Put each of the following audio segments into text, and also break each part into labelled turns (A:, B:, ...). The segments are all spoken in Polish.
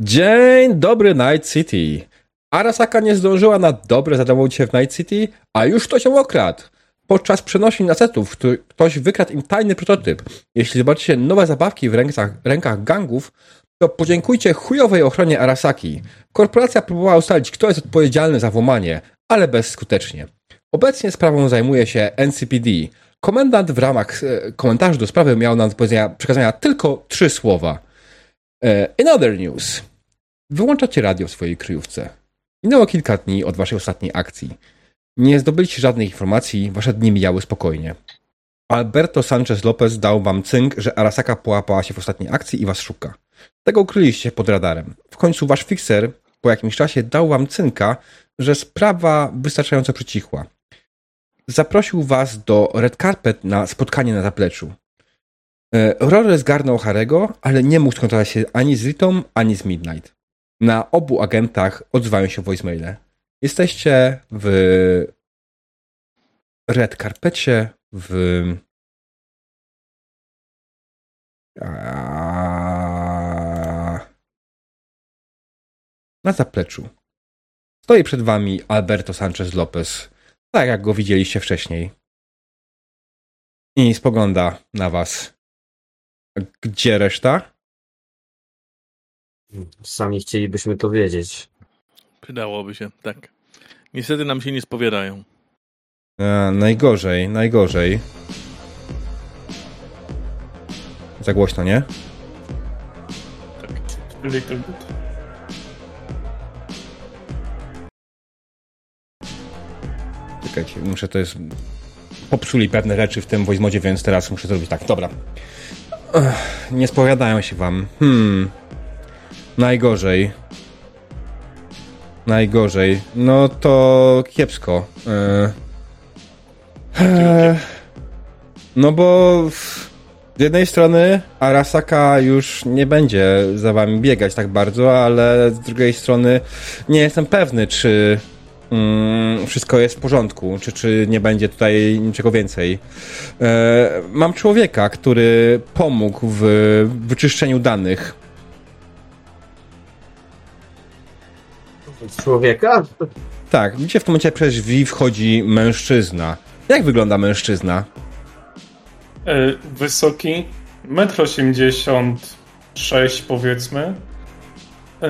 A: Dzień dobry Night City. Arasaka nie zdążyła na dobre zadomowić się w Night City, a już ktoś ją okradł. Podczas przenosin asetów, ktoś wykradł im tajny prototyp. Jeśli zobaczycie nowe zabawki w rękach, rękach gangów, to podziękujcie chujowej ochronie Arasaki. Korporacja próbowała ustalić, kto jest odpowiedzialny za włamanie, ale bezskutecznie. Obecnie sprawą zajmuje się NCPD. Komendant w ramach e, komentarzy do sprawy miał nam do przekazania tylko trzy słowa. E, In other news. Wyłączacie radio w swojej kryjówce. Minęło kilka dni od waszej ostatniej akcji. Nie zdobyliście żadnych informacji, wasze dni mijały spokojnie. Alberto Sanchez Lopez dał wam cynk, że Arasaka połapała się w ostatniej akcji i was szuka. Tego ukryliście pod radarem. W końcu wasz fixer po jakimś czasie dał wam cynka, że sprawa wystarczająco przycichła. Zaprosił was do Red Carpet na spotkanie na zapleczu. E, Rory zgarnął Harego, ale nie mógł skontaktować się ani z Ritą, ani z Midnight. Na obu agentach odzywają się voicemaile. Jesteście w Red Carpecie, w na zapleczu. Stoi przed wami Alberto Sanchez Lopez, tak jak go widzieliście wcześniej. I spogląda na was. Gdzie reszta?
B: Sami chcielibyśmy to wiedzieć.
C: Przydałoby się, tak. Niestety nam się nie spowiadają.
A: E, najgorzej, najgorzej. Za głośno, nie?
D: Little bit.
A: Czekajcie, muszę to jest... Popsuli pewne rzeczy w tym voice więc teraz muszę zrobić tak. Dobra. Ech, nie spowiadają się wam. Hmm. Najgorzej. Najgorzej. No to kiepsko. No bo z jednej strony Arasaka już nie będzie za wami biegać tak bardzo, ale z drugiej strony nie jestem pewny, czy mm, wszystko jest w porządku, czy, czy nie będzie tutaj niczego więcej. E, mam człowieka, który pomógł w wyczyszczeniu danych.
B: Człowieka?
A: Tak, widzicie w tym momencie przez drzwi wchodzi mężczyzna. Jak wygląda mężczyzna?
D: E, Wysoki, 1,86 m powiedzmy. E,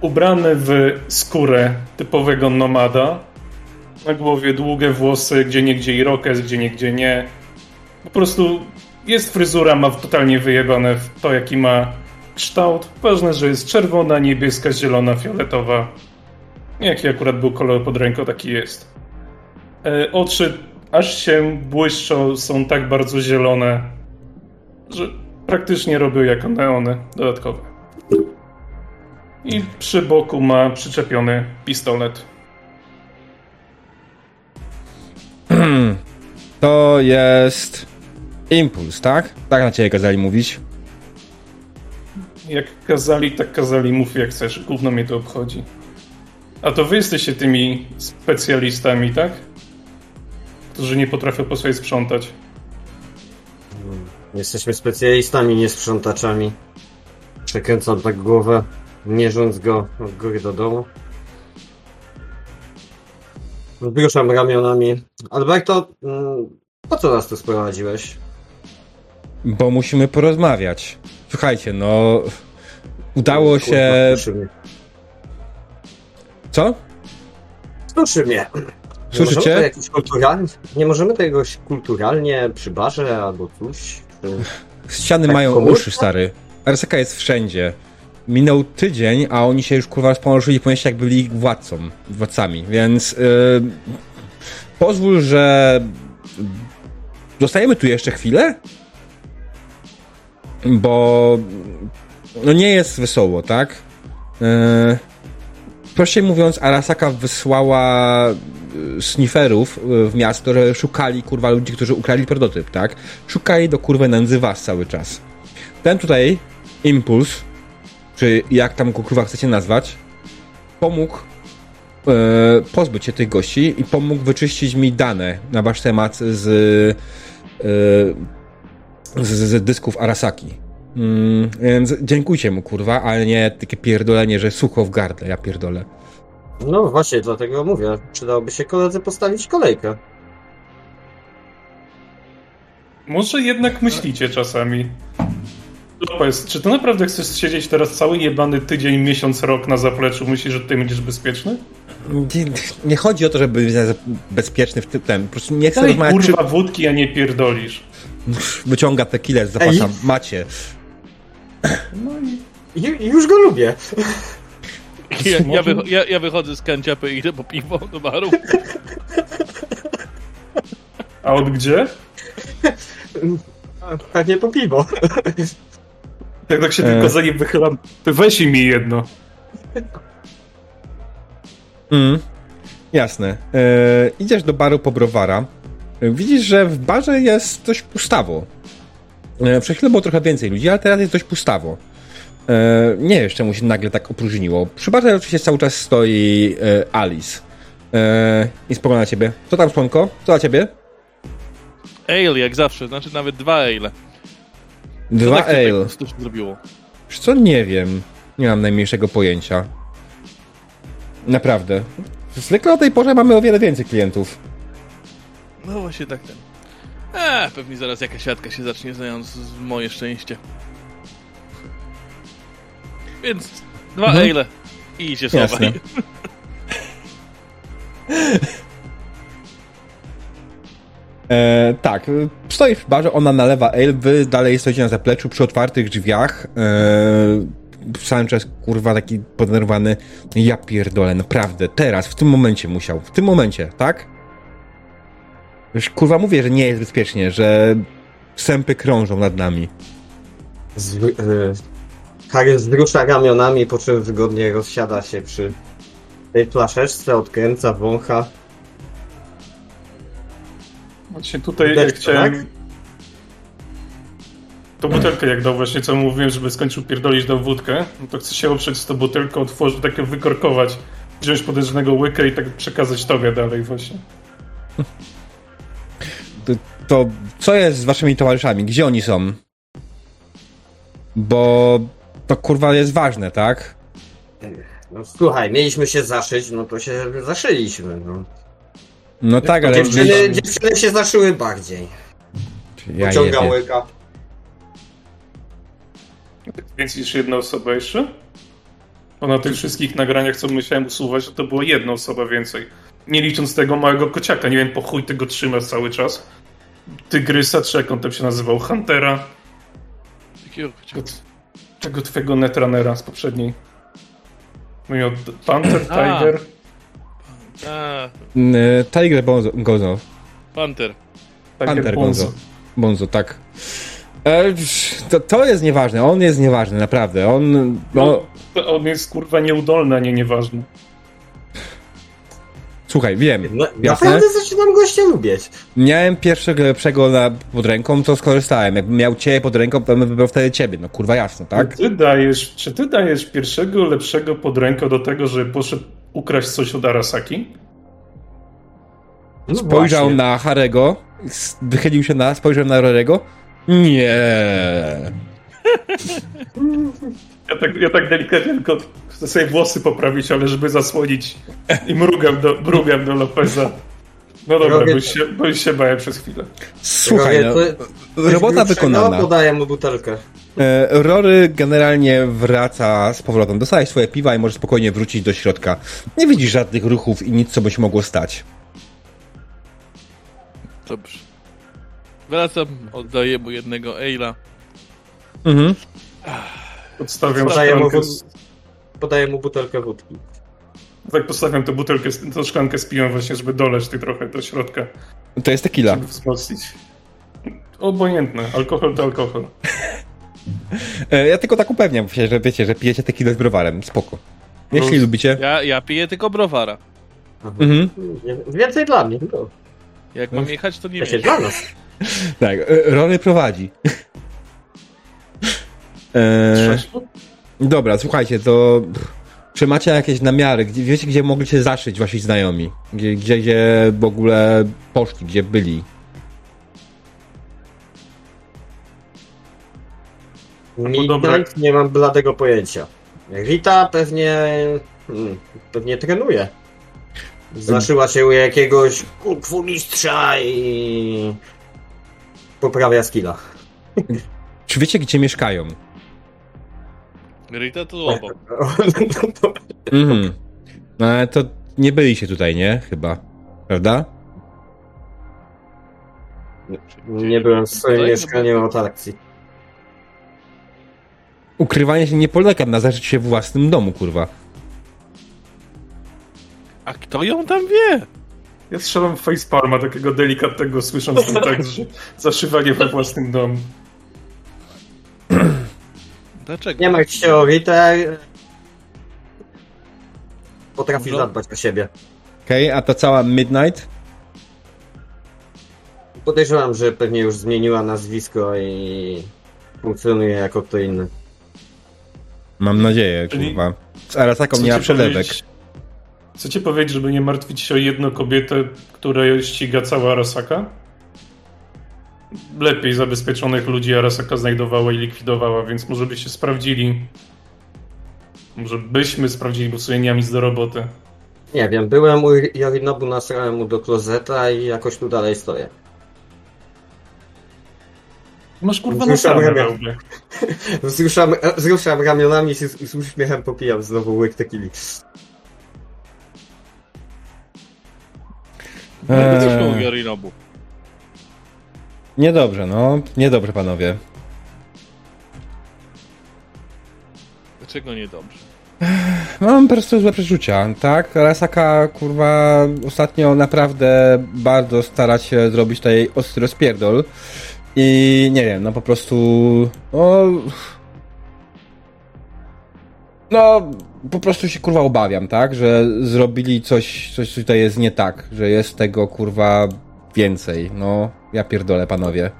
D: Ubrany w skórę typowego nomada. Na głowie długie włosy, gdzie niegdzie irokez, gdzie niegdzie nie. Po prostu jest fryzura, ma totalnie wyjebane w to, jaki ma kształt. Ważne, że jest czerwona, niebieska, zielona, fioletowa. Jaki akurat był kolor pod ręką, taki jest. E, Oczy aż się błyszczą, są tak bardzo zielone, że praktycznie robią jako neony dodatkowe. I przy boku ma przyczepiony pistolet.
A: To jest impuls, tak? Tak na ciebie kazali mówić.
D: Jak kazali, tak kazali, mów jak chcesz, gówno mnie to obchodzi. A to wy jesteście tymi specjalistami, tak? Którzy nie potrafią po sobie sprzątać.
B: Jesteśmy specjalistami, nie sprzątaczami. Przekręcam tak głowę, mierząc go od góry do dołu. Zbruszam ramionami. Alberto, mm, po co nas tu sprowadziłeś?
A: Bo musimy porozmawiać. Słuchajcie, no. Udało się.
B: Kurwa.
A: Co?
B: Stuszy mnie. Nie
A: Słyszycie?
B: możemy to jakoś kulturalnie, nie możemy to jakoś kulturalnie przy barze albo coś?
A: Ściany
B: Tak
A: mają
B: komórka?
A: uszy, stary. Arasaka jest wszędzie. Minął tydzień, a oni się już kurwa położyli po mieście, jak byli ich władcą, władcami, więc yy, pozwól, że zostajemy tu jeszcze chwilę, bo no nie jest wesoło, tak? Yy, prościej mówiąc, Arasaka wysłała y, snifferów y, w miasto, że szukali kurwa ludzi, którzy ukradli prototyp, tak? Szukali do kurwy nędzy was cały czas. Ten tutaj impuls, czy jak tam go kurwa chcecie nazwać, pomógł e, pozbyć się tych gości i pomógł wyczyścić mi dane na wasz temat z, e, z, z dysków Arasaki. Mm, więc dziękujcie mu, kurwa, ale nie takie pierdolenie, że sucho w gardle, ja pierdolę.
B: No właśnie, dlatego mówię, przydałoby się koledze postawić kolejkę.
D: Może jednak myślicie czasami. Lopez, czy ty naprawdę chcesz siedzieć teraz cały jebany tydzień, miesiąc, rok na zapleczu? Myślisz, że tutaj będziesz bezpieczny?
A: Nie, nie chodzi o to, żeby być bezpieczny w tym, po prostu nie chcę
D: Daj
A: rozmawiać,
D: kurwa wódki, a nie pierdolisz.
A: czy wyciąga tequilę z zapasa, macie.
D: No i...
B: Ju, już go lubię.
C: Ja, ja, wycho- ja, ja wychodzę z kanciapy i idę po piwo do baru.
D: A od gdzie?
B: Pewnie po piwo.
D: Jak tak się
A: E.
D: tylko za nim wychylam, to weź mi jedno.
A: Mm, jasne. E, idziesz do baru po browara. E, Widzisz, że w barze jest dość pustawo. E, przed chwilą było trochę więcej ludzi, ale teraz jest dość pustawo. E, nie wiem, czemu się nagle tak opróżniło. Przy barze oczywiście cały czas stoi e, Alice. E, I spogląda na ciebie. Co tam, słonko? Co dla ciebie?
C: Ale, jak zawsze, znaczy nawet dwa ale. Co
A: Dwa
C: tak się
A: ale.
C: Tak sztucznie zrobiło.
A: Wiesz co, nie wiem. Nie mam najmniejszego pojęcia. Naprawdę. Zwykle o tej porze mamy o wiele więcej klientów.
C: No właśnie tak ten. Eee, pewnie zaraz jakaś siatka się zacznie, znając moje szczęście. Więc dwa
A: Mhm.
C: ale i idzie
A: Jasne. E, tak, stoi w barze, ona nalewa ale, wy dalej stoicie na zapleczu przy otwartych drzwiach. E, czas, kurwa, taki podenerwowany. Ja pierdolę, naprawdę, teraz, w tym momencie musiał, w tym momencie, tak? Już, kurwa, mówię, że nie jest bezpiecznie, że sępy krążą nad nami.
B: Z, y, Harry wzrusza ramionami, po czym wygodnie rozsiada się przy tej flaszeczce, odkręca, wącha.
D: Właśnie tutaj
B: Deczko,
D: jak chciałem...
B: tak?
D: To butelkę jak dał właśnie, co mówiłem, żeby skończył pierdolić dał wódkę, no to chcę się oprzeć z tą butelką, otworzyć, takie wykorkować, wziąć podejrzanego łykę i tak przekazać tobie dalej właśnie.
A: To, to co jest z waszymi towarzyszami? Gdzie oni są? Bo to, kurwa, jest ważne, tak?
B: No słuchaj, mieliśmy się zaszyć, no to się zaszyliśmy. No.
A: No tak, ale...
B: Dziewczyny, dziewczyny się zaszyły bardziej.
A: Ja
B: Pociąga łyka.
D: Więcej niż jedna osoba jeszcze? Bo na tych wszystkich nagraniach, co musiałem usuwać, to było jedna osoba więcej. Nie licząc tego małego kociaka, nie wiem po chuj tego trzymasz cały czas. Tygrysa, czy jak on tam się nazywał, Huntera,
C: Takiego
D: tego, tego twojego netrunnera z poprzedniej. O Panther,
C: A.
D: Tiger.
C: A,
A: N- Tiger Bonzo, Gonzo.
C: Panther.
A: Hunter
D: Bonzo.
A: Bonzo. Bonzo, tak. E, to, to jest nieważne, on jest nieważny, naprawdę. On, no,
D: No, on jest kurwa nieudolny, a nie nieważny.
A: słuchaj, wiem, jasne.
B: naprawdę zaczynam gościa lubić.
A: Miałem pierwszego lepszego na, pod ręką, to skorzystałem. Jakbym miał ciebie pod ręką, to bym wybrał wtedy ciebie. No kurwa jasno, tak?
D: Ty dajesz, czy ty dajesz pierwszego lepszego pod ręką do tego, żeby poszedł ukraść coś od Arasaki?
B: No
A: Spojrzał
B: właśnie.
A: na Harego, wychylił się na, spojrzał na Rorego. Nie.
D: Ja tak, ja tak delikatnie tylko chcę sobie włosy poprawić, ale żeby zasłonić i mrugam do, mrugam do Lopeza. No dobra,
B: Robię-
D: bo już, się, bo już się bałem przez chwilę.
A: Słuchaj, no,
B: Robię Coś
A: robota wykonana.
B: Podaję mu butelkę.
A: E, Rory generalnie wraca z powrotem. Dostałeś swoje piwa i możesz spokojnie wrócić do środka. Nie widzisz żadnych ruchów i nic, co by się mogło stać.
C: Dobrze. Wracam, oddaję mu jednego Ejla.
A: Mhm.
D: Podstawiam
B: Podaję mu, podaję mu butelkę wódki.
D: Tak podstawiam tę butelkę, tę szklankę z piwem właśnie, żeby doleć ty trochę do środka,
A: To jest tequila.
D: żeby wzmocnić. Obojętne, alkohol to alkohol.
A: E, Ja tylko tak upewniam się, że wiecie, że pijecie tequilę z browarem. Spoko. Jeśli
B: Plus.
A: lubicie.
C: Ja, ja piję tylko browara.
A: Mhm.
B: Więcej dla mnie. No.
C: Jak mam jechać, to nie
B: Wiecie,
C: wiem.
B: dla nas.
A: Tak, e, Rory prowadzi. E,
D: Trzeźwo?
A: dobra, słuchajcie, to pff, czy macie jakieś namiary? Gdzie, wiecie, gdzie mogli się zaszyć wasi znajomi? Gdzie, gdzie, gdzie w ogóle poszli, gdzie byli?
B: Midnight nie mam bladego pojęcia. Rita pewnie... Hmm, pewnie trenuje. Zaszyła się u jakiegoś kung mistrza i... poprawia skilla.
A: Czy wiecie, gdzie mieszkają?
C: Rita to obok.
A: Mhm. No ale to nie byliście tutaj, nie? Chyba. Prawda?
B: nie byłem w swoim mieszkaniu od akcji.
A: Ukrywanie się nie polega na zażyć się w własnym domu, kurwa.
C: A kto ją tam wie?
D: Ja strzelam facepalma takiego delikatnego, słysząc ten tekst, że zaszywanie we własnym domu.
C: Dlaczego?
B: Nie martw się o Ritę. Potrafi
C: Dużo?
B: zadbać o siebie.
A: Okej, a ta cała Midnight?
B: Podejrzewam, że pewnie już zmieniła nazwisko i funkcjonuje jako kto inny.
A: Mam nadzieję,
D: Czyli-
A: kurwa. Z Arasaką nie ma
D: Chcecie
A: przelewek.
D: powiedzieć- Chcecie powiedzieć, żeby nie martwić się o jedną kobietę, która ściga cała Arasaka? Lepiej zabezpieczonych ludzi Arasaka znajdowała i likwidowała, więc może byście sprawdzili. Może byśmy sprawdzili, bo sobie nie mam nic do roboty.
B: Nie wiem, byłem u Yorinobu, nasrałem mu do klozeta i jakoś tu dalej stoję.
D: Masz kurwa
B: ja-
D: we łbie.
B: Wzruszam, wzruszam ramionami i z, z uśmiechem popijam znowu łyk tequili.
A: Eee.
C: Eee...
A: Niedobrze, no. Niedobrze, panowie.
C: Dlaczego niedobrze?
A: Mam po prostu złe przeczucia, tak? Arasaka, kurwa, ostatnio naprawdę bardzo stara się zrobić tutaj ostry rozpierdol. I nie wiem, no po prostu... No... No, po prostu się kurwa obawiam, tak? Że zrobili coś, coś tutaj jest nie tak, że jest tego kurwa więcej. No, ja pierdolę, panowie.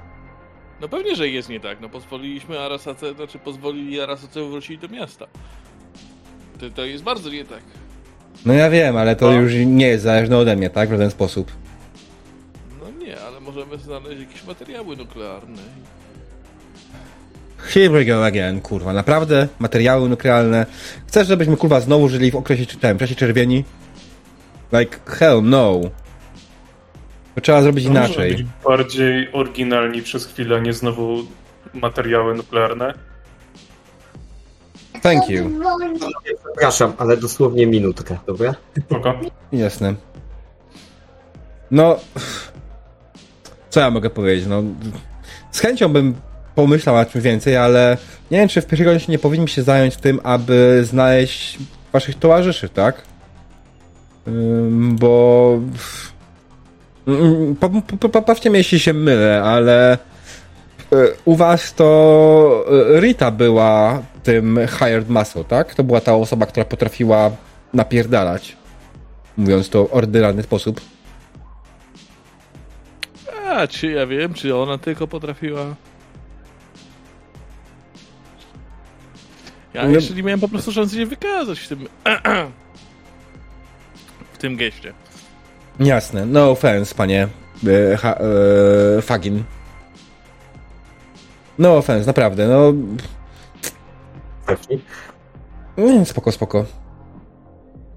C: No pewnie, że jest nie tak. No pozwoliliśmy Arasace, znaczy pozwolili Arasace wrócić do miasta. To, to jest bardzo nie tak.
A: No ja wiem, ale to
D: No.
A: już nie jest zależne ode mnie, tak? W żaden sposób.
C: No nie, ale możemy znaleźć jakieś materiały nuklearne.
A: Here we go again, kurwa. Naprawdę? Materiały nuklearne. Chcesz, żebyśmy, kurwa, znowu żyli w okresie, w czasie czerwieni? Like, hell no. To trzeba zrobić
D: To
A: inaczej.
D: być bardziej oryginalni przez chwilę, nie znowu materiały nuklearne.
A: Thank you.
B: Przepraszam, ale dosłownie minutkę, dobra?
D: Spoko.
A: Jasne. No... Co ja mogę powiedzieć? No... Z chęcią bym pomyślał o czymś więcej, ale nie wiem, czy w pierwszej kolejności nie powinniśmy się zająć tym, aby znaleźć waszych towarzyszy, tak? Bo... Po- po- Poprawcie mnie, jeśli się mylę, ale y, u was to y, Rita była tym hired muscle, tak? To była ta osoba, która potrafiła napierdalać. Mówiąc to w ordynarny sposób.
C: A, czy ja wiem, czy ona tylko potrafiła... Ja
A: No-
C: jeszcze nie miałem po prostu szansy się wykazać w tym... w tym geście.
A: Jasne. No offense, panie e, ha, e, Fagin. No offense, naprawdę, no... Nie, spoko, spoko.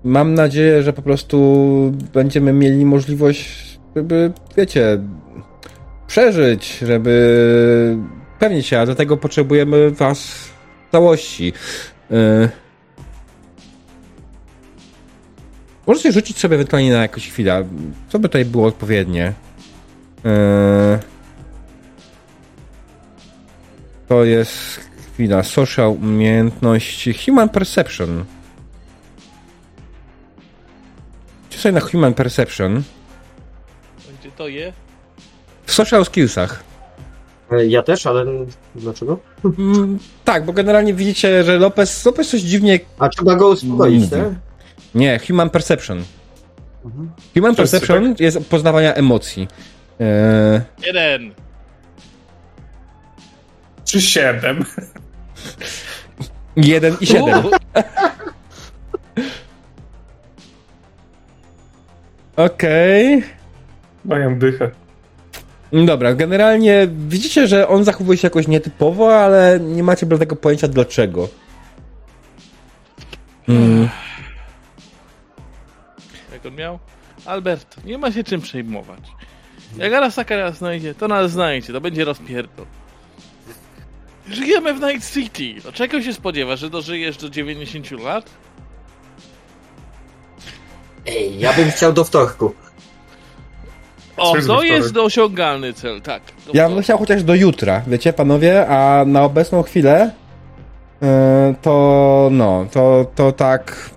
A: Mam nadzieję, że po prostu będziemy mieli możliwość, żeby, wiecie, przeżyć, żeby pewnić się, a do tego potrzebujemy was w całości. Yy. Możecie rzucić sobie ewentualnie na jakąś chwilę, co by tutaj było odpowiednie. Yy. To jest chwila, social umiejętności, human perception. Czy sobie na human perception?
C: Gdzie to je?
A: W social skillsach.
B: E, Ja też, ale dlaczego?
A: Mm, tak, bo generalnie widzicie, że Lopez, Lopez coś dziwnie...
B: A trzeba go uspokoić, tak?
A: Nie, human perception.
B: Mhm.
A: Human
D: Wszyscy,
A: perception jest poznawania emocji. Eee,
C: Jeden!
D: Czy siedem?
A: jeden i siedem. Okej.
D: Mają dychę.
A: Dobra, generalnie widzicie, że on zachowuje się jakoś nietypowo, ale nie macie bladego pojęcia dlaczego. Mm.
C: Jak on miał? Albert, nie ma się czym przejmować. Jak Arasaka nas znajdzie, to nas znajdzie, to będzie rozpierdol. Żyjemy w Night City. No czego się spodziewasz, że dożyjesz do 90 lat?
B: Ej, ja bym chciał do wtorku.
C: O, to jest osiągalny cel, tak. To
A: Ja bym chciał chociaż do jutra, wiecie, panowie, a na obecną chwilę yy, to no, to, to tak.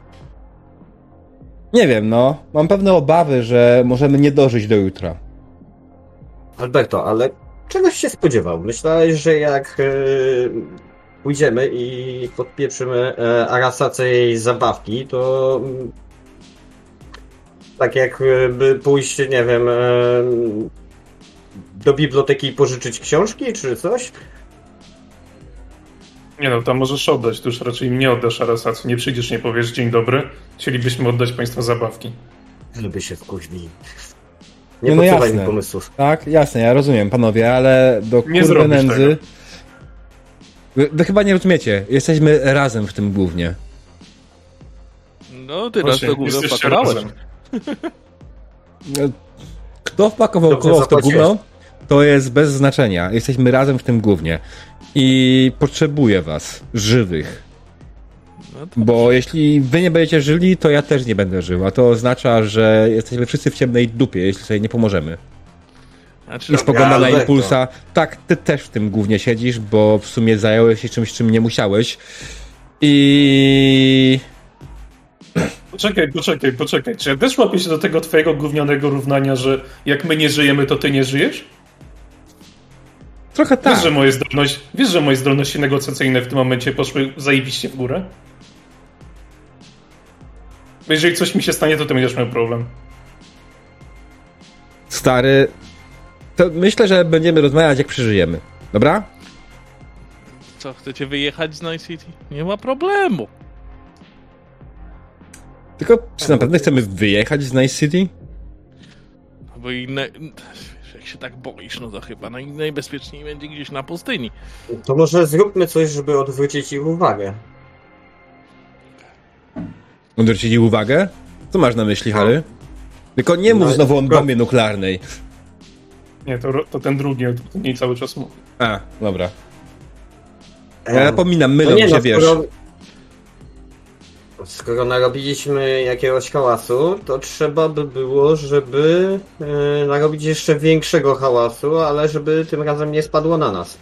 A: Nie wiem, no. Mam pewne obawy, że możemy nie dożyć do jutra.
B: Alberto, ale czegoś się spodziewał. Myślałeś, że jak e, pójdziemy i podpieprzymy e, Arasace jej zabawki, to mm, tak jakby pójść, nie wiem, e, do biblioteki i pożyczyć książki czy coś?
D: Nie no, tam możesz oddać, to już raczej mnie oddasz Arasacu. Nie przyjdziesz, nie powiesz dzień dobry. Chcielibyśmy oddać państwa zabawki.
B: Lubię się wkuźni.
A: Nie,
B: Nie
A: no jasne.
B: pomysłów.
A: Tak, jasne, ja rozumiem, panowie, ale do
D: Nie
A: kurwy nędzy. Wy, wy chyba nie rozumiecie, jesteśmy razem w tym głównie.
C: No, ty nas
D: Właśnie,
C: to gówno
D: jesteście
C: wpakowałeś.
D: razem.
A: Kto wpakował koło w to gówno, to jest bez znaczenia. Jesteśmy razem w tym głównie. I potrzebuję was, żywych.
C: No
A: Bo jeśli wy nie będziecie żyli, to ja też nie będę żył. A to oznacza, że jesteśmy wszyscy w ciemnej dupie, jeśli sobie nie pomożemy.
C: Znaczy,
A: I spogląda na impulsa. Tak, ty też w tym głównie siedzisz, bo w sumie zająłeś się czymś, czym nie musiałeś. I.
D: Poczekaj, poczekaj, poczekaj. Czy ja też łapię się do tego twojego gównianego równania, że jak my nie żyjemy, to ty nie żyjesz?
A: Trochę tak.
D: Wiesz, że moje zdolności, wiesz, że moje zdolności negocjacyjne w tym momencie poszły zajebiście w górę? Bo jeżeli coś mi się stanie, to ty będziesz miał problem.
A: Stary. To myślę, że będziemy rozmawiać, jak przeżyjemy. Dobra?
C: co, chcecie wyjechać z Night City? Nie ma problemu.
A: Tylko, czy naprawdę chcemy wyjechać z Night City?
C: Bo inne... Jak się tak boisz, no to chyba naj, najbezpieczniej będzie gdzieś na pustyni.
B: To może zróbmy coś, żeby odwrócić ich uwagę.
A: Odwrócili uwagę? Co masz na myśli, Harry? Tylko nie mów
B: No,
A: znowu o bombie nuklearnej.
D: Nie, to, to ten drugi, o cały czas mówi.
A: A, dobra. Ja napominam,
B: no
A: mylą
B: nie,
A: się,
B: no,
A: wiesz.
B: skoro, skoro narobiliśmy jakiegoś hałasu, to trzeba by było, żeby e, narobić jeszcze większego hałasu, ale żeby tym razem nie spadło na nas.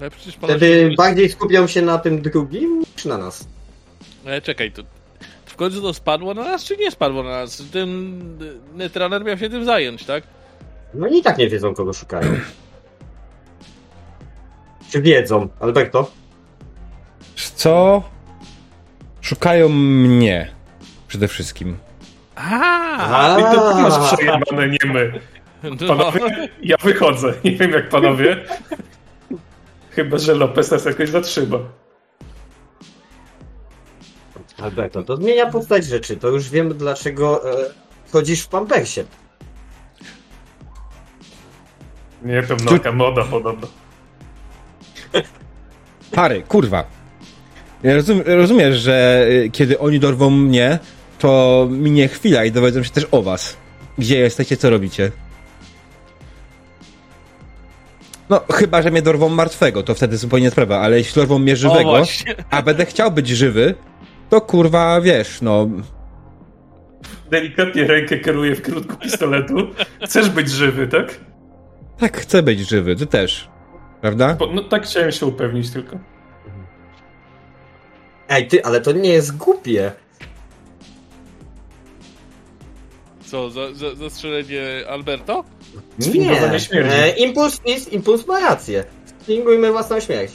C: Ale przecież ponoć...
B: Wtedy bardziej skupiał się na tym drugim niż na nas.
C: Ale czekaj, to... W końcu to spadło na nas, czy nie spadło na nas? Ten Netrunner miał się tym zająć, tak?
B: No i tak nie wiedzą, kogo szukają. Czy wiedzą, Alberto?
A: Co? Szukają mnie. Przede wszystkim.
C: A,
D: I to ty masz przejebane, nie my.
C: no,
D: Panowie, ja wychodzę. Nie wiem jak panowie. Chyba, że Lopez nas jakoś zatrzyma.
B: Alberto, to zmienia postać rzeczy. To już wiem, dlaczego e, chodzisz w pampersie.
D: Nie, to mnoga moda podobno.
A: Harry, kurwa. Ja Rozum, rozumiesz, że y, kiedy oni dorwą mnie, to minie chwila i dowiedzą się też o was. Gdzie jesteście, co robicie. No, chyba, że mnie dorwą martwego, to wtedy zupełnie sprawa, ale jeśli dorwą mnie żywego, a będę chciał być żywy, to kurwa, wiesz, no...
D: Delikatnie rękę kieruję w kierunku pistoletu. Chcesz być żywy, tak?
A: Tak, chcę być żywy, ty też. Prawda?
D: Bo, no tak chciałem się upewnić tylko.
B: Ej, ty, ale to nie jest głupie.
C: Co, za, za, zastrzelenie Alberto?
B: Nie.
D: śmierci.
B: E, impuls, is, impuls ma rację. Sfingujmy własną śmierć.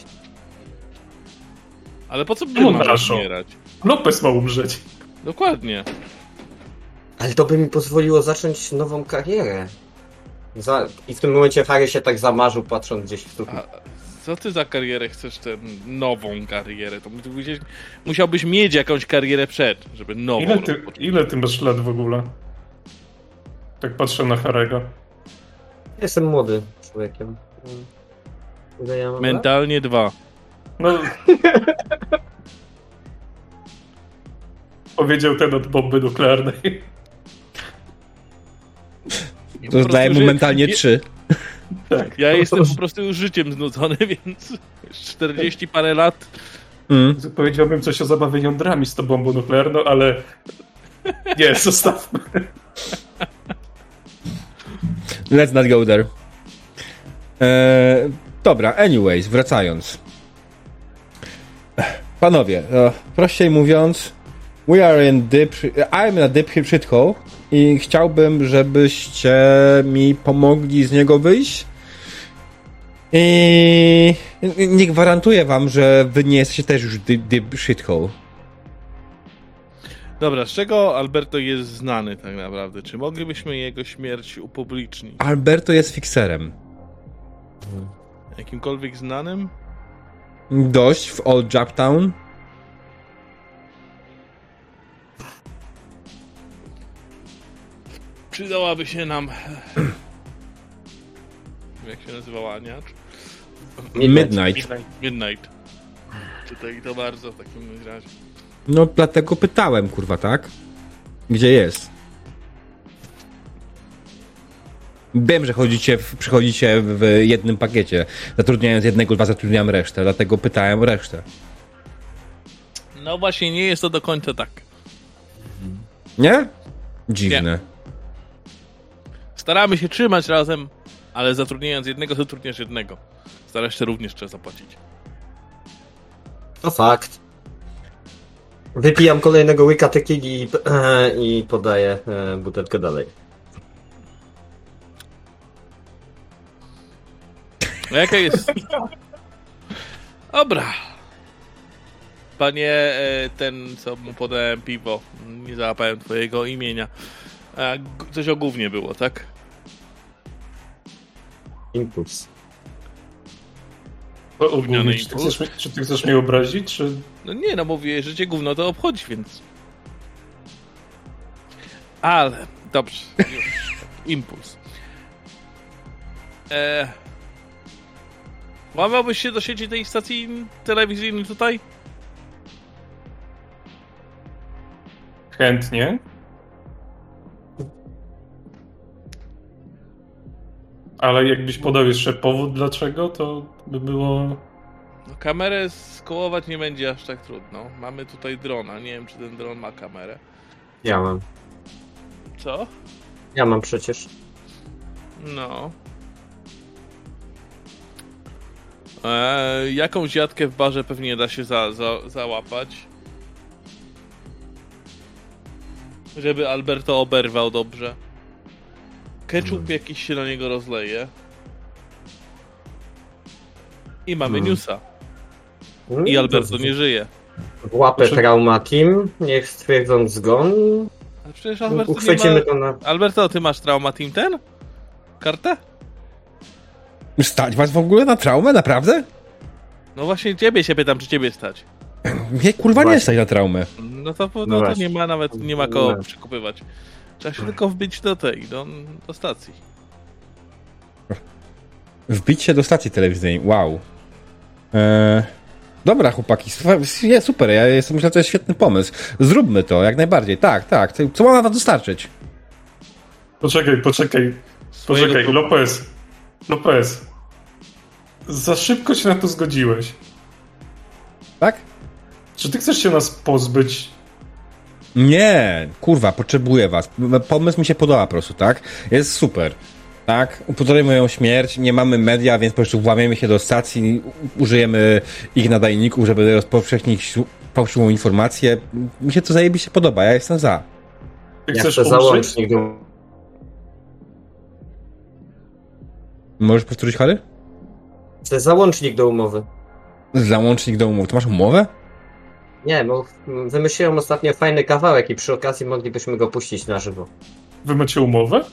C: Ale po co by
D: Czemu
C: mamy
D: naszą?
C: umierać?
D: Lopez ma umrzeć.
C: Dokładnie.
B: Ale to by mi pozwoliło zacząć nową karierę. Za... I w tym momencie Harry się tak zamarzył, patrząc gdzieś w sufit.
C: A co ty za karierę chcesz, tę nową karierę? To musiałbyś, musiałbyś mieć jakąś karierę przed, żeby nową
D: Ile ty, ile ty masz lat w ogóle? Tak patrzę na Harego.
B: Jestem młody człowiekiem. Ile ja mam lat?
C: Mentalnie dwa.
D: No. Powiedział ten od bomby nuklearnej.
A: To daje mu mentalnie
C: je-
A: trzy.
D: Tak.
C: Ja jestem po prostu już życiem znudzony, więc 40 parę lat.
A: Mm.
D: Powiedziałbym coś o zabawie jądrami z tą bombą nuklearną, ale nie, zostawmy.
A: Let's not go there. Eee, dobra, anyways, wracając. Panowie, e, prościej mówiąc, we are in deep, I'm in a deep shithole i chciałbym, żebyście mi pomogli z niego wyjść. I nie gwarantuję wam, że wy nie jesteście też już deep, deep shithole.
C: Dobra, z czego Alberto jest znany tak naprawdę? Czy moglibyśmy jego śmierć upublicznić?
A: Alberto jest fikserem.
C: Jakimkolwiek znanym?
A: Dość w Old Japtown.
C: Przydałaby się nam. Jak się nazywała Ania?
A: Midnight.
C: Midnight. Tutaj to bardzo w takim razie.
A: No dlatego pytałem, kurwa, tak? Gdzie jest? Wiem, że chodzicie w, przychodzicie w jednym pakiecie. Zatrudniając jednego, dwa zatrudniam resztę, dlatego pytałem resztę.
C: No właśnie, nie jest to do końca tak.
A: Nie? Dziwne.
C: Staramy się trzymać razem, ale zatrudniając jednego, zatrudniasz jednego. Za resztę również trzeba zapłacić.
B: To fakt. Wypijam kolejnego łyka i, i podaję e, butelkę dalej.
C: No jaka jest... Dobra. Panie, e, ten, co mu podałem piwo, nie załapałem twojego imienia. A, coś o głównie było, tak?
B: Impuls.
D: O, o,
C: Gówniany
D: czy,
C: impuls.
D: chcesz, mnie- czy ty chcesz mnie obrazić, czy...
C: No nie, no mówię, że cię gówno to obchodzi, więc... Ale, dobrze, już. Impuls. E... Łamałbyś się do sieci tej stacji telewizyjnej tutaj?
D: Chętnie. Ale jakbyś podał jeszcze powód dlaczego, to by było...
C: No, kamerę skołować nie będzie aż tak trudno. Mamy tutaj drona, nie wiem czy ten dron ma kamerę.
B: Ja mam.
C: Co?
B: Ja mam przecież.
C: No. E, jakąś jatkę w barze pewnie da się za, za, załapać. Żeby Alberto oberwał dobrze. Ketchup jakiś się na niego rozleje. I mamy
B: Hmm.
C: newsa.
B: Mm,
C: I Alberto
B: to
C: nie żyje.
B: W łapę
D: Znaczy-
B: trauma team, niech stwierdzą zgon.
C: Ale przecież Alberto nie
B: Uchwycimy
C: ma...
B: to na...
C: Alberto, ty masz trauma team ten? Kartę?
A: Stać was w ogóle na traumę? Naprawdę?
C: No właśnie ciebie się pytam, czy ciebie stać.
A: Mnie kurwa nie
B: Właśnie.
A: stać na traumę.
C: No to, no
B: No
C: to nie ma nawet, nie ma kogo
B: No.
C: przekupywać. Trzeba się tylko wbić do tej, do, do stacji.
A: Wbić się do stacji telewizyjnej. Wow. Eee, dobra, chłopaki. Su- nie, Super, ja jestem, myślę, że to jest świetny pomysł. Zróbmy to, jak najbardziej. Tak, tak. Co ma wam dostarczyć?
D: Poczekaj, poczekaj,
C: Swojego
D: poczekaj,
C: trupa.
D: Lopez. Lopez. Za szybko się na to zgodziłeś.
A: Tak?
D: Czy ty chcesz się nas pozbyć?
A: Nie, kurwa, potrzebuję was. Pomysł mi się podoba po prostu, tak? Jest super. Tak? Upozorujemy moją śmierć, nie mamy media, więc po prostu włamiemy się do stacji, użyjemy ich nadajników, żeby rozpowszechnić fałszywą informację. Mi się to zajebiście podoba, ja jestem za.
D: Ty
B: Ja
D: chcesz umrzeć?
B: załącznik do...
A: Możesz powtórzyć, Harry?
B: Chcę załącznik do umowy.
A: Załącznik do umów. To masz umowę?
B: Nie, bo wymyśliłem ostatnio fajny kawałek i przy okazji moglibyśmy go puścić na żywo.
D: Wy macie umowę?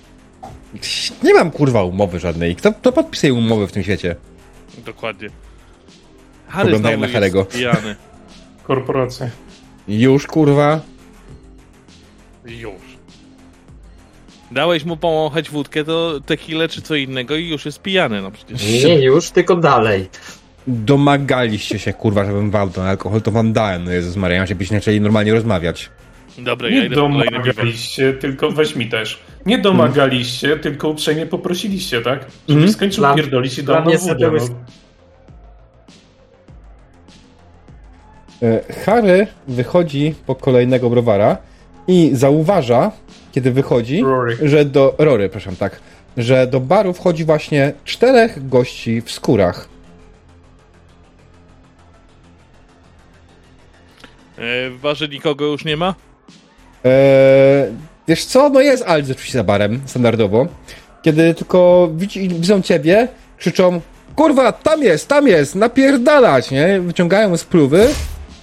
A: Nie mam kurwa umowy żadnej. Kto, kto podpisuje umowy w tym świecie?
C: Dokładnie. Harry
A: Oglądają na Harego.
C: jest pijany.
D: Korporacja.
A: Już kurwa.
C: Już. Dałeś mu pomachać wódkę, to tequilę czy co innego i już jest pijany, no przecież.
B: Nie już, tylko dalej.
A: Domagaliście się, kurwa, żebym wam ten alkohol, to wam dałem, no Jezus Maria, ja się byś zaczęli normalnie rozmawiać.
C: Dobra, ja
D: Nie
C: idę
D: domagaliście, tylko weź mi też. Nie domagaliście, tylko uprzejmie poprosiliście, tak? Żebyś
A: Mhm.
D: skończył
B: Dla-
D: pierdolić i dał nam wódę, no.
A: E, Harry wychodzi po kolejnego browara i zauważa, kiedy wychodzi,
D: Rory.
A: że do... Rory, proszę, tak. Że do baru wchodzi właśnie czterech gości w skórach.
C: W barze nikogo już nie ma?
A: Eee, wiesz co? No jest Aldzy oczywiście za barem, standardowo. Kiedy tylko widzi, widzą ciebie, krzyczą kurwa, tam jest, tam jest, napierdalać, nie? Wyciągają spluwy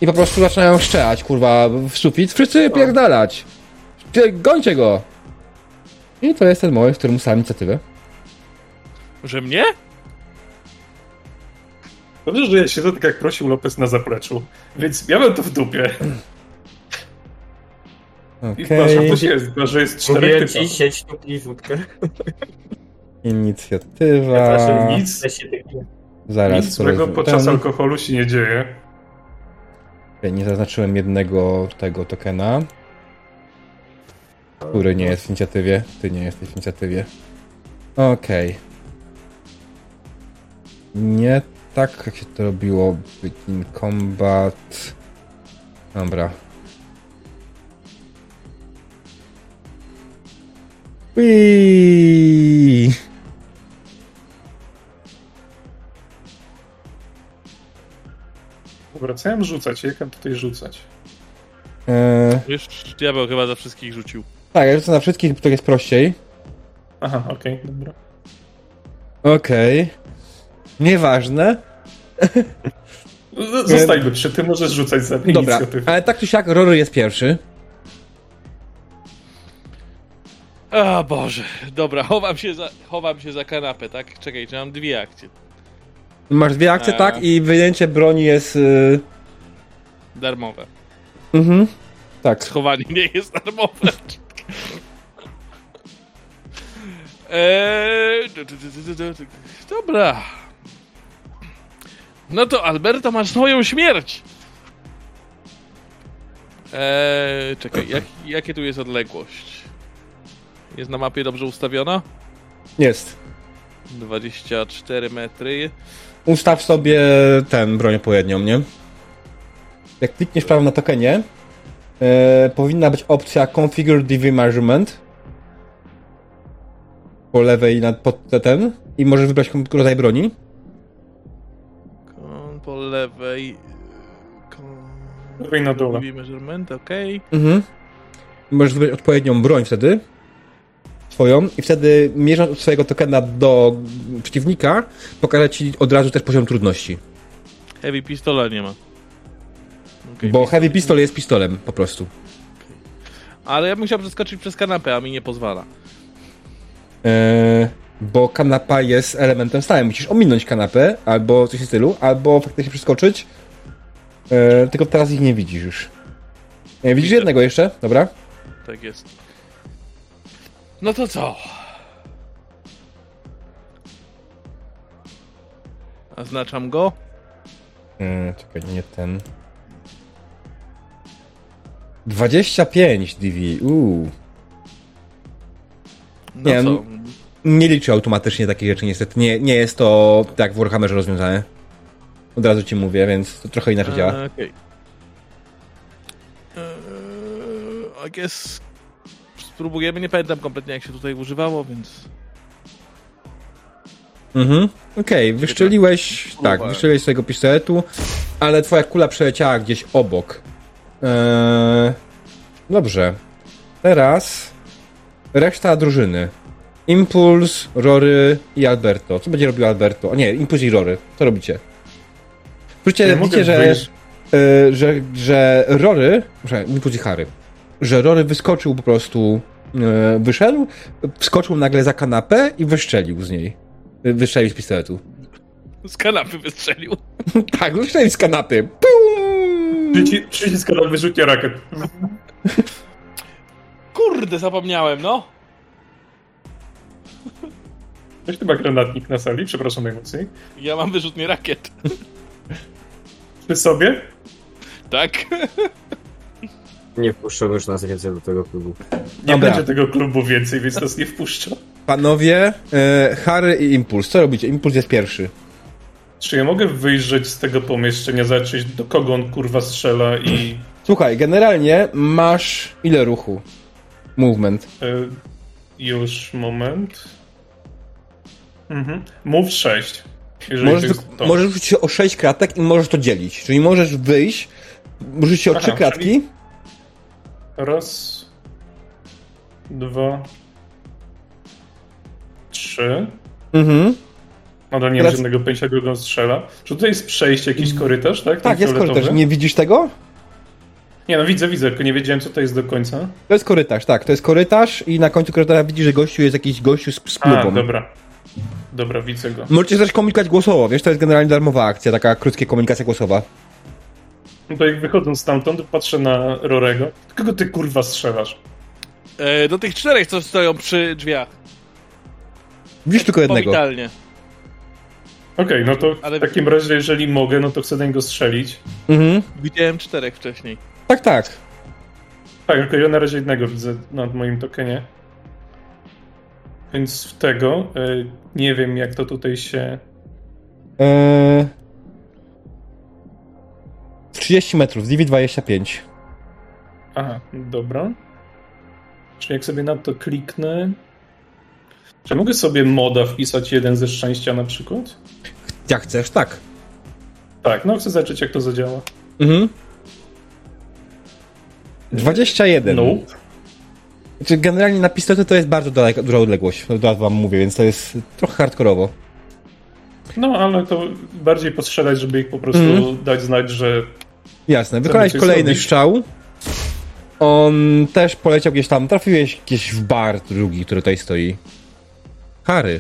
A: i po prostu zaczynają szczelać, kurwa, w sufit. Wszyscy pierdalać. Pie- Gońcie go! I to jest ten moment, w którym sam inicjatywę.
C: Że mnie?
D: Dobrze, że ja siedzę tak jak prosił Lopez na zapleczu. Więc ja mam to w dupie. I okay. to jest, chyba, że jest czterech
B: ci, sieć tu wódkę.
A: inicjatywa.
D: Nic.
B: Weź się tylko-
A: Zaraz.
D: Nic złego podczas
A: ten-
D: alkoholu się nie dzieje.
A: Nie zaznaczyłem jednego tego tokena. Który nie jest w inicjatywie. Ty nie jesteś w inicjatywie. Okej. Nie tak jak się to robiło. Begin combat. Dobra. Whee!
D: Wracałem rzucać, jak mam tutaj rzucać?
A: Eee,
C: Już diabeł chyba za wszystkich rzucił.
A: tak, ja rzucę na wszystkich, bo to jest prościej.
D: Aha, okej, dobra.
A: Okej. Nieważne.
D: Z- Zostajmy przy tym, możesz rzucać za
A: Dobra,
D: inicjatywę.
A: ale tak czy siak Rory jest pierwszy.
C: A Boże, dobra, chowam się za, chowam się za kanapę, tak? Czekaj, czy mam dwie akcje.
A: Masz dwie akcje,
C: Eee.
A: tak? I wyjęcie broni jest... Yy...
C: Darmowe.
A: Mhm. Tak.
C: Schowanie nie jest darmowe. Eee, dobra. No to Alberto, masz swoją śmierć. Eee, czekaj, jak, jakie tu jest odległość? Jest na mapie dobrze ustawiona?
A: Jest.
C: 24 metry.
A: Ustaw sobie ten broń odpowiednią, nie? Jak klikniesz prawo na tokenie, e, powinna być opcja Configure DV Measurement po lewej nad, pod te- ten i możesz wybrać rodzaj broni.
C: Lewej. Kon...
D: Lewej na dole.
C: Measurement, okej.
A: Mhm. Możesz wybrać odpowiednią broń wtedy. Swoją. I wtedy mierząc od swojego tokena do przeciwnika, pokaże ci od razu też poziom trudności.
C: Heavy pistola nie ma. Okej.
A: Bo Heavy Pistol jest pistolem po prostu.
C: Ale ja bym chciał przeskoczyć przez kanapę, a mi nie pozwala.
A: Eee, bo kanapa jest elementem stałym. Musisz ominąć kanapę, albo coś w stylu, albo faktycznie przeskoczyć. Eee, tylko teraz ich nie widzisz już. E, widzisz
C: Widzę.
A: jednego jeszcze? Dobra.
C: Tak jest. No to co? Oznaczam go.
A: Eee, czekaj, nie ten. 25 DV. Uuu.
C: No
A: Nie,
C: co?
A: Nie liczy automatycznie takich rzeczy, niestety. Nie, nie jest to tak w Warhammerze rozwiązane. Od razu ci mówię, więc to trochę inaczej działa.
C: E, Okej. Eee, I guess spróbujemy, nie pamiętam kompletnie jak się tutaj używało, więc...
A: Mhm. Okej, wyszczeliłeś. Tak, wyszczeliłeś swojego pistoletu, ale twoja kula przeleciała gdzieś obok. Eee, dobrze. Teraz reszta drużyny. Impuls, Rory i Alberto. Co będzie robił Alberto? O nie, Impuls i Rory. Co robicie? Wróćcie,
D: Ja
A: widzicie, że,
D: wyjść.
A: e, że, że Rory, że Impuls i Harry, że Rory wyskoczył po prostu, e, wyszedł, wskoczył nagle za kanapę i wyszczelił z niej. Wy- Wystrzelił z pistoletu.
C: Z kanapy wystrzelił.
A: Tak, wystrzelił z kanapy.
D: Przycisk na wyrzutnie rakiet.
C: Kurde, zapomniałem, no.
D: Ktoś chyba granatnik na sali, przepraszam najmocniej.
C: Ja mam wyrzutnie rakiet.
D: Przy sobie?
C: Tak?
B: Nie wpuszczą już nas więcej do tego klubu.
D: Nie
A: Dobra.
D: będzie tego klubu więcej, więc nas nie wpuszcza.
A: Panowie, e, Harry i Impuls. Co robicie? Impuls jest pierwszy.
D: Czy ja mogę wyjrzeć z tego pomieszczenia, zobaczyć do kogo on kurwa strzela i...
A: Słuchaj, generalnie masz ile ruchu? Movement.
D: Y, już, moment. Mhm. Move 6. Jeżeli
A: Możesz,
D: to
A: możesz rzucić się o 6 kratek i możesz to dzielić. Czyli możesz wyjść, rzucić się o
D: Aha,
A: 3 kratki.
D: Raz, dwa, trzy.
A: Mhm.
D: Nadal nie
A: Teraz-
D: mam żadnego pojęcia, on strzela. Czy tutaj jest przejście, jakiś korytarz, tak? Ten
A: Tak, jest korytarz. Nie widzisz tego?
D: Nie, no widzę, widzę, tylko nie wiedziałem, co to jest do końca.
A: To jest korytarz, tak. To jest korytarz i na końcu korytarza widzisz, że gościu jest jakiś gościu z, z
D: A,
A: klubą.
D: dobra. Dobra, widzę go.
A: Możecie też komunikować głosowo, wiesz, to jest generalnie darmowa akcja, taka krótka komunikacja głosowa.
D: No to jak wychodząc stamtąd, patrzę na Rorego. Kogo ty kurwa strzelasz?
C: E, do tych czterech, co stoją przy drzwiach.
A: Widzisz tylko jednego.
C: Powitalnie.
D: Okej, no to
C: Ale-
D: w takim razie, jeżeli mogę, no to chcę do niego strzelić.
A: Mhm.
C: Widziałem czterech wcześniej.
A: Tak, tak.
D: Tak, tylko ja na razie jednego widzę na moim tokenie. Więc w tego y, nie wiem, jak to tutaj się.
A: Eee... 30 metrów, DV25.
D: Aha, dobra. Czyli jak sobie na to kliknę. Czy mogę sobie moda wpisać jeden ze szczęścia na przykład?
A: Jak chcesz, tak.
D: Tak, no chcę zobaczyć, jak to zadziała.
A: Mhm. 21.
D: No.
A: Znaczy, generalnie na pistolety to jest bardzo daleka, duża odległość, od razu wam mówię, więc to jest trochę hardkorowo.
D: No, ale to bardziej postrzelać, żeby ich po prostu
A: Mhm.
D: dać znać, że
A: Jasne, wykonałeś kolejny
D: zrobić?
A: strzał. On też poleciał gdzieś tam, trafiłeś gdzieś w bar drugi, który tutaj stoi. Harry.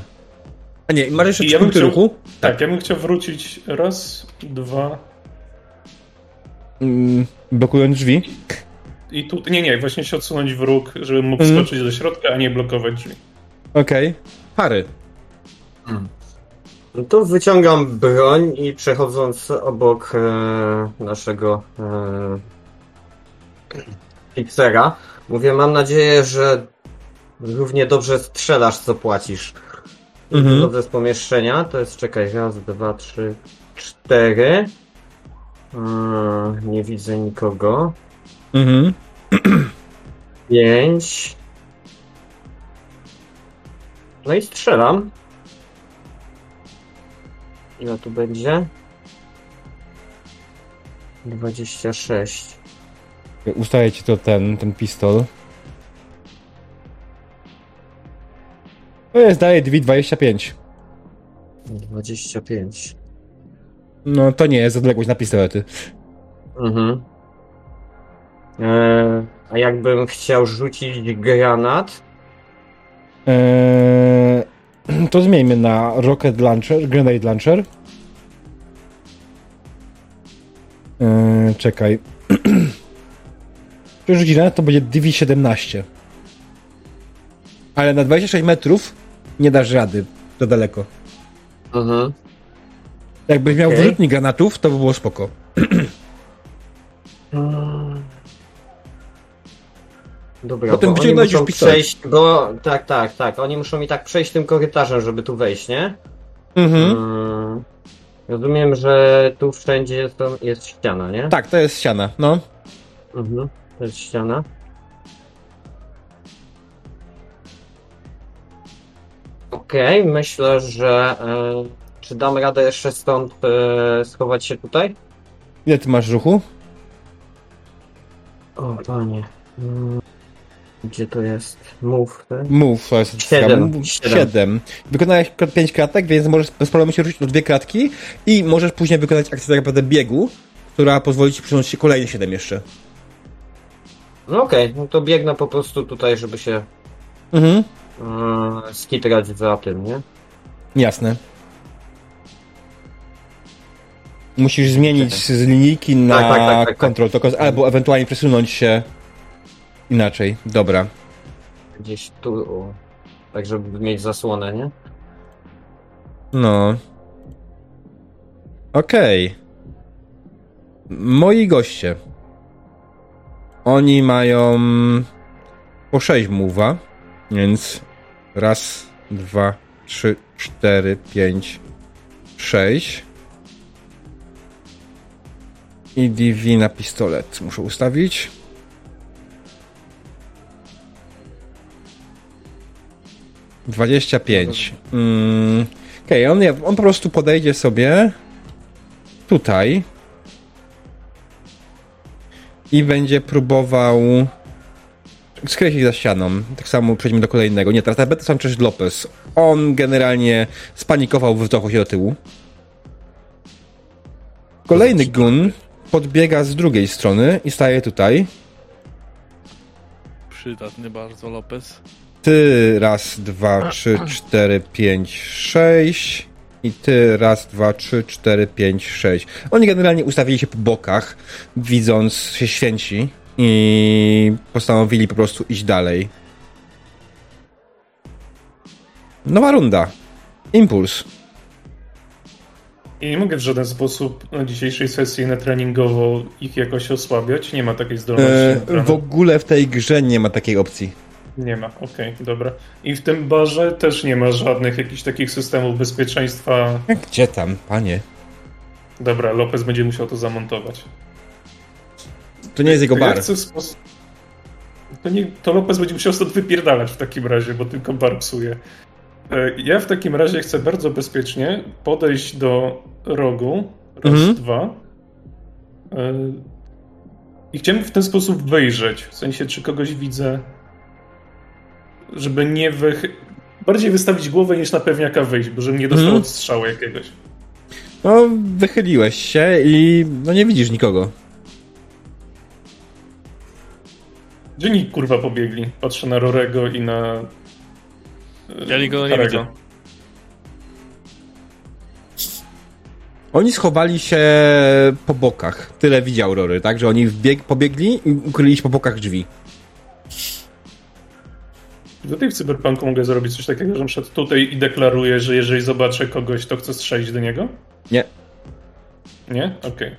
A: A nie, masz jeszcze
D: ja
A: punkty
D: chciał-
A: ruchu?
D: Tak, ja bym chciał wrócić raz, dwa
A: Mm, blokując drzwi.
D: I tu. Nie, nie, właśnie się odsunąć w róg, żebym mógł
A: Mhm.
D: skoczyć do środka, a nie blokować drzwi.
A: Okej. Harry.
B: No to wyciągam broń i przechodząc obok e, naszego e, fixera, mówię, mam nadzieję, że równie dobrze strzelasz, co płacisz.
A: Mhm.
B: Wychodzę z pomieszczenia, to jest, czekaj, raz, dwa, trzy, cztery. E, nie widzę nikogo.
A: Mhm.
B: Pięć. No i strzelam. Ile tu będzie? 26.
A: Ustaje ci to ten, ten pistol. To jest daje DV25.
B: 25.
A: No to nie jest odległość na pistolety.
B: Mhm. Eee, a jakbym chciał rzucić granat,
A: Eee, to zmieńmy na Rocket Launcher, Grenade Launcher. Eee, czekaj. Przerzucić granat to będzie DV17. Ale na 26 metrów nie dasz rady. To daleko.
B: mhm.
A: Jakbyś miał
B: Okej.
A: wyrzutnik granatów, to by było spoko.
B: Dobra,
A: Potem
B: bo oni muszą przejść, bo tak, tak, tak, oni muszą mi tak przejść tym korytarzem, żeby tu wejść, nie?
A: Mhm.
B: Mm. Rozumiem, że tu wszędzie jest, jest ściana, nie?
A: Tak, to jest ściana, no.
B: Mhm. To jest ściana. Okej, myślę, że e, czy dam radę jeszcze stąd e, schować się tutaj?
A: Ile ty masz ruchu?
B: O panie. Mm, Gdzie to jest? Move, tak?
A: Move, to jest
B: Siedem.
A: Move,
B: Siedem.
A: Siedem. Wykonałeś 5 kratek, więc możesz bez problemu się rzucić o dwie kratki i możesz później wykonać akcję tak naprawdę biegu, która pozwoli ci przyjąć się kolejne 7 jeszcze.
B: No okej, no to biegnę po prostu tutaj, żeby się
A: Mhm.
B: e, skitrać za tym, nie?
A: Jasne. Musisz zmienić z linijki na
B: Tak, tak, tak, tak, tak.
A: tokens, albo ewentualnie przesunąć się inaczej. Dobra.
B: Gdzieś tu, o, tak żeby mieć zasłonę, nie?
A: No. Okej. Moi goście. Oni mają po 6 mowa, więc raz, dwa, trzy, cztery, pięć, sześć. I DV na pistolet muszę ustawić. Dwadzieścia pięć. Mm, Okej, on, on po prostu podejdzie sobie tutaj i będzie próbował skreślić za ścianą. Tak samo przejdźmy do kolejnego. Nie, teraz Alberto Sanchez Lopez. On generalnie spanikował, wycofał się do tyłu. Kolejny gun podbiega z drugiej strony i staje tutaj.
C: Przydatny bardzo Lopez.
A: Ty raz, dwa, trzy, cztery, pięć, sześć. I ty raz, dwa, trzy, cztery, pięć, sześć. Oni generalnie ustawili się po bokach, widząc się święci i postanowili po prostu iść dalej. Nowa runda. Impuls.
D: I nie mogę w żaden sposób na dzisiejszej sesji na treningowo ich jakoś osłabiać. Nie ma takiej zdolności.
A: E,
D: naprawdę.
A: w ogóle w tej grze nie ma takiej opcji.
D: Nie ma, okej, dobra. I w tym barze też nie ma żadnych jakichś takich systemów bezpieczeństwa.
A: Gdzie tam, panie?
D: Dobra, Lopez będzie musiał to zamontować.
A: To nie jest jego
D: ja
A: bar.
D: spos- To, nie, to Lopez będzie musiał stąd wypierdalać w takim razie, bo tylko bar psuje. E, Ja w takim razie chcę bardzo bezpiecznie podejść do rogu. Raz,
A: Mhm.
D: dwa. E, I chciałem w ten sposób wyjrzeć. W sensie, czy kogoś widzę, żeby nie wych... Bardziej wystawić głowę niż na pewniaka wyjść, bo żebym nie dostał
A: Mhm.
D: od strzału jakiegoś.
A: No, wychyliłeś się i no nie widzisz nikogo.
D: Gdzie oni kurwa pobiegli? Patrzę na Rorego i na. e,
C: Ja nikogo nie widzę.
A: Oni schowali się po bokach. Tyle widział Rory, tak? Że oni wbieg, pobiegli i ukryli się po bokach drzwi.
D: Tutaj w Cyberpunku mogę zrobić coś takiego, że przykład tutaj i deklaruję, że jeżeli zobaczę kogoś, to chcę strzelić do niego?
A: Nie.
D: Nie? Okej.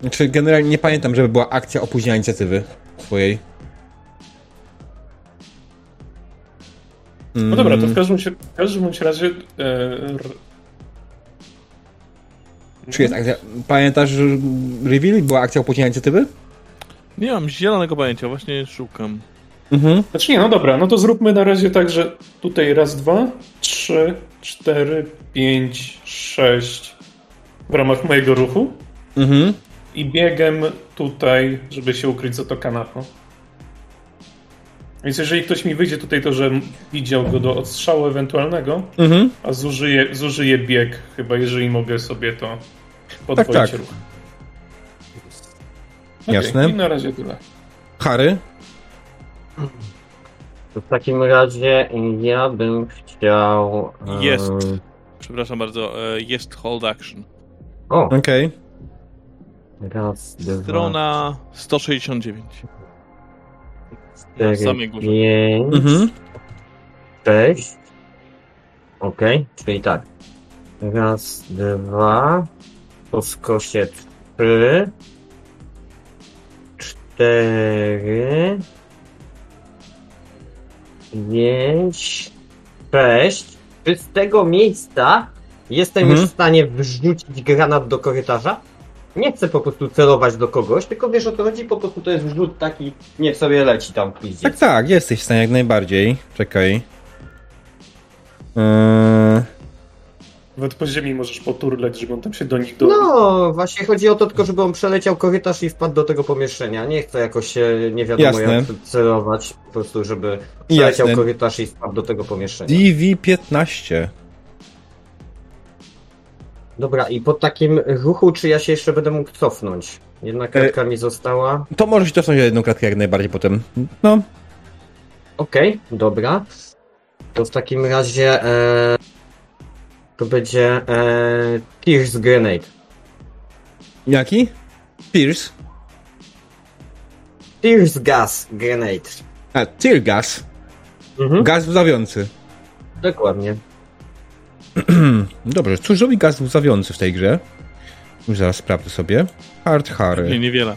A: Znaczy, generalnie nie pamiętam, żeby była akcja opóźnienia inicjatywy twojej.
D: No dobra, to w każdym, się, w każdym bądź razie. E, r...
A: Czy jest akcja... Pamiętasz, że reveal była akcja opóźnienia inicjatywy?
C: Nie mam zielonego pojęcia, właśnie szukam.
A: Mhm.
D: Znaczy nie, no dobra, no to zróbmy na razie tak, że tutaj raz, dwa, trzy, cztery, pięć, sześć w ramach mojego ruchu
A: Mhm.
D: i biegiem tutaj, żeby się ukryć za to kanapą. Więc jeżeli ktoś mi wyjdzie tutaj, to że widział go do odstrzału ewentualnego,
A: Mhm.
D: a zużyję, zużyję bieg, chyba jeżeli mogę sobie to podwoić
A: Tak, tak.
D: ruch. Okej,
A: Jasne.
D: I na razie tyle.
A: Harry?
B: To w takim razie ja bym chciał.
C: Jest. Przepraszam bardzo, e, jest hold action.
B: O,
A: Okej.
B: raz, dwa,
C: Strona 169.
B: cztery,
C: górze.
B: pięć,
A: Mhm.
B: sześć. Okej, czyli tak. Raz, dwa, po skosie trzy, cztery, pięć, sześć. Czy z tego miejsca jestem
A: Mhm.
B: już w stanie wrzucić granat do korytarza? Nie chcę po prostu celować do kogoś, tylko wiesz o co chodzi, po prostu to jest wrzut taki, niech sobie leci tam w pizdzie.
A: Tak, tak, jesteś w stanie jak najbardziej. Czekaj. Eee,
D: Nawet po ziemi możesz poturleć, żeby on tam się do nich do...
B: No, właśnie chodzi o to tylko, żeby on przeleciał korytarz i wpadł do tego pomieszczenia. Nie chcę jakoś się, nie wiadomo
A: Jasne.
B: jak celować, po prostu, żeby przeleciał
A: Jasne.
B: korytarz i wpadł do tego pomieszczenia.
A: DV15.
B: Dobra, i po takim ruchu, czy ja się jeszcze będę mógł cofnąć? Jedna kratka mi została.
A: To możesz cofnąć o jedną kratkę jak najbardziej potem. No.
B: Okej, dobra. To w takim razie e, to będzie e, Pierce Grenade.
A: Jaki? Pierce.
B: Pierce Gas Grenade.
A: A, tear gas.
B: Mhm.
A: Gaz łzawiący.
B: Dokładnie.
A: Dobrze, cóż robi gaz łzawiący w tej grze? Już zaraz sprawdzę sobie. Hard Harry.
C: Nie, niewiele.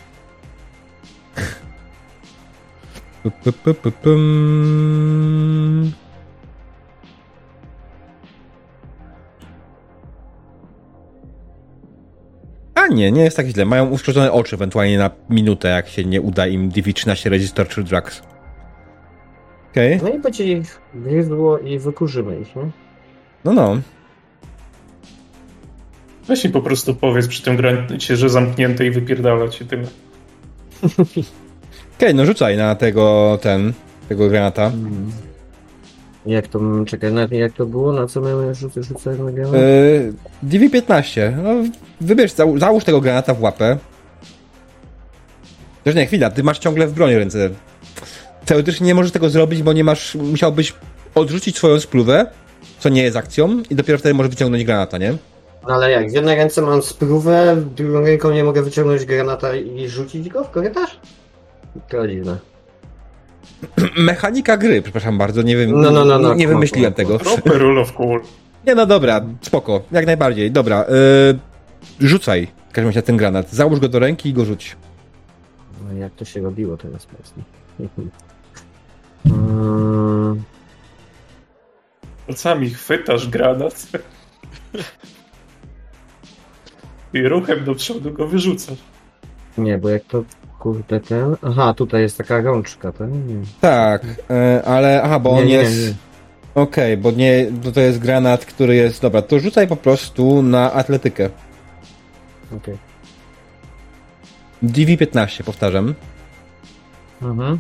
A: Pu, pu, pu, A nie, nie jest tak źle. Mają uszkodzone oczy ewentualnie na minutę, jak się nie uda im DV13 Register czy Drugs. Okej,
B: No i będzie ich gryzło i wykurzymy ich, nie?
A: no no.
D: Weź mi po prostu powiedz przy tym granicie, że zamknięte i wypierdalać i tyle.
A: Okej, no rzucaj na tego, ten, tego granata.
B: Jak to, czekaj, na, jak to było? Na co miałem rzucać, rzucać na granat?
A: Yy, DV15. No, wybierz, zał, załóż tego granata w łapę. Też nie, chwila, ty masz ciągle w broni ręce. Teoretycznie nie możesz tego zrobić, bo nie masz, musiałbyś odrzucić swoją spluwę, co nie jest akcją, i dopiero wtedy możesz wyciągnąć granata, nie?
B: No ale jak, w jednej ręce mam sprówę, w drugą ręką nie mogę wyciągnąć granata i rzucić go w korytarz? To dziwne.
A: Mechanika gry, przepraszam bardzo, nie wiem,
B: No, no, no, no,
A: nie
B: no,
A: wymyśliłem
B: no,
A: tego.
D: Proper rule of cool.
A: Nie no dobra, spoko, jak najbardziej, dobra. Yy, rzucaj, w każdym razie ten granat. Załóż go do ręki i go rzuć.
B: No jak to się robiło teraz mocno. Mm,
D: Palcami chwytasz granat i ruchem do przodu go wyrzucasz.
B: nie, bo jak to kurde ten... Aha, tutaj jest taka rączka, tak? Nie.
A: Tak, yy, ale, aha, bo
B: Nie,
A: on
B: nie,
A: jest...
B: nie.
A: Okej, bo nie, bo to jest granat, który jest. Dobra, to rzucaj po prostu na atletykę.
B: Okej.
A: DV15, powtarzam.
B: Mhm.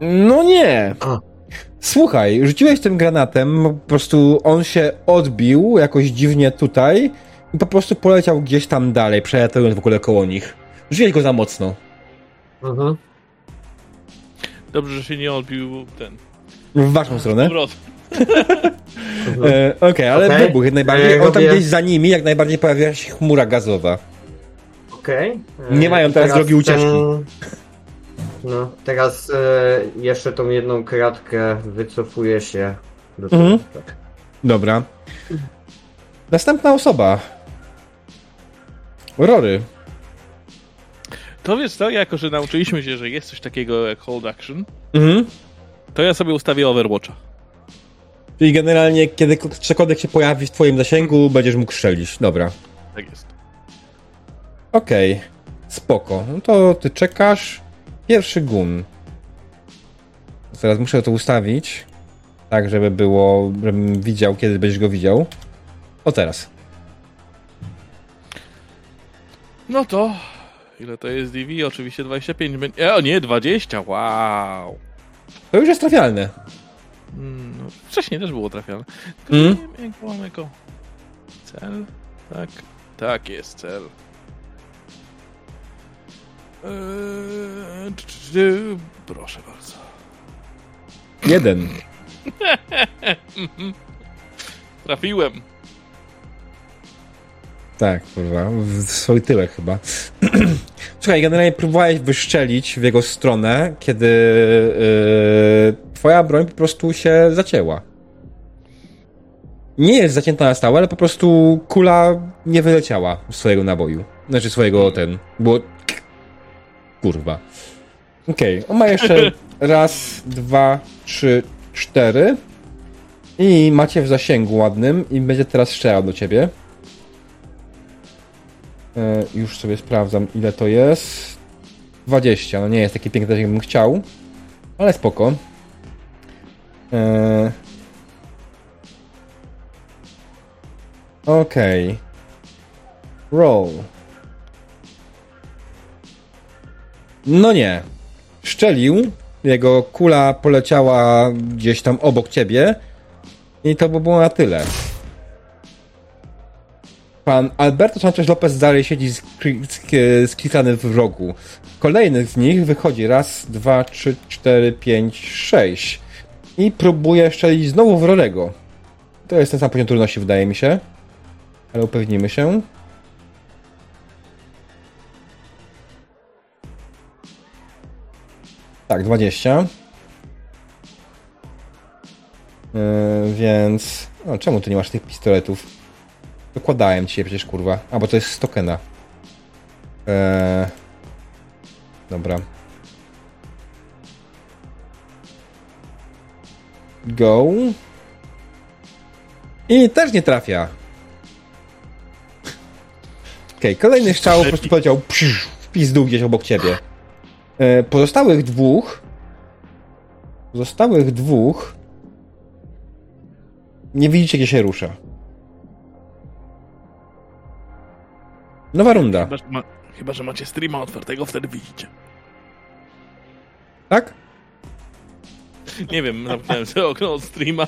A: No nie!
B: A.
A: Słuchaj, rzuciłeś tym granatem, po prostu on się odbił jakoś dziwnie tutaj i po prostu poleciał gdzieś tam dalej, przelatując w ogóle koło nich. Rzuciłeś go za mocno.
B: Mhm.
C: Dobrze, że się nie odbił ten.
A: W waszą stronę. E, Okej, ale
B: Okej.
A: wybuch jak najbardziej.
B: E,
A: On tam gdzieś za nimi, jak najbardziej pojawiła się chmura gazowa.
B: Okej. E,
A: Nie mają
B: i
A: teraz drogi ucieczki.
B: No, teraz e, jeszcze tą jedną kratkę wycofuję się do.
A: Mhm.
B: Tak.
A: Dobra. Następna osoba. Rory.
C: To wiesz co, jako że nauczyliśmy się, że jest coś takiego jak hold action,
A: Mhm.
C: to ja sobie ustawię Overwatcha.
A: Czyli generalnie, kiedy cokolwiek się pojawi w twoim zasięgu, będziesz mógł strzelić. Dobra.
C: Tak jest.
A: Okej. Spoko. No to ty czekasz. Pierwszy gun. Teraz muszę to ustawić. Tak, żeby było, żebym widział, kiedy będziesz go widział. O teraz.
C: No to. Ile to jest DV? Oczywiście 25. będzie- E, o nie, 20. Wow.
A: To już jest trafialne.
C: Mm, No, wcześniej też było trafione. Tylko
A: Mm.
C: nie wiem, jak jako cel. Tak, tak jest cel. Eee, proszę bardzo.
A: Jeden.
C: Trafiłem.
A: Tak, kurwa. W swój tyłek chyba. Słuchaj, generalnie próbowałeś wyszczelić w jego stronę, kiedy yy, twoja broń po prostu się zacięła. Nie jest zacięta na stałe, ale po prostu kula nie wyleciała z swojego naboju. Znaczy swojego ten. Było. Kurwa. Okej, on ma jeszcze raz, dwa, trzy, cztery. I macie w zasięgu ładnym i będzie teraz strzelał do ciebie. E, już sobie sprawdzam, ile to jest. 20. No nie jest taki piękny, jak bym chciał, ale spoko. E... Okej. Roll. No nie. Szczelił. Jego kula poleciała gdzieś tam obok ciebie. I to by było na tyle. Pan Alberto Sanchez Lopez dalej siedzi sklikany w rogu. Kolejny z nich wychodzi raz, dwa, trzy, cztery, pięć, sześć. I próbuje strzelić znowu w Rorego. To jest ten sam poziom trudności, wydaje mi się. Ale upewnimy się. Tak, 20. Yy, więc... O, czemu ty nie masz tych pistoletów? Dokładałem ci je przecież, kurwa. A, bo to jest z tokena. Eee... Dobra. Go. I też nie trafia. Okej, kolejny strzał po prostu psz, w pizdu gdzieś obok ciebie. E, pozostałych dwóch pozostałych dwóch nie widzicie, gdzie się rusza. Nowa runda,
C: Chyba, że, ma, chyba, że macie streama otwartego, wtedy widzicie.
A: tak?
C: Nie wiem, zamknąłem sobie okno od streama.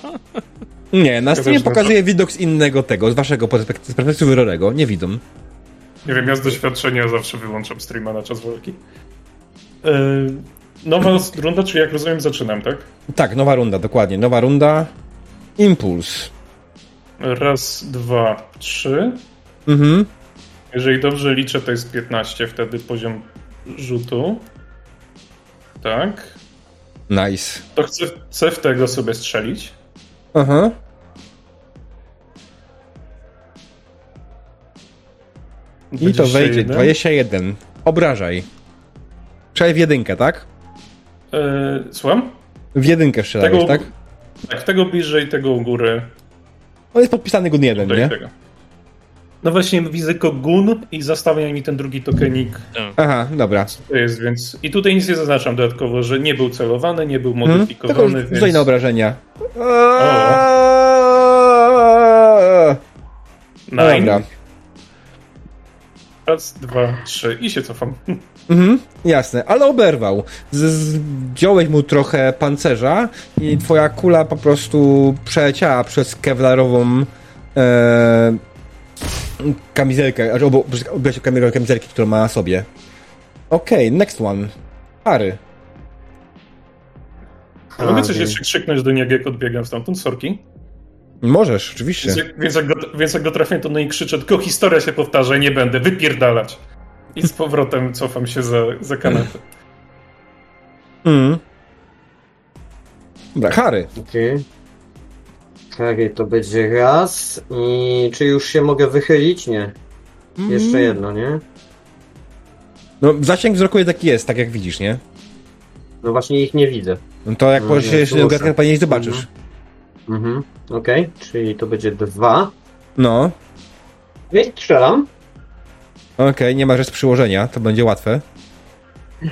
A: Nie, na streamie pokazuje widok z innego tego, z waszego perspektywy, z perspektywy Rorego. Nie widzą.
D: Nie wiem, ja z doświadczenia zawsze wyłączam streama na czas walki. Yy, nowa runda, czyli jak rozumiem, zaczynam, tak?
A: Tak, nowa runda, dokładnie. Nowa runda. Impuls.
D: Raz, dwa, trzy.
A: Mhm.
D: Jeżeli dobrze liczę, to jest 15 wtedy poziom rzutu. Tak.
A: Nice.
D: To chcę, chcę w tego sobie strzelić.
A: Aha. I to wejdzie.
D: 21.
A: 21. Obrażaj. Strzelaj w jedynkę, tak?
D: Yy, słucham?
A: W jedynkę strzelałeś,
D: Tego,
A: tak?
D: tak, tego bliżej, tego u góry.
A: On jest podpisany gun jeden,
D: Tutaj
A: nie?
D: tego. No właśnie widzę tylko gun i zastawia mi ten drugi tokenik.
A: Aha, dobra.
D: To jest, więc... I tutaj nic nie zaznaczam dodatkowo, że nie był celowany, nie był
A: Hmm? Tylko
D: modyfikowany,
A: na
D: więc...
A: obrażenia. No
D: Nine.
A: dobra.
D: Raz, dwa, trzy i się cofam.
A: Mhm, jasne, ale oberwał. Z, z, wziąłeś mu trochę pancerza i twoja kula po prostu przeleciała przez kewlarową e, kamizelkę, obo- przez- obrać kamizelkę, kamizelki, którą ma na sobie. Okej, next one. Harry.
D: Mogę coś jeszcze krzyknąć do niego, jak odbiegam stamtąd, sorki?
A: Możesz, oczywiście.
D: Więc jak, więc, jak go, więc jak go trafię, to no i krzyczę, tylko historia się powtarza, nie będę, wypierdalać. I z powrotem cofam się za, za kanapę.
A: Mm. Dobra, Harry.
B: Okej. Harry to będzie raz. I czy już się mogę wychylić? Nie. Jeszcze jedno, nie?
A: No, zasięg wzroku taki jest, tak jak widzisz, nie?
B: No właśnie ich nie widzę.
A: No to jak
B: No,
A: położysz się jeszcze do gadki, nie zobaczysz.
B: Mhm. Okej, czyli to będzie dwa.
A: No.
B: I strzelam.
A: Okej, nie ma rzecz przyłożenia, to będzie łatwe.
B: To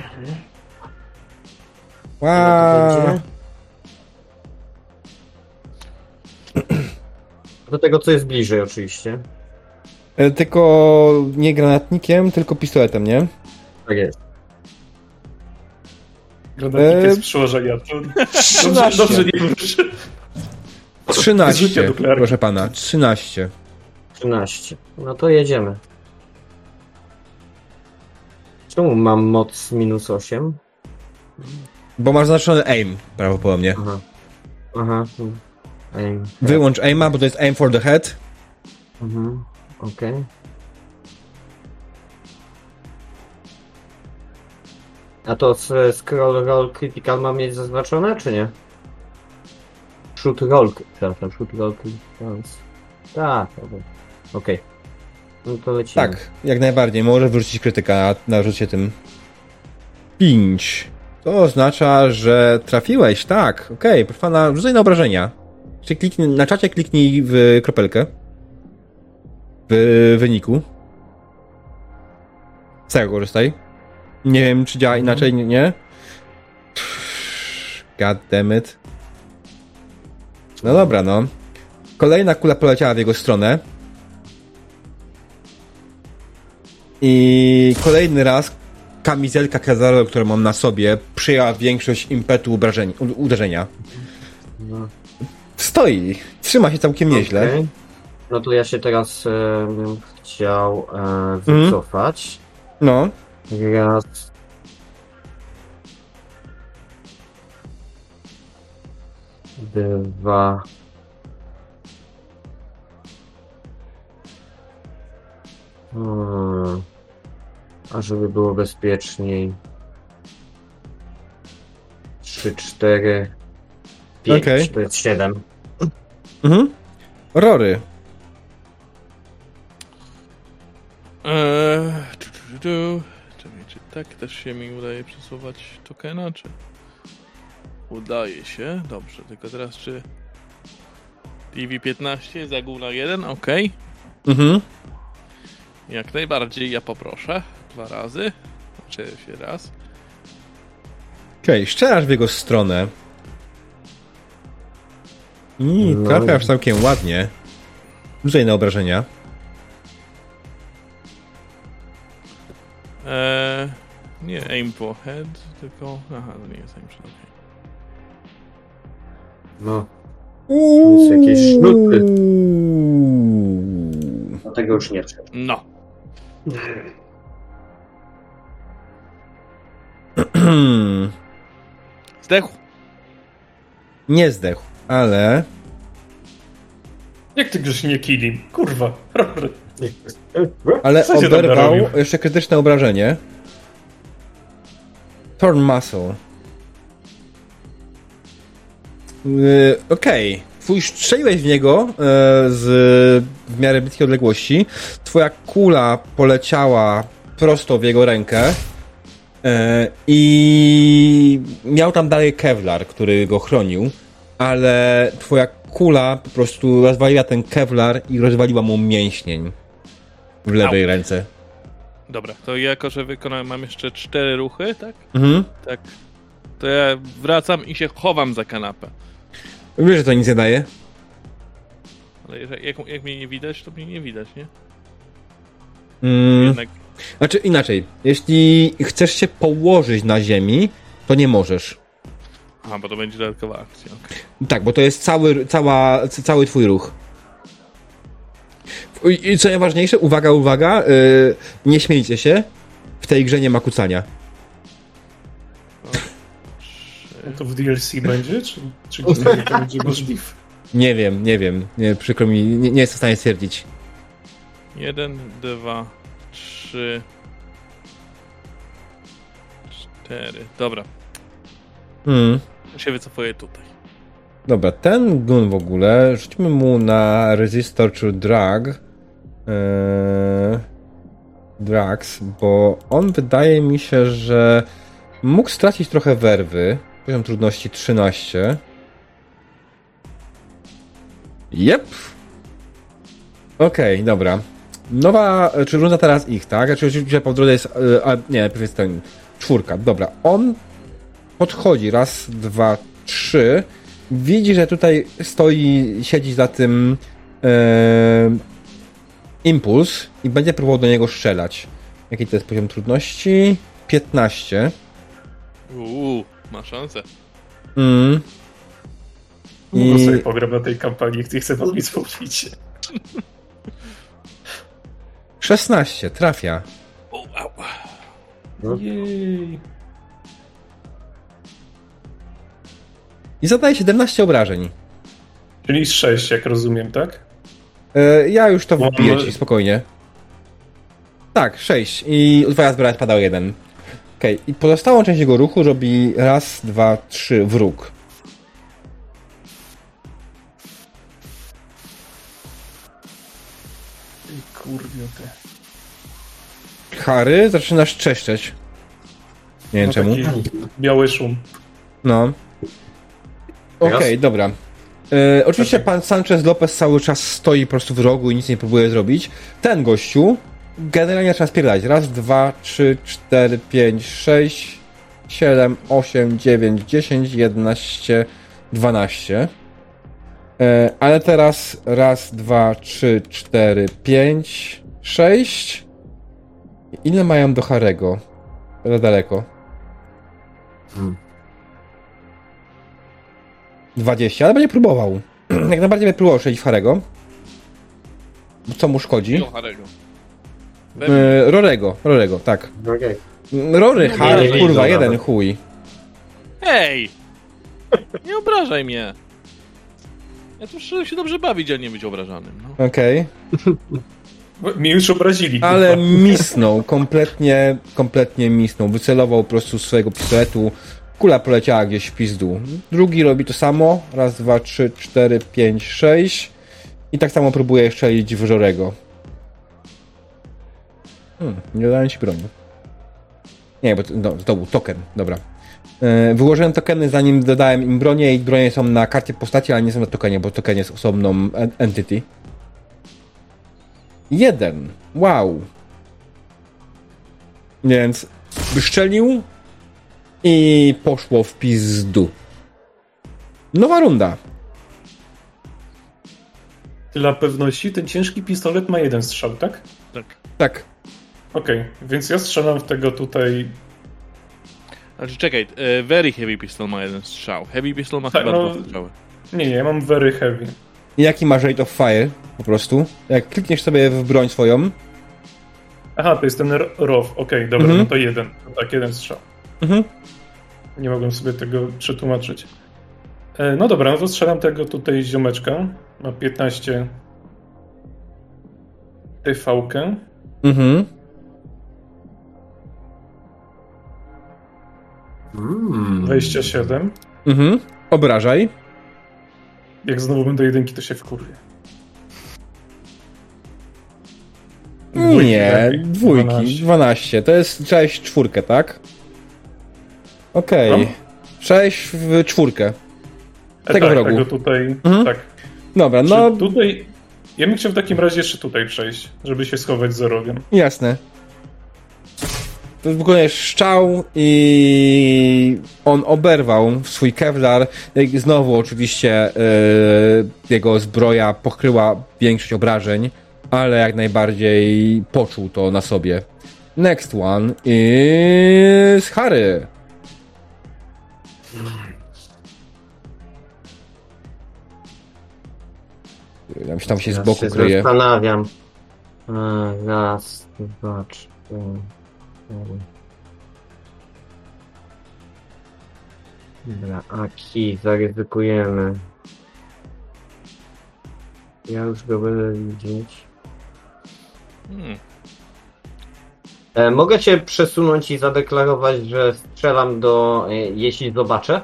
A: Wow.
B: będzie? Do tego, co jest bliżej, oczywiście.
A: E, Tylko nie granatnikiem, tylko pistoletem, nie?
B: Tak jest.
D: Granatnik
A: Eee,
D: jest przyłożenia. To dobrze,
A: 13.
D: dobrze nie wróży.
A: 13,
D: Życie nuklearne.
A: proszę pana, 13.
B: 13. No to jedziemy. Czemu mam moc minus 8?
A: Bo masz zaznaczony aim, prawdopodobnie.
B: Aha. Aha. Ej.
A: Wyłącz aima, bo to jest aim for the head.
B: Mhm. Okej. A to scroll roll critical mam mieć zaznaczone, czy nie? Shoot roll, przepraszam, shoot roll critical. Tak, dobra. Okej. No to lecimy.
A: Tak, jak najbardziej. Może wyrzucić krytyka na, rzucie tym. 5. To oznacza, że trafiłeś, tak. Okej, proszę pana, rzucaj na obrażenia. Kliknij, na czacie kliknij w kropelkę. W wyniku. Z tego korzystaj. Nie wiem, czy działa inaczej, nie? God damn it. No dobra, no. Kolejna kula poleciała w jego stronę. I kolejny raz kamizelka Kazaro, którą mam na sobie, przyjęła większość impetu uderzenia.
B: No.
A: Stoi. Trzyma się całkiem nieźle.
B: Okej. No to ja się teraz e, bym chciał e,
A: Mhm.
B: wycofać.
A: No.
B: Raz. Dwa. Hmm. A żeby było bezpieczniej. 3, 4, 5,
A: Okej.
B: to jest 7.
A: Mhm. Rory.
C: Eee, tu, tu, tu, czy tak też się mi udaje przesuwać tokena, czy... Udaje się, dobrze, tylko teraz czy... TV15 za górna 1, ok.
A: Mhm.
C: Jak najbardziej ja poproszę. Dwa razy. Znaczy się raz.
A: Okej, szczerasz w jego stronę. I
B: No.
A: trafiasz całkiem ładnie. Rzucaj na obrażenia.
C: Eee, nie aim for head, tylko... Aha, to nie jest aim for head.
B: No,
A: Uuu.
B: Jest jakieś sznurki. do tego już nie trzeba.
C: No. Zdechł.
A: Nie zdechł, ale
D: Jak ty goś nie killi? Kurwa. Rory.
A: ale oberwał jeszcze krytyczne obrażenie. Torn Muscle. Yy, Okej. Twój strzeliłeś w niego yy, z w miarę bliskiej odległości. Twoja kula poleciała prosto w jego rękę. yy, I miał tam dalej Kevlar, który go chronił, ale twoja kula po prostu rozwaliła ten Kevlar i rozwaliła mu mięśnień w lewej ręce.
C: Dobra, to jako, że wykonałem, mam jeszcze cztery ruchy, tak?
A: Mhm.
C: Tak. To ja wracam i się chowam za kanapę.
A: Wiesz, że to nic nie daje?
C: Ale jak, jak mnie nie widać, to mnie nie widać, nie?
A: Mm,
C: Jednak
A: znaczy inaczej, jeśli chcesz się położyć na ziemi, to nie możesz.
C: Aha, bo to będzie dodatkowa akcja.
A: Tak, bo to jest cały, cała, cały twój ruch. I i co najważniejsze, uwaga, uwaga, yy, nie śmiejcie się, w tej grze nie ma kucania.
D: To w DLC będzie? Czy, czy gdzie to będzie możliwe?
A: Nie wiem, nie wiem, nie, przykro mi, nie, nie jestem w stanie stwierdzić.
C: Jeden, dwa, trzy, cztery. Dobra,
A: Hmm.
C: ja się wycofuję tutaj.
A: Dobra, ten gun w ogóle, rzućmy mu na Resistor czy Drag. Eee, drugs, bo on wydaje mi się, że mógł stracić trochę werwy. Poziom trudności 13. Jep. Okej, dobra. Nowa, czy runda teraz ich, tak? Znaczy oczywiście po drodze jest, e, a, nie, najpierw jest ten, czwórka. Dobra, on podchodzi, raz, dwa, trzy. Widzi, że tutaj stoi, siedzi za tym e, impuls i będzie próbował do niego strzelać. Jaki to jest poziom trudności? 15.
C: Uuu, ma szansę.
A: Mm.
D: I...
A: I-
D: sobie pogram na tej kampanii, nie chcę wam nic mówić.
A: 16, trafia.
C: O, au.
B: No.
D: Jej.
A: I zadaje 17 obrażeń.
D: Czyli 6, jak rozumiem, tak?
A: E, ja już to wbiję ci spokojnie. Tak, 6. I twoja zbroja spadał jeden. Okej, i pozostałą część jego ruchu robi raz, dwa, trzy wróg.
D: I kurwiu ty.
A: Harry, zaczynasz czeszczeć. Nie wiem
D: No
A: czemu.
D: taki biały szum.
A: No. Okej,
B: Teraz?
A: dobra. E, oczywiście pan Sanchez Lopez cały czas stoi po prostu w rogu i nic nie próbuje zrobić. Ten gościu generalnie trzeba spierdać. Raz, dwa, trzy, cztery, pięć, sześć, siedem, osiem, dziewięć, dziesięć, jedenaście, dwanaście. E, ale teraz raz, dwa, trzy, cztery, pięć, sześć. Ile mają do Harego? Za daleko.
B: Hmm.
A: 20, ale będzie próbował. Jak najbardziej będzie próbował w Harego. Co mu szkodzi?
C: Harego.
A: E, Rorego, Rorego, tak.
B: Okej.
A: Rory,
B: No,
A: kurwa, jeden chuj.
C: Hej! Nie obrażaj mnie. Ja tu muszę się dobrze bawić, a nie być obrażanym. No.
A: Okej.
D: Mnie już obrazili.
A: Ale
D: kurwa.
A: misnął, kompletnie, kompletnie misnął. Wycelował po prostu z swojego pistoletu Kula poleciała gdzieś w pizdu. Drugi robi to samo. Raz, dwa, trzy, cztery, pięć, sześć. I tak samo próbuje strzelić w Żorego. Hmm, nie dałem ci broni. Nie, bo to, no, to był token, dobra. E, Wyłożyłem tokeny zanim dodałem im bronię i bronie są na karcie postaci, ale nie są na tokenie, bo token jest osobną en- entity. Jeden. Wow. Więc wyszczelił i poszło w pizdu. Nowa runda.
D: Dla pewności ten ciężki pistolet ma jeden strzał, tak?
C: Tak.
A: Tak.
D: Okej, więc ja strzelam w tego tutaj.
C: Znaczy czekaj, e, Very Heavy Pistol ma jeden strzał. Heavy Pistol ma
D: Tak,
C: chyba
D: no-
C: dwa strzały.
D: Nie, nie, ja mam very heavy.
A: Jaki masz rate of fire? Po prostu. Jak klikniesz sobie w broń swoją.
D: Aha, to jest ten ROW. Okej, dobra,
A: Mhm.
D: no to jeden. Tak, jeden strzał.
A: Mhm.
D: Nie mogłem sobie tego przetłumaczyć. E, No dobra, no to strzelam tego tutaj ziomeczka. Ma 15 TV-kę.
A: Mhm.
B: Mm.
D: 27.
A: Mhm. Obrażaj.
D: Jak znowu będę jedynki, to się wkurwię.
A: Nie,
D: lepiej.
A: dwójki. 12.
D: 12.
A: To jest 6 czwórkę, tak? Okej.
D: Tam?
A: 6 w czwórkę.
D: E,
A: Tego
D: tak,
A: wrogu.
D: tego tutaj.
A: Mhm.
D: Tak.
A: Dobra,
D: No.
A: no
D: tutaj. Ja bym chciał w takim razie jeszcze tutaj przejść, żeby się schować za rogiem.
A: jasne. To wykonujesz szczał i on oberwał swój kevlar. Znowu oczywiście e, jego zbroja pokryła większość obrażeń, ale jak najbardziej poczuł to na sobie. Next one is Harry. Ja się tam się z
B: Ja
A: boku
B: się
A: kryje.
B: zastanawiam. E, Raz, dwa, trzy. Dobra, Aki, zaryzykujemy. Ja już go będę widzieć.
C: Hmm.
B: E, mogę się przesunąć i zadeklarować, że strzelam do... E, jeśli zobaczę?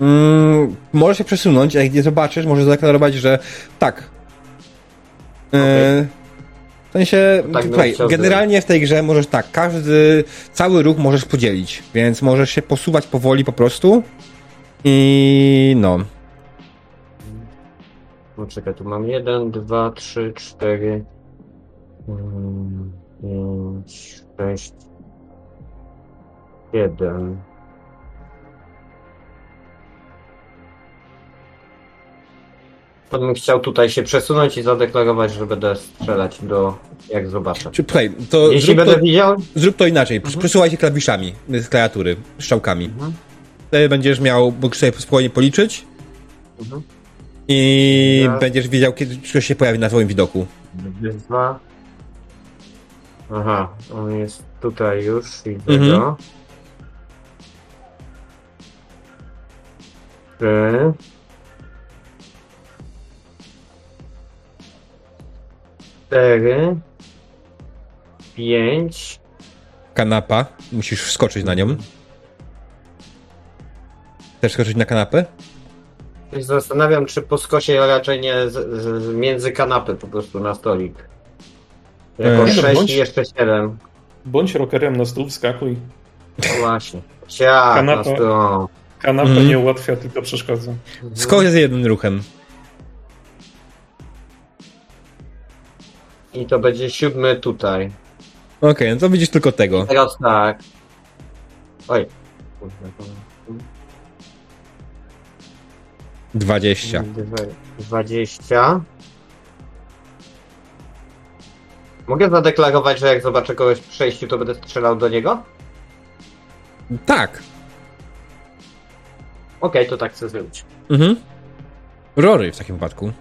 A: Mm, może się przesunąć, a jak nie zobaczysz, może zadeklarować, że tak. E, w sensie,
B: tak chciał
A: generalnie w tej grze możesz tak, każdy, cały ruch możesz podzielić, więc możesz się posuwać powoli po prostu i no.
B: No czekaj, tu mam jeden, dwa, trzy, cztery, mm, pięć, sześć, siedem. To bym chciał tutaj się przesunąć i zadeklarować, że będę strzelać do... jak zobaczę.
A: Czy, słuchaj, to
B: Jeśli
A: zrób
B: będę
A: to,
B: widział...
A: zrób to inaczej, przesuwaj się klawiszami z klawiatury, strzałkami.
B: Mhm.
A: Wtedy będziesz miał, mógł sobie spokojnie policzyć
B: Mhm.
A: i
B: Raz.
A: będziesz wiedział, kiedy coś się pojawi na twoim widoku.
B: Dwa. Aha, on jest tutaj już, widzę
A: Mhm.
B: go. Trzy. Cztery. Pięć.
A: Kanapa, musisz wskoczyć na nią. Chcesz skoczyć na kanapę?
B: Zastanawiam, czy po skosie raczej nie z, z, między kanapy po prostu na stolik. Jako
A: E,
B: sześć
D: bądź-
B: i jeszcze siedem.
D: Bądź rockerem na stół, wskakuj.
B: Właśnie. Ciach, na
D: Kanapa. Kanapa
A: Mhm.
D: nie ułatwia, tylko przeszkadza.
A: Skok z jednym ruchem.
B: I to będzie siódmy tutaj.
A: Okej, no to widzisz tylko tego.
B: Teraz tak. Oj. Kurde, to-
A: 20.
B: Dwa- 20. Mogę zadeklarować, że jak zobaczę kogoś w przejściu, to będę strzelał do niego?
A: Tak.
B: Okej, to tak chcę zrobić.
A: Mhm. Rory w takim wypadku.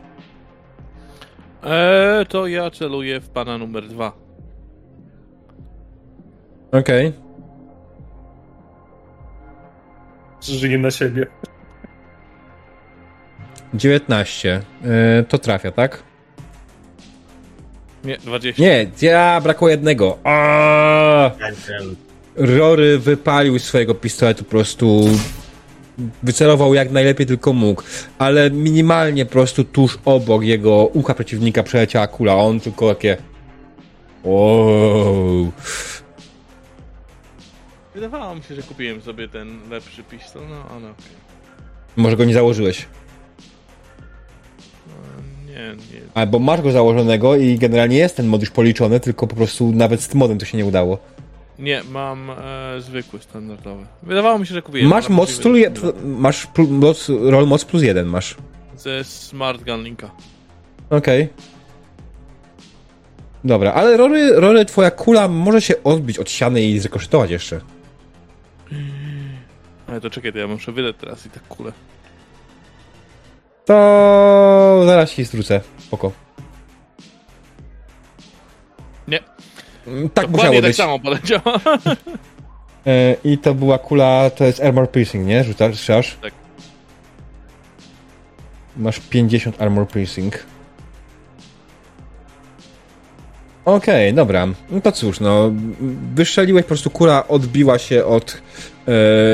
C: Eee, to ja celuję w pana numer dwa.
A: Okej.
D: Żyje na siebie.
A: 19. Yy, to trafia, tak?
C: Nie, 20.
A: Nie, ja brakło jednego. Aaaa! Rory wypalił swojego pistoletu po prostu wycelował jak najlepiej tylko mógł, ale minimalnie po prostu tuż obok jego ucha przeciwnika przeleciała kula, on tylko takie wow.
C: Wydawało mi się, że kupiłem sobie ten lepszy pistol, no ale okej.
A: Może go nie założyłeś.
C: No, Nie, nie.
A: Albo masz go założonego i generalnie jest ten mod już policzony, tylko po prostu nawet z tym modem to się nie udało.
C: Nie, mam e, zwykły, standardowy. Wydawało mi się, że kupiłem.
A: Masz moc,
C: że
A: je, masz plu, moc, roll moc plus jeden masz.
C: Ze Smart Gun Linka.
A: Okej. Dobra, ale Rory, Rory, twoja kula może się odbić od ściany i zrekosztować jeszcze.
C: Ale to czekaj, to ja muszę wydać teraz i tak kulę.
A: To zaraz ci zwrócę. Spoko. Tak
C: Dokładnie
A: musiało
C: tak
A: być.
C: samo poleciała.
A: E, I to była kula, to jest armor piercing, nie? Rzucasz? Strzelasz?
C: Tak.
A: Masz 50 armor piercing. Okej, dobra. No to cóż, no. Wystrzeliłeś, po prostu kula odbiła się od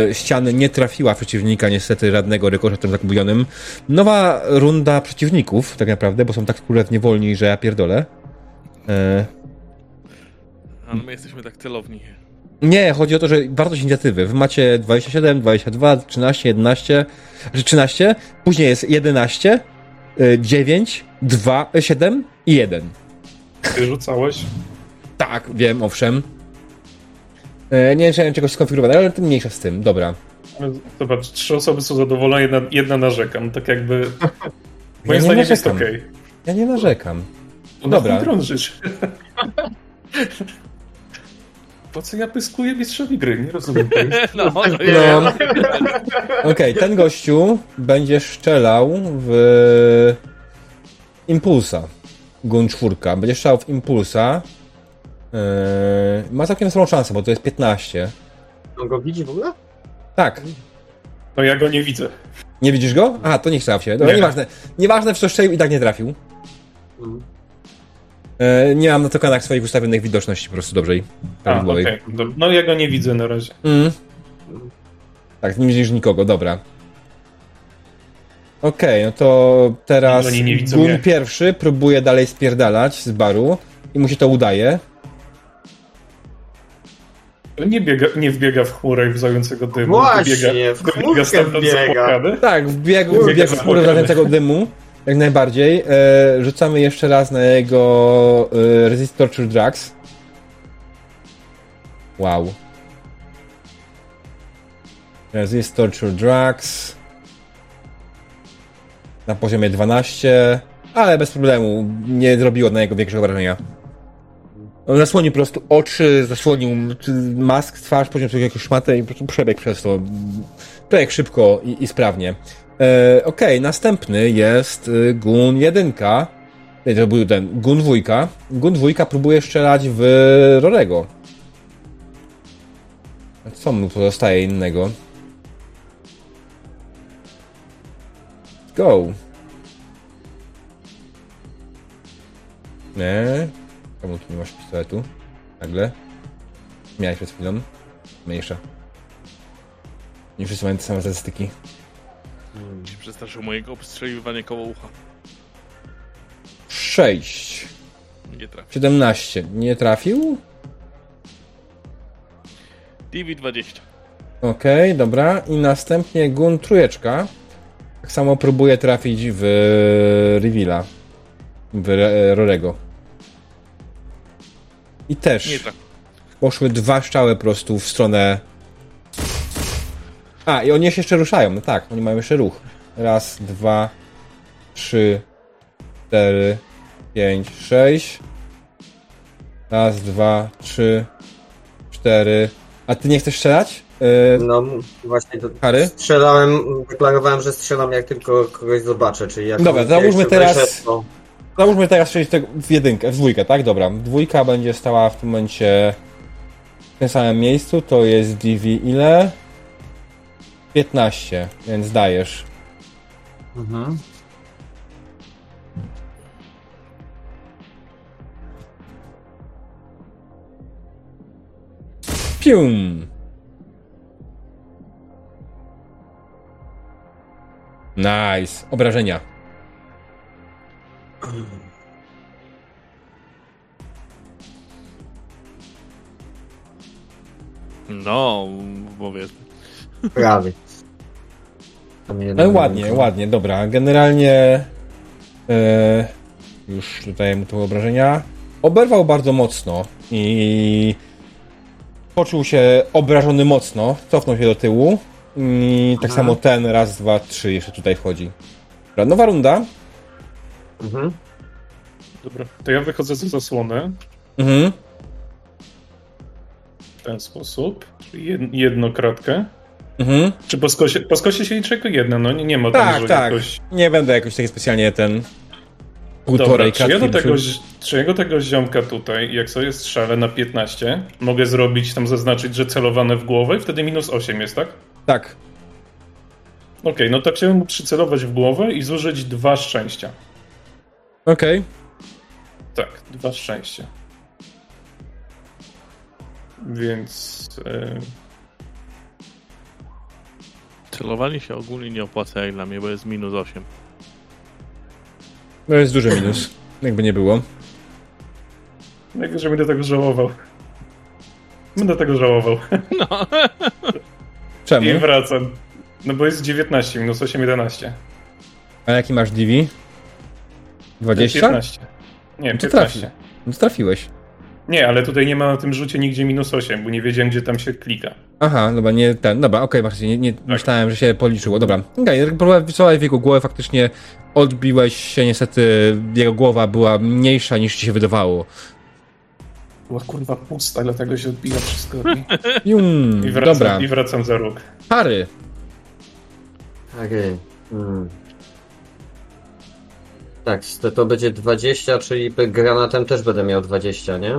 A: e, ściany, nie trafiła przeciwnika, niestety żadnego rykoszetem zagubionym. Nowa runda przeciwników, tak naprawdę, bo są tak kurewnie wolni, że ja pierdolę. E,
C: Ale my jesteśmy tak celowni.
A: nie, chodzi o to, że wartość inicjatywy. Wy macie 27, 22, 13, 11, znaczy 13, później jest 11, y, 9, 2, 7 i 1.
D: Ty rzucałeś?
A: Tak, wiem, owszem. E, Nie wiem, czegoś skonfigurować, ale tym mniejsza z tym, dobra.
D: Zobacz, trzy osoby są zadowolone, jedna, jedna narzekam. Tak jakby... Moim
A: nie
D: zdaniem jest
A: narzekam.
D: okej.
A: Ja nie narzekam.
D: Ona
A: Dobra.
D: Dobra. Po co ja pyskuję mistrzowi gry? Nie rozumiem tego.
C: No, no,
A: No. Okej, ten gościu będzie strzelał w Impulsa. Gun 4. Będzie strzelał w Impulsa. Yy, ma całkiem sporą szansę, bo to jest 15.
B: On go widzi w ogóle?
A: Tak.
D: No ja go nie widzę.
A: Nie widzisz go? Aha, to nie w siebie. Dobra,
D: Nie.
A: nieważne. Nieważne, w co strzelił i tak nie trafił.
B: Mhm.
A: Yy, nie mam na tokenach swoich ustawionych widoczności po prostu dobrzej.
D: A,
A: prawidłowej.
D: okej. Dob- No ja go nie widzę na razie.
A: Mm. Tak, nie widzisz nikogo, dobra. Okej, no to teraz
D: widzą
A: Gun pierwszy próbuje dalej spierdalać z baru i mu się to udaje.
D: Nie, biega, nie wbiega w chmurę wzającego dymu.
B: Właśnie,
D: wybiega,
B: w chmurkę wbiega.
A: Tak, wbiegł,
D: Wbiega
A: wbiegł w chmurę wracającego dymu, jak najbardziej. E, rzucamy jeszcze raz na jego e, Resist Torture Drugs. Wow. Resist Torture Drugs. Na poziomie 12, ale bez problemu. Nie zrobiło na niego większego wrażenia. On zasłonił po prostu oczy, zasłonił mask, twarz, poziom sobie jakąś szmatę i po prostu przebiegł przez to. Przebiegł szybko i, i sprawnie. E, Okej, następny jest y, Gun 1. Nie, to był ten Gun 2. Gun 2 próbuje strzelać w Rorego. Co mu pozostaje innego? Go. Nie. Czemu tu nie masz pistoletu? Nagle. Miałeś przed chwilą. Mniejsza. Nie wszyscy mają te same statystyki.
C: Się przestraszył mojego obstrzeliwania koło ucha.
A: 6.
C: Nie trafi.
A: 17. Nie trafił?
C: DV20.
A: Okej, dobra. I następnie Gun trójeczka. Tak samo próbuje trafić w Reveala. W Re- Rorego. I
C: Nie
A: też
C: trafi.
A: poszły dwa strzały po prostu w stronę... A, i oni się jeszcze ruszają. No tak, oni mają jeszcze ruch. Raz, dwa, trzy, cztery, pięć, sześć. Raz, dwa, trzy, cztery. A ty nie chcesz strzelać? Yy,
B: No właśnie to
A: Harry?
B: strzelałem, deklarowałem, że strzelam jak tylko kogoś zobaczę, czyli jak
A: Dobra, załóżmy teraz-
B: wejrzę, to-
A: Załóżmy teraz w jedynkę, w dwójkę, tak? Dobra. Dwójka będzie stała w tym momencie w tym samym miejscu. To jest DV ile? 15, więc dajesz.
B: Mhm.
A: Pium! Nice. Obrażenia.
C: No, powiedzmy.
B: Prawie.
A: No ładnie, ładnie, dobra. Generalnie e, już tutaj mu tu obrażenia. Oberwał bardzo mocno i poczuł się obrażony mocno. Cofnął się do tyłu. I tak
B: Aha.
A: samo ten, raz, dwa, trzy jeszcze tutaj wchodzi. Dobra, nowa runda.
B: Mhm.
D: Dobra, to ja wychodzę ze zasłony
A: Mhm.
D: w ten sposób. Czyli jed, jedną kratkę.
A: Mhm.
D: Czy po skosie, po skosie się liczy jako jedna? No nie, nie ma tam,
A: Tak,
D: że
A: tak.
D: jakoś...
A: Nie będę jakoś taki specjalnie ten
D: Dobra,
A: półtorej
D: czy ja, do tego, czy ja do tego ziomka tutaj, jak sobie strzelę na 15, mogę zrobić, tam zaznaczyć, że celowane w głowę i wtedy minus 8 jest, tak?
A: Tak.
D: Okej, no to chciałem mu przycelować w głowę i zużyć dwa szczęścia.
A: Okej.
D: Tak, dwa szczęścia. Więc... e,
C: Celowanie się ogólnie nie opłaca jak dla mnie, bo jest minus 8.
A: To jest duży minus. Jakby nie było.
D: Najgorzej będę tego żałował. Będę tego żałował.
A: Czemu?
D: I wracam. No bo jest 19 minus 8, 11.
A: A jaki masz DV? 20?
D: 15. Nie,
A: No to
D: 15.
A: trafi. No to trafiłeś.
D: Nie, ale tutaj nie ma na tym rzucie nigdzie minus 8, bo nie wiedziałem, gdzie tam się klika.
A: Aha, dobra, nie ten. Dobra, okej, masz rację, nie, nie
D: Tak.
A: myślałem, że się policzyło. Dobra, okej, okay, próbowałem wycelować w jego głowę, faktycznie odbiłeś się, niestety jego głowa była mniejsza niż ci się wydawało.
D: Była kurwa pusta, dlatego się odbija wszystko.
A: Jum,
D: I wracam,
A: dobra.
D: i wracam za róg.
A: Pary.
B: Okej. Hmm. Tak, to, to będzie 20, czyli granatem też będę miał 20, nie?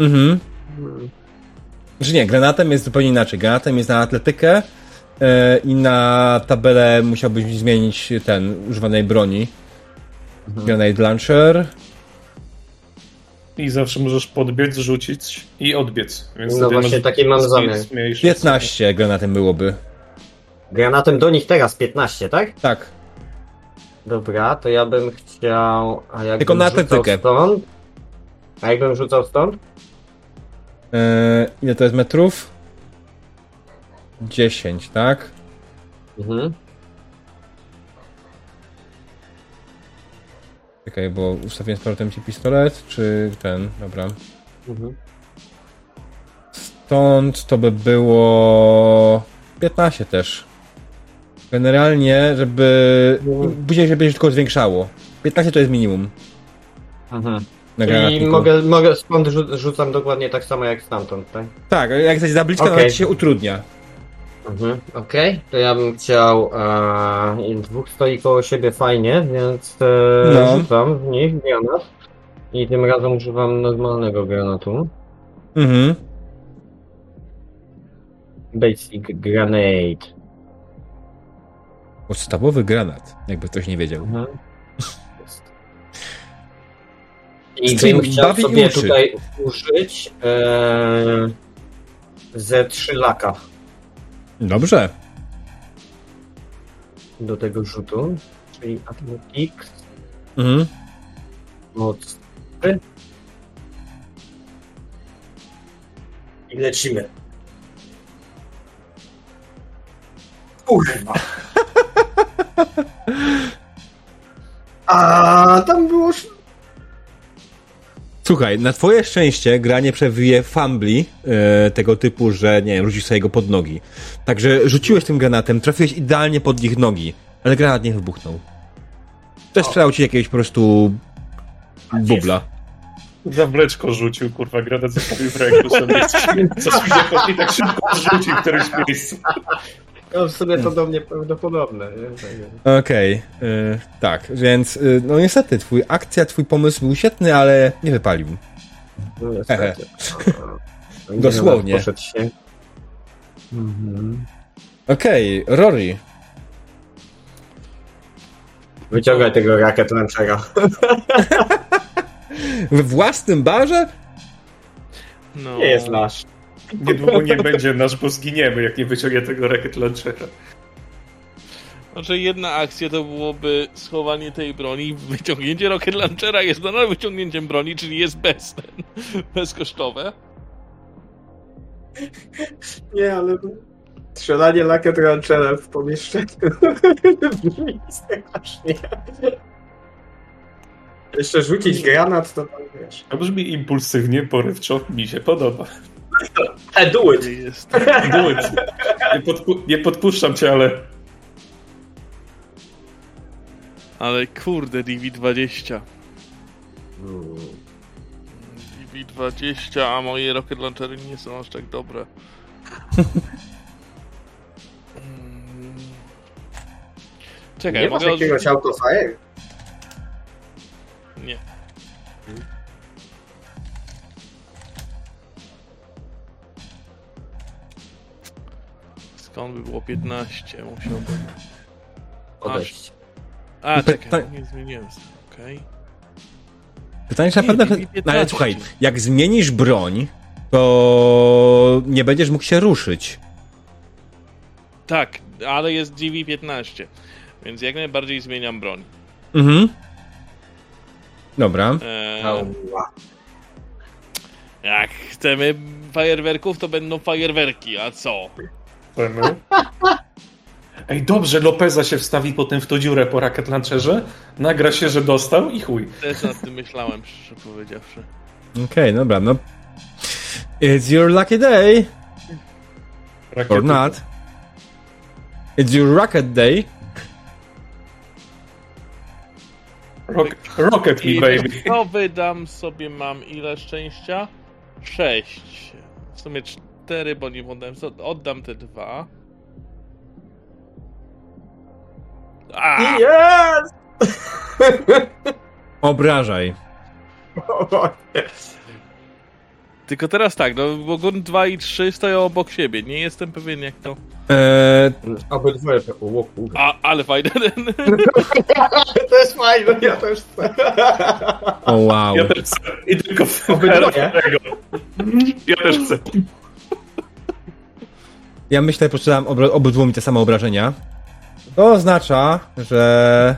A: Mhm.
B: Hmm.
A: Znaczy nie, granatem jest zupełnie inaczej. Granatem jest na atletykę e, i na tabelę musiałbyś zmienić ten, używanej broni. Grenade launcher.
D: I zawsze możesz podbiec, rzucić i odbiec. Więc
B: No właśnie
D: masz
B: taki mam zamiar.
D: zmniejszyć
A: 15 granatem byłoby.
B: Granatem do nich teraz 15, tak?
A: Tak.
B: Dobra, to ja bym chciał. A
A: Tylko na
B: rzucał
A: atletykę.
B: stąd? A jakbym rzucał stąd?
A: E, ile to jest metrów? 10, tak?
B: Mhm.
A: Czekaj, bo ustawiłem z powrotem ci pistolet, czy ten? Dobra.
B: mhm.
A: Stąd to by było 15 też. Generalnie, żeby.
B: Mhm.
A: Później się będzie tylko zwiększało. 15 to jest minimum.
B: Mhm. I mogę, mogę stąd rzu- rzucam dokładnie tak samo jak stamtąd, tak?
A: Tak, jak jesteś zabliczka,
B: Okej.
A: okay. to się utrudnia.
B: Mhm. Okej, to ja bym chciał. E, dwóch stoi koło siebie fajnie, więc e,
A: No.
B: rzucam w nich granat. I tym razem używam normalnego granatu.
A: Mhm.
B: Basic grenade.
A: Podstawowy granat, jakby ktoś nie wiedział.
B: Mhm. I
A: Stream
B: bym chciał sobie
A: uczy.
B: tutaj użyć e, ze trzy laka
A: Dobrze.
B: do tego rzutu, czyli Athletics,
A: Mhm.
B: moc 3. I lecimy. Kurwa. A tam było
A: Słuchaj, na twoje szczęście gra nie przewija fumbli e, tego typu, że nie wiem, rzucisz sobie go pod nogi. Także rzuciłeś tym granatem, trafiłeś idealnie pod ich nogi, ale granat nie wybuchnął. Też sprzedał ci jakiegoś po prostu bubla.
D: Zawleczko rzucił, kurwa, granat zostawił w ręku sobie. Co i tak szybko rzucił w którymś miejscu.
B: No w sumie to do mnie prawdopodobne. Nie?
A: Okej, e, tak, więc y, no niestety, twój akcja, twój pomysł był świetny, ale nie wypalił.
B: No, niestety.
A: Dosłownie.
B: Poszedł się. Mhm.
A: Okej, Rory.
B: Wyciągaj tego rakiet launchera.
A: We własnym barze?
C: No,
B: Nie jest nasz.
D: Niedługo nie będzie nasz, bo zginiemy, jak nie wyciągnie tego rakiet launchera.
C: Znaczy jedna akcja to byłoby schowanie tej broni, wyciągnięcie rocket launchera jest nadal wyciągnięciem broni, czyli jest bez, ten, bezkosztowe.
B: Nie, ale strzelanie lakiet ranchera w pomieszczeniu brzmi strasznie. Jeszcze rzucić granat, to tam wiesz.
D: To brzmi impulsywnie, porywczo, mi się podoba.
B: E, do it!
C: Jest?
D: Do it. Nie, podpu- nie podpuszczam cię, ale
C: Ale kurde, DV-20.
B: Mm.
C: DV-20, a moje rocket launchery nie są aż tak dobre. Czekaj,
B: Nie masz
C: mogę
B: jakiegoś
C: odrzucić...
B: autofire?
C: Nie. Skąd by było 15? Musiałbym...
B: Odejść.
C: A,
A: Pyta-
C: czekaj, nie zmieniłem. Okej.
A: Pytanie, czy na
C: Nie,
A: pewno...
C: DV-15.
A: No ale słuchaj, jak zmienisz broń, to nie będziesz mógł się ruszyć.
C: Tak, ale jest DV-15, więc jak najbardziej zmieniam broń.
A: Mhm. Dobra.
C: Eee, jak chcemy fajerwerków, to będą fajerwerki, a co?
D: Chcemy. Ej, dobrze, Lopeza się wstawi potem w tą dziurę po rakiet launcherze, nagra się, że dostał i chuj.
C: Też nad tym myślałem, szczerze powiedziawszy.
A: Okej, dobra, no. It's your lucky day,
D: Rakiety.
A: or not. It's your rocket day.
D: Rock, rocket me,
C: I
D: baby.
C: to wydam sobie, mam ile szczęścia? Sześć. W sumie cztery, bo nie oddałem. so- Oddam te dwa. A,
B: Jest!
A: Obrażaj.
C: tylko teraz tak, no bo gun 2 i 3 stoją obok siebie. Nie jestem pewien jak to.
A: Eee,
B: Obydwoje o kurwa.
C: A, ale fajny ten.
B: To jest fajne, ja też chcę.
A: o wow.
D: Ja też chcę. I tylko w
B: Obydwoje?
D: Ja też chcę.
A: Ja myślę, dam obra- obydwu mi te same obrażenia. To oznacza, że...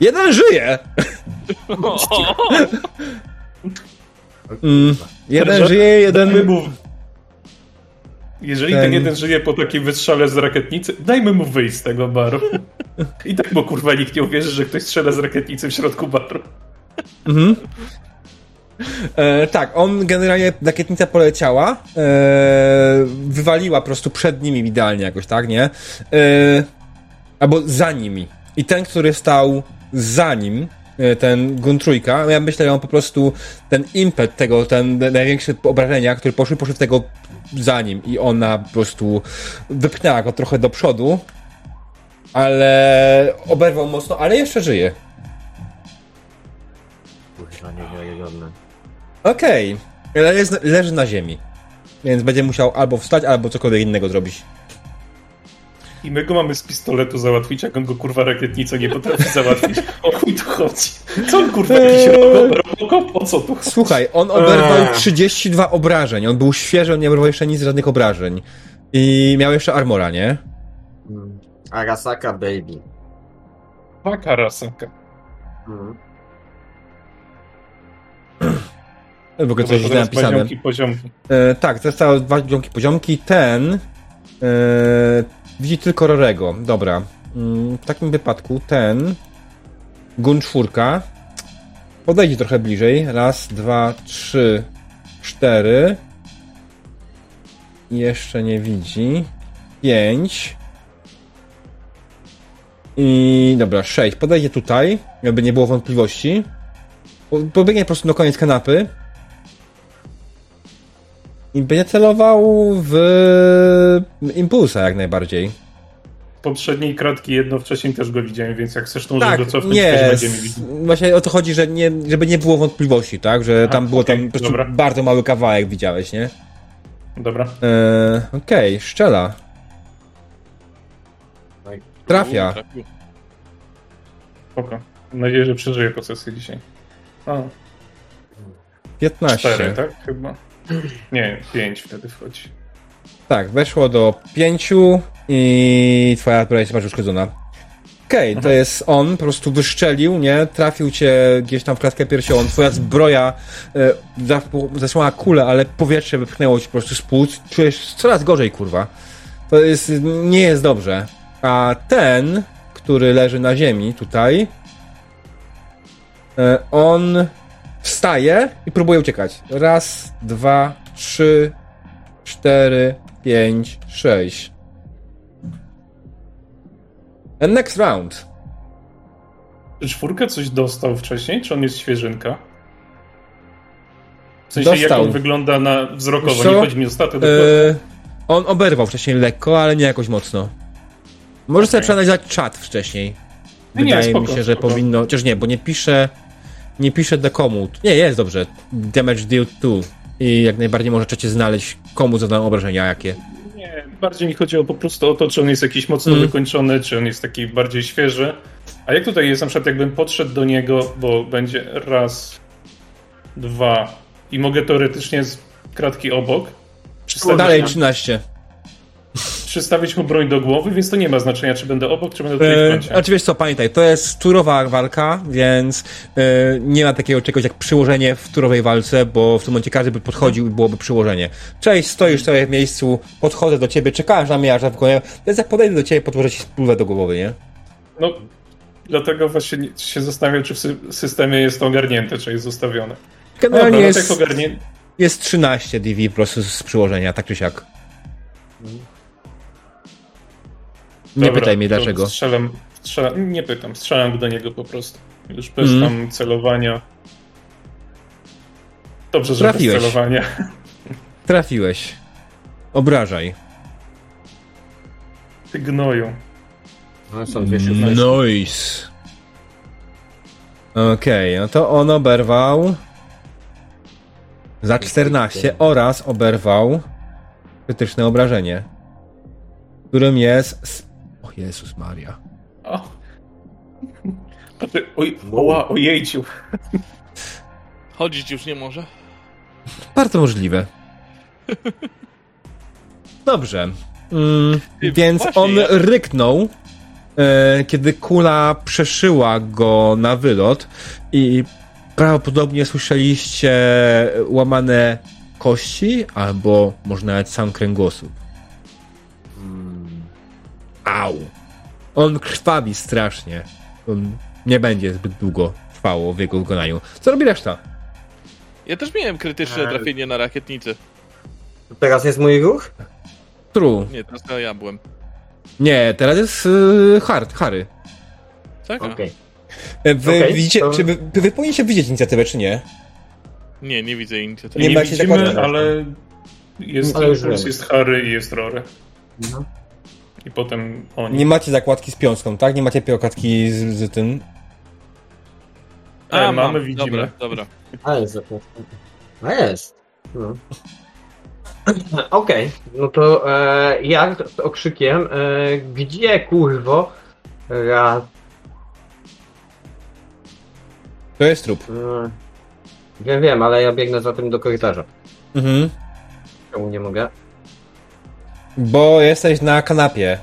A: Jeden żyje! Mm, jeden
D: Że-
A: żyje,
D: Dajmy
A: jeden...
D: mu... Jeżeli
A: Ten-
D: ten jeden żyje po takim wystrzale z rakietnicy, dajmy mu wyjść z tego baru. I tak, bo kurwa nikt nie uwierzy, że ktoś strzela z rakietnicy w środku baru.
A: Mhm. E, tak, on generalnie rakietnica poleciała, e, wywaliła po prostu przed nimi idealnie jakoś, tak, nie? E, albo za nimi. I ten, który stał za nim, e, ten gun trójka, ja myślę, że on po prostu ten impet tego, ten największe obrażenia, które poszły, poszły tego za nim i ona po prostu wypchnęła go trochę do przodu, ale oberwał mocno, ale jeszcze żyje.
B: Kurwa, niewiarygodne.
A: Okej, ale jest, leży na ziemi. Więc będzie musiał albo wstać, albo cokolwiek innego zrobić.
D: I my go mamy z pistoletu załatwić, jak on go kurwa rakietnicą nie potrafi załatwić. O chuj tu chodzi. Co on kurwa jakiś
A: Eee.
D: robokop? O co tu chodzi?
A: Słuchaj, on oberwał
B: Eee.
A: 32 obrażeń. On był świeży, on nie oberwał jeszcze nic, żadnych obrażeń. I miał jeszcze armora, nie?
B: Mm. Arasaka Baby.
D: Paka rasaka.
B: Mm.
A: W ogóle coś źle
D: Teraz
A: napisane.
D: Poziomki, poziomki.
A: E, tak, zostały dwa poziomki, poziomki. Ten e, widzi tylko Rorego. Dobra. Mm, w takim wypadku ten gun czwórka podejdzie trochę bliżej. Raz, dwa, trzy, cztery. Jeszcze nie widzi. Pięć. I dobra, sześć. Podejdzie tutaj, jakby nie było wątpliwości. Po- Pobiegnie po prostu do koniec kanapy. I będzie celował w impulsa jak najbardziej.
D: Poprzedniej kratki jedno wcześniej też go widziałem, więc jak chcesz, możesz
A: Tak,
D: go cofnąć,
A: nie.
D: też będziemy widzieć.
A: Właśnie o to chodzi, że nie, żeby nie było wątpliwości, tak? Że
D: Aha,
A: tam było
D: okej,
A: tam po prostu
D: dobra.
A: bardzo mały kawałek widziałeś, nie?
D: Dobra.
A: Eee, Okej, szczela. Trafia.
D: Spoko. Mam nadzieję, że przeżyję po sesji dzisiaj. A,
A: 15.
D: cztery, tak? Chyba. Nie, 5 wtedy wchodzi.
A: Tak, weszło do pięciu i twoja broń jest bardziej uszkodzona. Okej, to jest on, po prostu wyszczelił, nie? Trafił cię gdzieś tam w klatkę piersiową. Twoja zbroja e, za- zasłała kulę, ale powietrze wypchnęło ci po prostu z płuc. Czujesz coraz gorzej, kurwa. To jest, nie jest dobrze. A ten, który leży na ziemi tutaj, e, on wstaje i próbuje uciekać. Raz, dwa, trzy, cztery, pięć, sześć. And next round.
D: Czy czwórkę coś dostał wcześniej, czy on jest świeżynka? W sensie,
A: Dostał.
D: jak on wygląda na wzrokowo,
A: co?
D: nie chodzi mi o statę, tylko...
A: E, on oberwał wcześniej lekko, ale nie jakoś mocno. Może sobie
D: Okej.
A: przeanalizować czat wcześniej.
D: Nie, nie,
A: Wydaje mi
D: spoko,
A: się, że
D: spoko.
A: powinno. Chociaż nie, bo nie pisze. Nie pisze do komu. Nie, jest dobrze. Damage deal 2. I jak najbardziej możecie znaleźć komu zadają obrażenia jakie.
D: Nie, bardziej mi chodziło po prostu o to, czy on jest jakiś mocno
A: Mm.
D: wykończony, czy on jest taki bardziej świeży. A jak tutaj jest, na przykład jakbym podszedł do niego, bo będzie raz, dwa i mogę teoretycznie z kratki obok
A: Dalej
D: mu-
A: 13.
D: przystawić mu broń do głowy, więc to nie ma znaczenia, czy będę obok, czy będę tutaj w
A: E,
D: kącie.
A: a czy wiesz co, pamiętaj, to jest turowa walka, więc e, nie ma takiego czegoś jak przyłożenie w turowej walce, bo w tym momencie każdy by podchodził i byłoby przyłożenie. Cześć, stoisz sobie w miejscu, podchodzę do ciebie, czekałem na mnie, aż wykonuję, więc jak podejdę do ciebie, podłożę ci spluwę do głowy, nie?
D: No, dlatego właśnie nie- się zastanawiam, czy w sy- systemie jest to ogarnięte, czy jest zostawione.
A: Generalnie
D: Dobra, no
A: jest,
D: tak ogarnię...
A: jest 13 DV po prostu z przyłożenia, tak czy siak. Nie
D: Dobra,
A: pytaj mnie dlaczego.
D: Strzelam, strzelam, nie pytam, strzelam do niego po prostu. Już bez
A: Mhm.
D: tam celowania. Dobrze, że bez
A: Trafiłeś.
D: celowania.
A: Trafiłeś. Obrażaj.
D: Ty gnoju.
B: No, są dwie szóstki.
A: Nice. Okej, no to on oberwał za 14 oraz oberwał krytyczne obrażenie, którym jest... Jezus Maria.
D: O. Oj, oła, ojejciu.
C: Chodzić już nie może.
A: Bardzo możliwe. Dobrze. Mm, więc
C: właśnie,
A: on
C: ja-
A: ryknął, e, kiedy kula przeszyła go na wylot i prawdopodobnie słyszeliście łamane kości, albo może nawet sam kręgosłup. Au. On krwawi strasznie. On nie będzie zbyt długo trwało w jego wykonaniu. Co robi reszta?
C: Ja też miałem krytyczne
B: Eee.
C: trafienie na rakietnicy.
B: Teraz jest mój ruch?
A: True.
C: Nie, teraz to ja byłem.
A: Nie, teraz jest y, hard, Harry.
C: Tak?
B: Okej.
A: E, Wy
B: Okej,
A: widzicie,
B: to-
A: czy wy, wy powinniście widzieć inicjatywę, czy nie?
C: Nie, nie widzę inicjatywy.
A: Nie
D: Nie,
A: macie
D: widzimy, ale jest
B: Ale już
D: Impuls,
B: wiemy.
D: jest Harry i jest Rory.
B: No.
D: I potem oni.
A: Nie macie zakładki z piąską, tak? Nie macie okładki z, z tym.
C: A,
D: E,
C: mam,
D: mamy, widzimy.
C: Dobra, dobra.
B: A jest zapłacone. A jest. No. Okej, no to e, ja z okrzykiem, e, gdzie kurwo? Raz.
A: To jest trup.
B: E, wiem, wiem, ale ja biegnę za tym do korytarza.
A: Mhm.
B: Czemu nie mogę?
A: Bo jesteś na kanapie.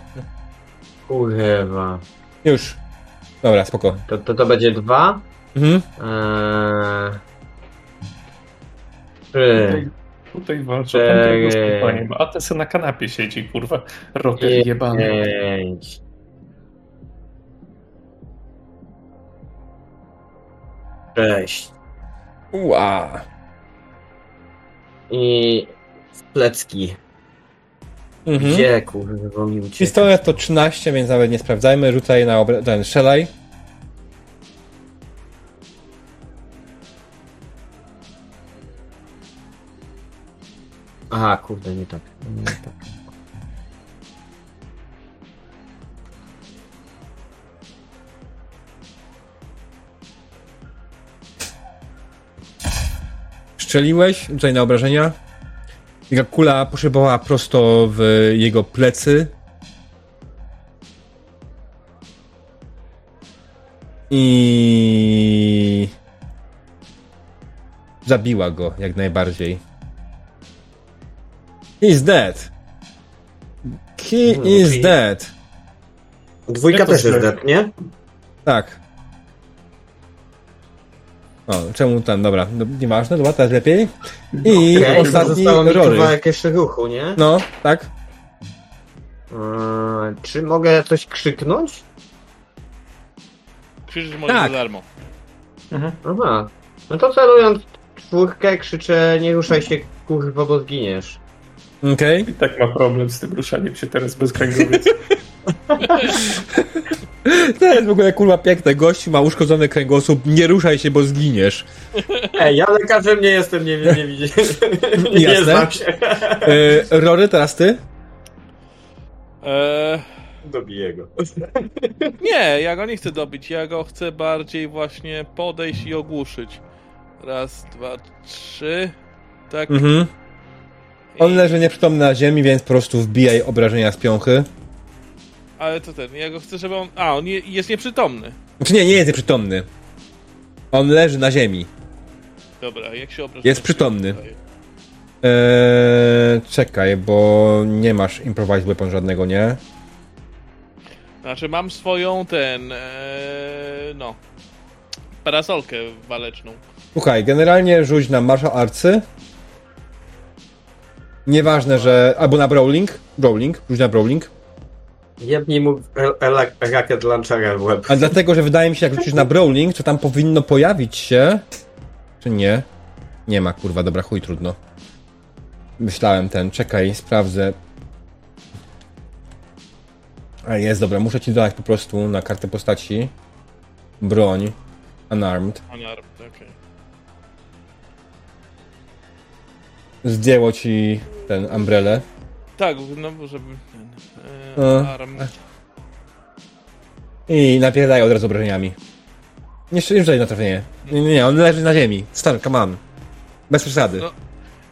B: Kurwa.
A: Już. Dobra, spoko.
B: To, to, to będzie dwa.
A: Mhm.
B: Eee, trzy.
D: Tutaj, walczą,
B: Cztery.
D: a ten se na kanapie siedzi, kurwa. Rocker jebany.
B: Pięć. Sześć.
A: Ua.
B: I plecki.
A: Mhm.
B: Gdzie kurwa mi ucieka?
A: Pistolet to 13, więc nawet nie sprawdzajmy. Rzucaj na obra- ten, strzelaj.
B: Aha, kurde, nie tak. Nie tak.
A: Strzeliłeś, rzucaj na obrażenia. Jego kula poszybowała prosto w jego plecy. I zabiła go jak najbardziej. He's dead. He is dead.
B: Dwójka
D: Jak to
B: też jest dead, nie?
A: Tak. O, czemu ten, dobra, no, nieważne, dobra, teraz lepiej. I
B: Okej,
A: ostatni
B: zostało mi
A: Rory.
B: kawałek jeszcze ruchu, nie?
A: No, tak.
B: Eee, czy mogę coś krzyknąć?
C: Krzyczysz może
A: Tak.
C: za darmo.
B: Aha. No to celując w czwórkę krzyczę nie ruszaj się kurwa, bo zginiesz.
A: Okej.
D: I tak ma problem z tym ruszaniem się teraz bez kręgowiec.
A: To jest w ogóle kurwa piękne. Gościu ma uszkodzony kręgosłup, nie ruszaj się, bo zginiesz.
B: Ej, ja lekarzem nie jestem, nie, nie, nie, nie, nie
A: Jasne.
B: znam się.
A: E, Rory, teraz ty?
C: Eee,
B: Dobiję go.
C: nie, ja go nie chcę dobić, ja go chcę bardziej właśnie podejść i ogłuszyć. Raz, dwa, trzy. Tak.
A: Mhm. On leży nieprzytomny na ziemi, więc po prostu wbijaj obrażenia z piąchy.
C: Ale to ten, ja go chcę, żeby on... A, on je, jest nieprzytomny.
A: Znaczy nie, nie jest nieprzytomny. On leży na ziemi.
C: Dobra, jak się obrażenia
A: Jest przytomny. Eee, czekaj, bo nie masz improvised weapon żadnego, nie?
C: Znaczy mam swoją ten... Eee, no... Parasolkę waleczną.
A: Słuchaj, generalnie rzuć na martial artsy. Nieważne, że... Albo na brawling. Brawling, rzuć na brawling.
B: Jebnij mu el- el- rakiet launchera w łeb.
A: A dlatego, że wydaje mi się, jak rzucisz na brawling, to tam powinno pojawić się... Czy nie? Nie ma, kurwa, dobra, chuj, trudno. Myślałem ten, czekaj, sprawdzę. A jest, dobra, muszę ci dodać po prostu na kartę postaci broń unarmed.
C: Unarmed, okej.
A: Zdjęło ci ten umbrelę.
C: Tak, no żeby...
A: No.
C: eee, arm...
A: I napierdaj od razu obrażeniami. Nie rzucaj na trafienie. Nie, nie, on leży na ziemi. Stary, come on. Bez przesady.
C: No.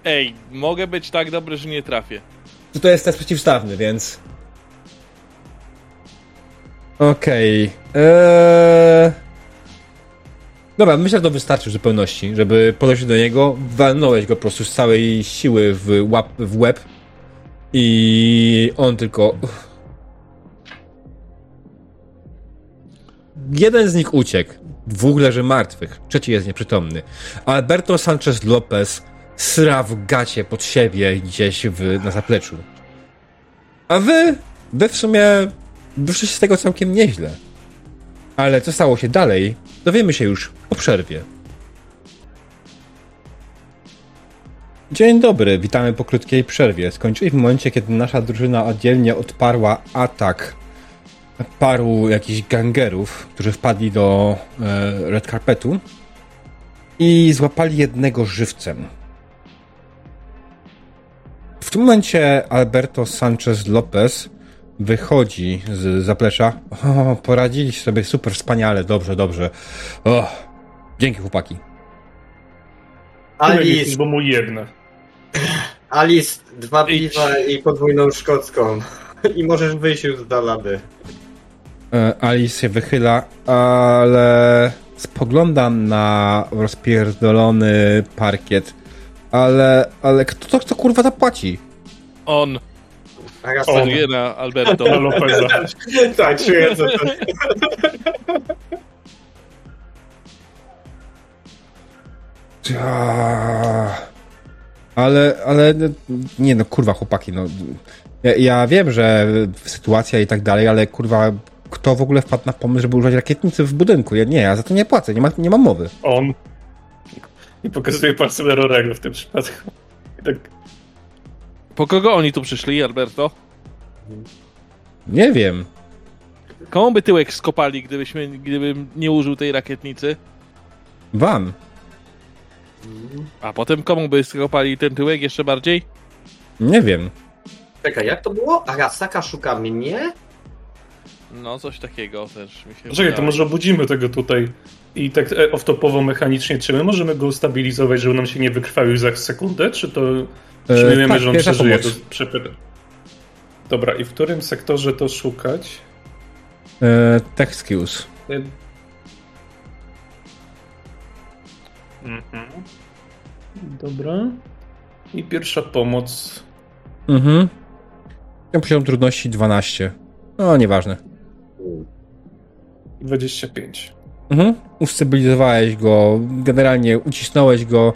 C: Ej, mogę być tak dobry, że nie trafię.
A: To, to jest test przeciwstawny, więc... Okej. Eee... Dobra, myślę, że to wystarczy w zupełności, żeby podejść do niego. Walnąłeś go po prostu z całej siły w, łap, w łeb. I on tylko... Jeden z nich uciekł. Dwóch leży martwych. Trzeci jest nieprzytomny. Alberto Sanchez Lopez sra w gacie pod siebie gdzieś w, na zapleczu. A wy, wy w sumie wyszliście z tego całkiem nieźle. Ale co stało się dalej, dowiemy się już po przerwie. Dzień dobry, witamy po krótkiej przerwie. Skończyli w momencie, kiedy nasza drużyna oddzielnie odparła atak paru jakichś gangerów, którzy wpadli do e, red carpetu i złapali jednego żywcem. W tym momencie Alberto Sanchez Lopez wychodzi z zaplecza. O, poradziliście sobie super wspaniale, dobrze, dobrze. O, dzięki chłopaki.
B: Alice,
D: Bo mu jedne.
B: Alice, dwa
C: Idź.
B: piwa i podwójną szkocką. I możesz wyjść już z dalady.
A: E, Alice się wychyla, ale spoglądam na rozpierdolony parkiet. Ale, ale kto to, kto kurwa zapłaci?
C: On
B: Raz
D: O.
C: steruje na Alberto.
D: Lopeza.
B: tak, czuję,
A: Ale, ale nie no, kurwa chłopaki, no. Ja, ja wiem, że sytuacja i tak dalej, ale kurwa, kto w ogóle wpadł na pomysł, żeby używać rakietnicy w budynku? Ja, nie, ja za to nie płacę, nie, ma, nie mam mowy.
D: On. I pokazuje palcem na Rorego w tym przypadku. Tak,
C: Po kogo oni tu przyszli, Alberto?
A: Nie wiem.
C: Komu by tyłek skopali, gdybyśmy, gdybym nie użył tej rakietnicy?
A: Wam.
C: A potem komu by skopali ten tyłek jeszcze bardziej?
A: Nie wiem.
B: Czekaj, jak to było? Arasaka szuka mnie?
C: No, coś takiego też mi się
D: Czekaj, to może obudzimy tego tutaj i tak e, off-topowo mechanicznie, czy my możemy go ustabilizować, żeby nam się nie wykrwawił za sekundę, czy to przyjmujemy,
A: tak,
D: że on przeżyje? To przepyta. Dobra, i w którym sektorze to szukać?
A: E, tech skills.
D: Mhm. Dobra. I pierwsza pomoc.
A: Mhm. Ten poziom trudności 12. No, nieważne.
D: 25.
A: Mhm. Ustabilizowałeś go, generalnie ucisnąłeś go,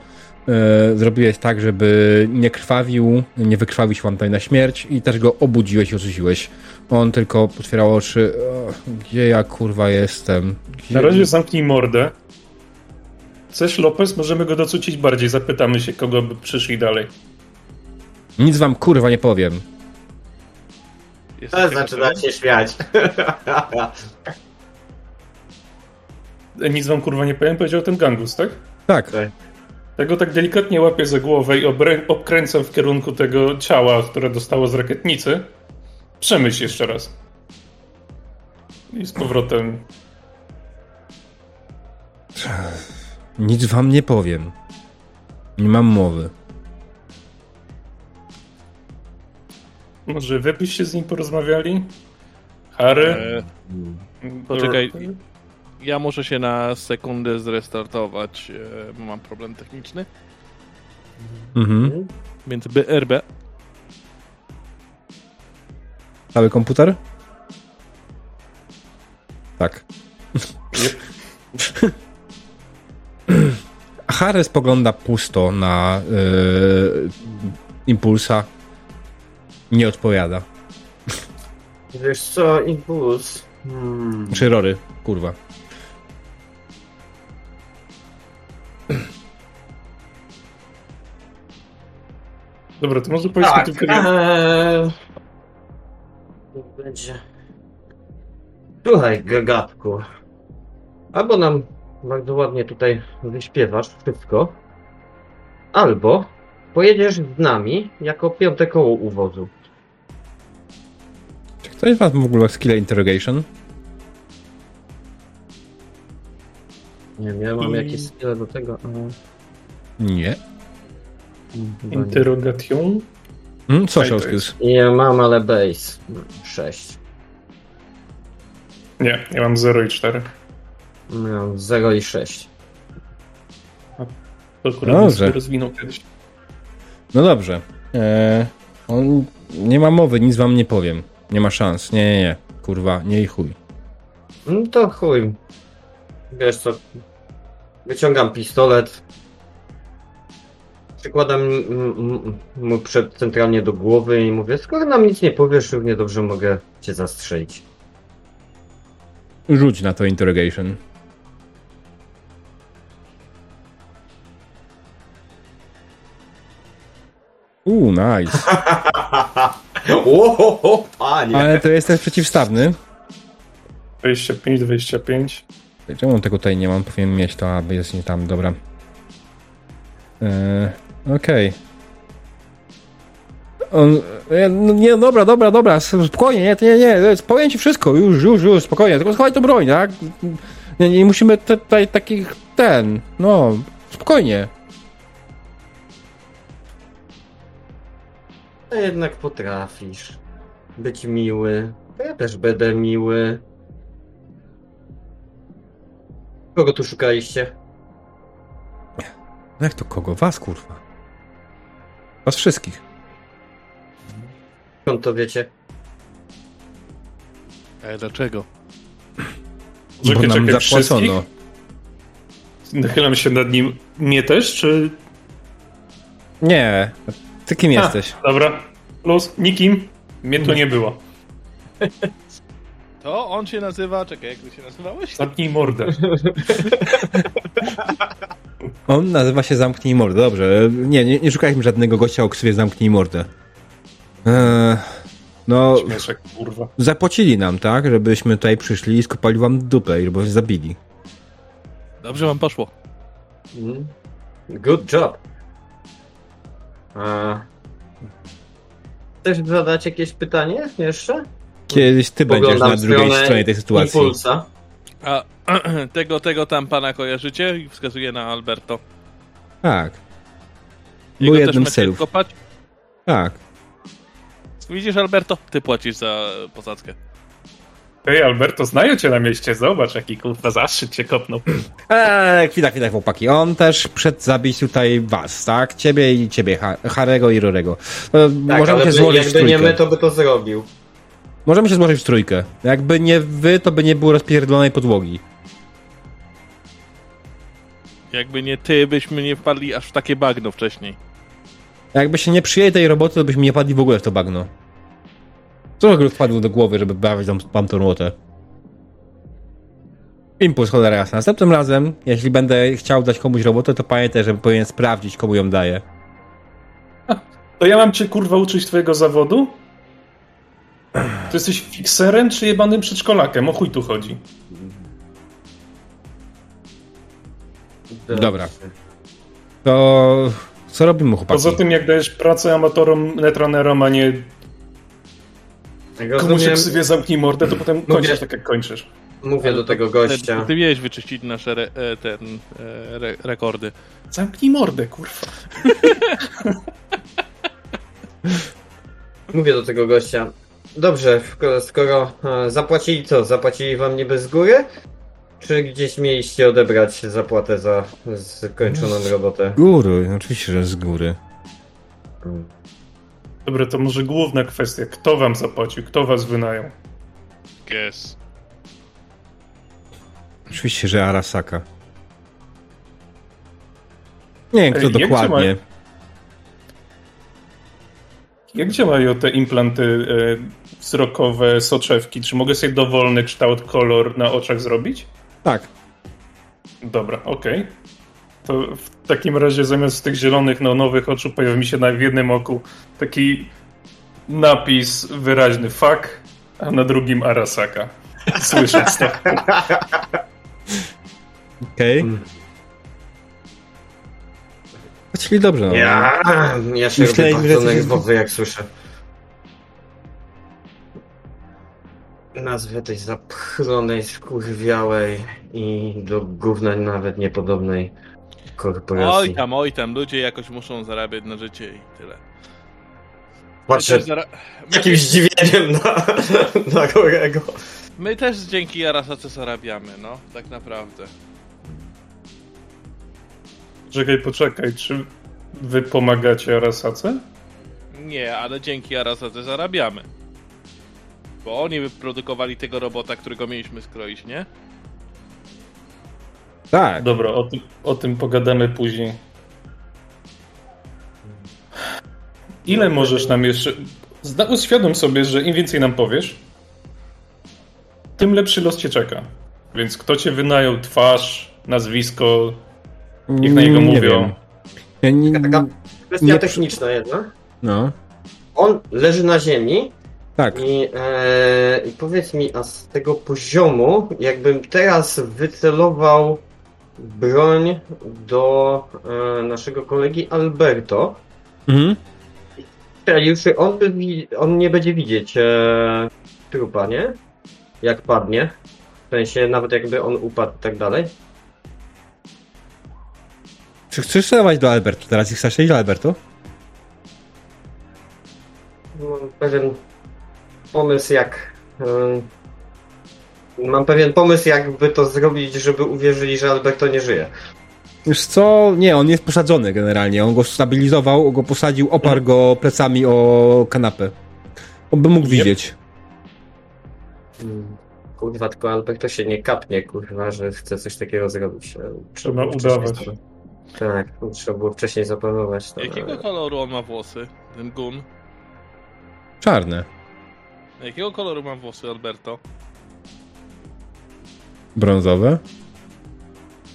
A: e, zrobiłeś tak, żeby nie krwawił, nie wykrwawił się wam tutaj na śmierć i też go obudziłeś i. On tylko otwierał oczy. O, gdzie ja kurwa jestem? Gdzie...
D: Na razie zamknij mordę. Chcesz Lopez? Możemy go docucić bardziej. Zapytamy się, kogo by przyszli dalej.
A: Nic wam kurwa nie powiem.
B: Ale zaczyna się śmiać.
D: Nic wam kurwa nie powiem, powiedział ten gangus, tak?
A: Tak.
D: Tego tak delikatnie łapię za głowę i obrę- obkręcam w kierunku tego ciała, które dostało z rakietnicy. Przemyśl jeszcze raz. I z powrotem.
A: Nic wam nie powiem. Nie mam mowy.
D: Może wy byście z nim porozmawiali? Harry?
C: E, poczekaj. Ja muszę się na sekundę zrestartować, e, bo mam problem techniczny.
A: Mhm.
C: Więc BRB.
A: Cały komputer? Tak. Harry spogląda pusto na yy, impulsa. Nie odpowiada.
B: Wiesz co, impuls. Hmm.
A: Czy Rory, kurwa.
D: Dobra, to może powiedzmy
B: Tak,
D: tylko...
B: eee... Będzie. Słuchaj, gagatku. Albo nam bardzo ładnie tutaj wyśpiewasz wszystko, albo pojedziesz z nami jako piąte koło uwozu.
A: Czy ktoś z was ma w ogóle skill interrogation?
B: Nie wiem, ja mam
D: Mm.
B: jakieś skille do tego, ale...
A: Nie.
B: nie.
D: Interrogation?
A: Hmm? Social skills.
B: Ja mam, ale base. 6.
D: Nie, ja mam 0 i 4.
B: Miałem 0 i 6.
D: To akurat
A: Dobrze.
D: rozwinął kiedyś.
A: No dobrze. Eee, on nie ma mowy, nic wam nie powiem. Nie ma szans. Nie, nie, nie. Kurwa, nie i chuj.
B: No to chuj. Wiesz co, wyciągam pistolet, przykładam mu przed centralnie do głowy i mówię, skoro nam nic nie powiesz, równie dobrze mogę cię zastrzelić.
A: Rzuć na to interrogation. Uuu, nice.
B: Ohoho, panie!
A: Ale to jest też przeciwstawny.
D: 25, 25.
A: Czemu tego tutaj nie mam? Powinien mieć to, aby jest nie tam, dobra. Eee, Okej. On. e, No nie, dobra, dobra, dobra, spokojnie, nie, nie, nie, powiem ci wszystko, już, już, już, spokojnie, tylko schowaj tą broń, tak? Nie, nie musimy tutaj takich, ten, no, spokojnie.
B: A jednak potrafisz być miły. To ja też będę miły. Kogo tu szukaliście?
A: No Jak to kogo? Was, kurwa. Was wszystkich.
B: Skąd to wiecie?
C: E, dlaczego?
A: Bo
D: Czekaj,
A: nam
D: czekaj,
A: zapłacono.
D: wszystkich? Nachylam się nad nim. Mnie też, czy...
A: Nie. Ty kim
D: A,
A: jesteś?
D: Dobra. Plus, nikim. Mnie tu nie było.
C: To on się nazywa. Czekaj, jak ty się nazywałeś?
D: Zamknij mordę.
A: On nazywa się Zamknij Mordę. Dobrze. Nie, nie, nie szukaliśmy żadnego gościa o ksywie Zamknij Mordę. Eee, no,
D: Śmieszek, kurwa.
A: zapłacili nam, tak? Żebyśmy tutaj przyszli i skopali wam dupę, i żeby zabili.
C: Dobrze wam poszło.
B: Mm. Good job. A... Chcesz zadać jakieś pytanie jeszcze?
A: Kiedyś ty będziesz
B: Spoglądam
A: na drugiej stronie tej sytuacji.
B: Impulsa.
C: A tego, tego tam pana kojarzycie? I wskazuje na Alberto.
A: Tak.
C: Jego
A: Był jednym z celów.
C: kopać?
A: Tak.
C: Widzisz, Alberto? Ty płacisz za posadzkę.
D: Okej, Alberto, znają cię na mieście, zobacz, jaki kurwa zastrzyk cię kopnął.
A: Eee, chwila, chwila, chłopaki. On też przed zabić tutaj was, tak? Ciebie i ciebie, Ha- Harego i Rorego. E,
B: Tak,
A: możemy się złożyć w
B: jakby nie my, to by to zrobił.
A: Możemy się złożyć w trójkę. Jakby nie wy, to by nie było rozpierdolonej podłogi.
C: Jakby nie ty, byśmy nie wpadli aż w takie bagno wcześniej.
A: Jakby się nie przyjęli tej roboty, to byśmy nie padli w ogóle w to bagno. Co w wpadło do głowy, żeby bawić wam, wam tą łotę? Impuls, cholera jasna. Następnym razem, jeśli będę chciał dać komuś robotę, to pamiętaj, że powinien sprawdzić, komu ją daję.
D: To ja mam cię kurwa uczyć twojego zawodu? Ty jesteś fikserem czy jebanym przedszkolakiem? O chuj tu chodzi.
A: Dobra. To co robimy, chłopaki?
D: Poza tym, jak dajesz pracę amatorom, netranerom, a nie
B: Jak
D: komuś
B: rozumiem,
D: jak sobie zamknij mordę, to potem kończysz tak, jak kończysz.
B: mówię do tego
C: Ty,
B: gościa.
C: ty miałeś wyczyścić nasze re, e, ten, e, re, rekordy.
D: Zamknij mordę, kurwa.
B: Mówię do tego gościa. Dobrze, skoro, e, zapłacili co? Zapłacili wam niby z góry? Czy gdzieś mieliście odebrać zapłatę za skończoną robotę?
A: Góry, oczywiście, że z góry.
D: Dobra, to może główna kwestia. Kto wam zapłacił? Kto was wynajął?
C: Guess.
A: Oczywiście, że Arasaka. Nie wiem, kto
D: Ej, jak
A: dokładnie.
D: Jak działają te implanty e, wzrokowe, soczewki? Czy mogę sobie dowolny kształt, kolor na oczach zrobić?
A: Tak.
D: Dobra, okej. To w takim razie zamiast tych zielonych, neonowych oczu pojawi mi się na w jednym oku taki napis wyraźny fuck, a na drugim Arasaka. Słysząc to.
A: Okej.
B: Mm.
A: Czyli dobrze, no.
B: Ja, ja się
A: Myślałem,
B: robię
A: że
B: bardzo nerwowy jak słyszę. Nazwę tej zapchlonej, skurwiałej i do gówna nawet niepodobnej korporacji.
C: Oj tam, oj tam, ludzie jakoś muszą zarabiać na życie i tyle.
B: Patrzę
C: zara-
B: jakimś zdziwieniem na, na Gorego.
C: my też dzięki Arasace zarabiamy, no, tak naprawdę.
D: Czekaj, poczekaj, czy wy pomagacie Arasace?
C: Nie, ale dzięki Arasace zarabiamy. Bo oni wyprodukowali tego robota, którego mieliśmy skroić, nie?
A: Tak.
D: Dobra, o tym, o tym pogadamy później. Ile możesz nam jeszcze... Zda, uświadom sobie, że im więcej nam powiesz, tym lepszy los cię czeka. Więc kto cię wynajął, twarz, nazwisko, jak na niego
A: Nie
D: mówią.
A: wiem. Ja nie,
B: Taka kwestia
A: Nie-
B: techniczna jedna.
A: No,
B: On leży na ziemi
A: tak.
B: i, e, i powiedz mi, a z tego poziomu, jakbym teraz wycelował broń do e, naszego kolegi Alberto,
A: Mhm.
B: strzelił, czy on, by, on nie będzie widzieć e, trupa, nie? Jak padnie. W sensie, nawet jakby on upadł i tak dalej.
A: Czy chcesz strzelać do Alberto? Teraz ich chcesz strzelić do Alberto?
B: Mam pewien pomysł, jak. e, mam pewien pomysł, jakby to zrobić, żeby uwierzyli, że Alberto nie żyje.
A: Wiesz co? Nie, on jest posadzony generalnie. On go stabilizował, go posadził, oparł go plecami o kanapę. On by mógł
D: Yep.
A: widzieć.
B: Mm. Kurwa, tylko Alberto się nie kapnie, kurwa, że chce coś takiego zrobić. E,
D: Trzeba
B: było wcześniej
D: udawać.
B: Tak, trzeba było wcześniej zaplanować to.
C: Jakiego
B: ale-
C: koloru on ma włosy, ten gun?
A: Czarne.
C: Jakiego koloru ma włosy Alberto?
A: Brązowe.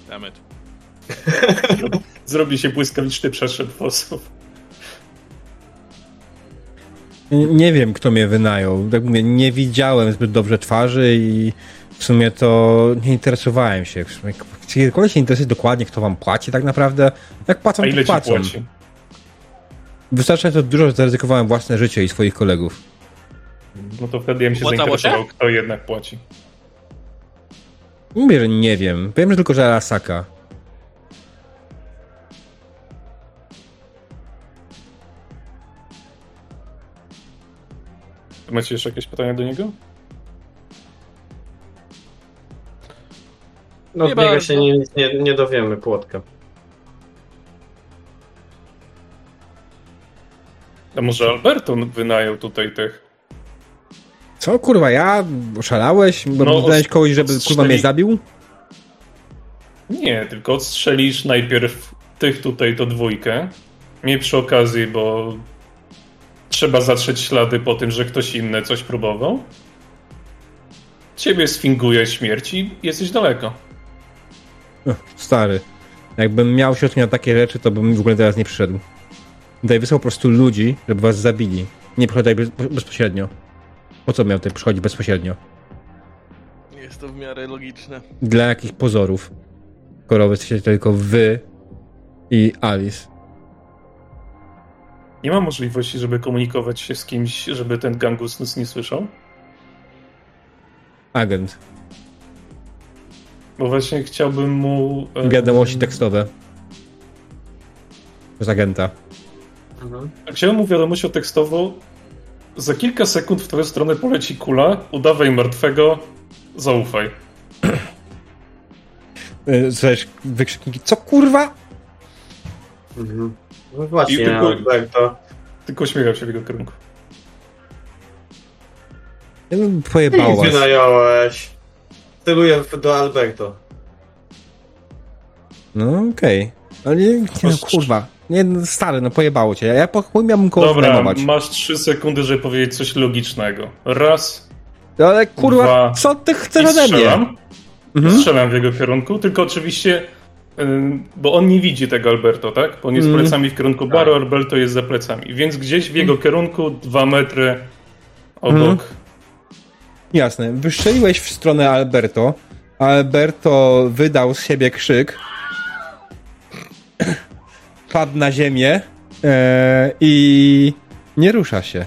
C: Dammit.
D: Zrobi się błyskawiczny przeszedł włosów.
A: Nie, wiem, kto mnie wynajął. Tak mówię, nie widziałem zbyt dobrze twarzy i w sumie to nie interesowałem się. Czy kogoś się interesuje dokładnie, kto wam płaci tak naprawdę? Jak płacą,
D: A
A: to
D: ile ci
A: płacą.
D: płaci?
A: Wystarczająco dużo, że zaryzykowałem własne życie i swoich kolegów.
D: No to wtedy ja bym się
C: Opłacało
D: zainteresował, kto jednak płaci.
A: Mówię, że nie wiem. Wiem, że tylko, że Arasaka.
D: Macie jeszcze jakieś pytania do niego?
B: No, od niego się nie, nie, nie dowiemy, płotka.
D: A może Alberton wynajął tutaj tych
A: co, kurwa, ja? Oszalałeś?
D: No,
A: no, kogoś, żeby,
D: odstrzeli-
A: kurwa, mnie zabił?
D: Nie, tylko odstrzelisz najpierw tych tutaj do dwójkę. Nie przy okazji, bo trzeba zatrzeć ślady po tym, że ktoś inny coś próbował. Ciebie sfinguje śmierć i jesteś daleko.
A: Stary. Jakbym miał środki na takie rzeczy, to bym w ogóle teraz nie przyszedł. Tutaj wysłał po prostu ludzi, żeby was zabili. Nie przychodzi bez, bezpośrednio. Po co miał tutaj przychodzić bezpośrednio?
C: Jest to w miarę logiczne.
A: Dla jakich pozorów? Skoro jesteście tylko wy i Alice.
D: Nie ma możliwości, żeby komunikować się z kimś, żeby ten gangus nas nie słyszał?
A: Agent.
D: Bo właśnie chciałbym mu...
A: Wiadomości tekstowe. Z agenta.
B: Mhm.
D: Chciałem mu wiadomością tekstową. Za kilka sekund w twoją stronę poleci kula, udawaj martwego, zaufaj.
A: Słyszysz wykrzykniki, co kurwa?
B: Mhm. No właśnie,
D: I tylko-
B: Alberto.
D: Tylko uśmiechał się w jego kierunku.
A: Ja bym
B: Ty
A: Pojebało
B: nic
A: was.
B: wynająłeś. Celuję do Alberto.
A: No okej. Ale nie, nie no, kurwa. Nie, no, stary, no pojebało cię. Ja po chuj miałbym kogoś
D: Dobra,
A: wynajmować.
D: masz trzy sekundy, żeby powiedzieć coś logicznego. Raz
A: No, Ale kurwa,
D: Dwa.
A: co ty chcesz ode mnie?
D: strzelam.
A: Mhm.
D: Strzelam w jego kierunku, tylko oczywiście, ym, bo on nie widzi tego Alberto, tak? Bo on jest
A: Mm.
D: plecami w kierunku baru, Alberto jest za plecami. Więc gdzieś w jego kierunku, dwa metry obok.
A: Mhm. Jasne. Wystrzeliłeś w stronę Alberto. Alberto wydał z siebie krzyk. Padł na ziemię. E, I nie rusza się.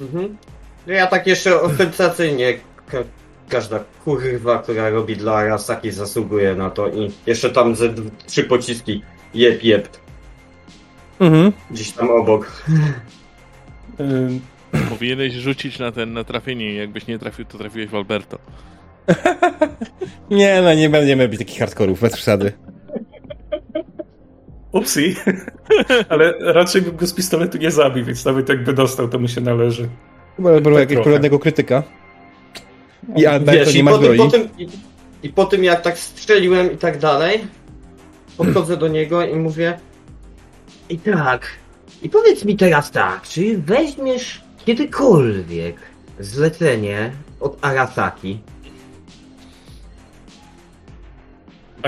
B: Mhm. No Ja tak jeszcze ostentacyjnie ka każda kurwa, która robi dla Arasaki zasługuje na to i jeszcze tam ze trzy pociski jeb jeb
A: Mhm.
B: gdzieś tam obok.
D: Ym,
C: Powinieneś rzucić na ten na trafienie. Jakbyś nie trafił, to trafiłeś w Alberto.
A: Nie, no nie będziemy robić takich hardkorów, bez przesady.
D: Upsi. Ale raczej bym go z pistoletu nie zabił, więc nawet jakby dostał, to mu się należy.
A: Chyba było
D: Tak
A: jakiegoś
D: trochę.
A: porządnego krytyka. I Alberto
B: Wiesz,
A: nie
B: i
A: ma
B: po, tym, po tym, i, i po tym jak tak strzeliłem i tak dalej, podchodzę do niego i mówię
E: I tak. I powiedz mi teraz tak, czy weźmiesz kiedykolwiek zlecenie od Arasaki?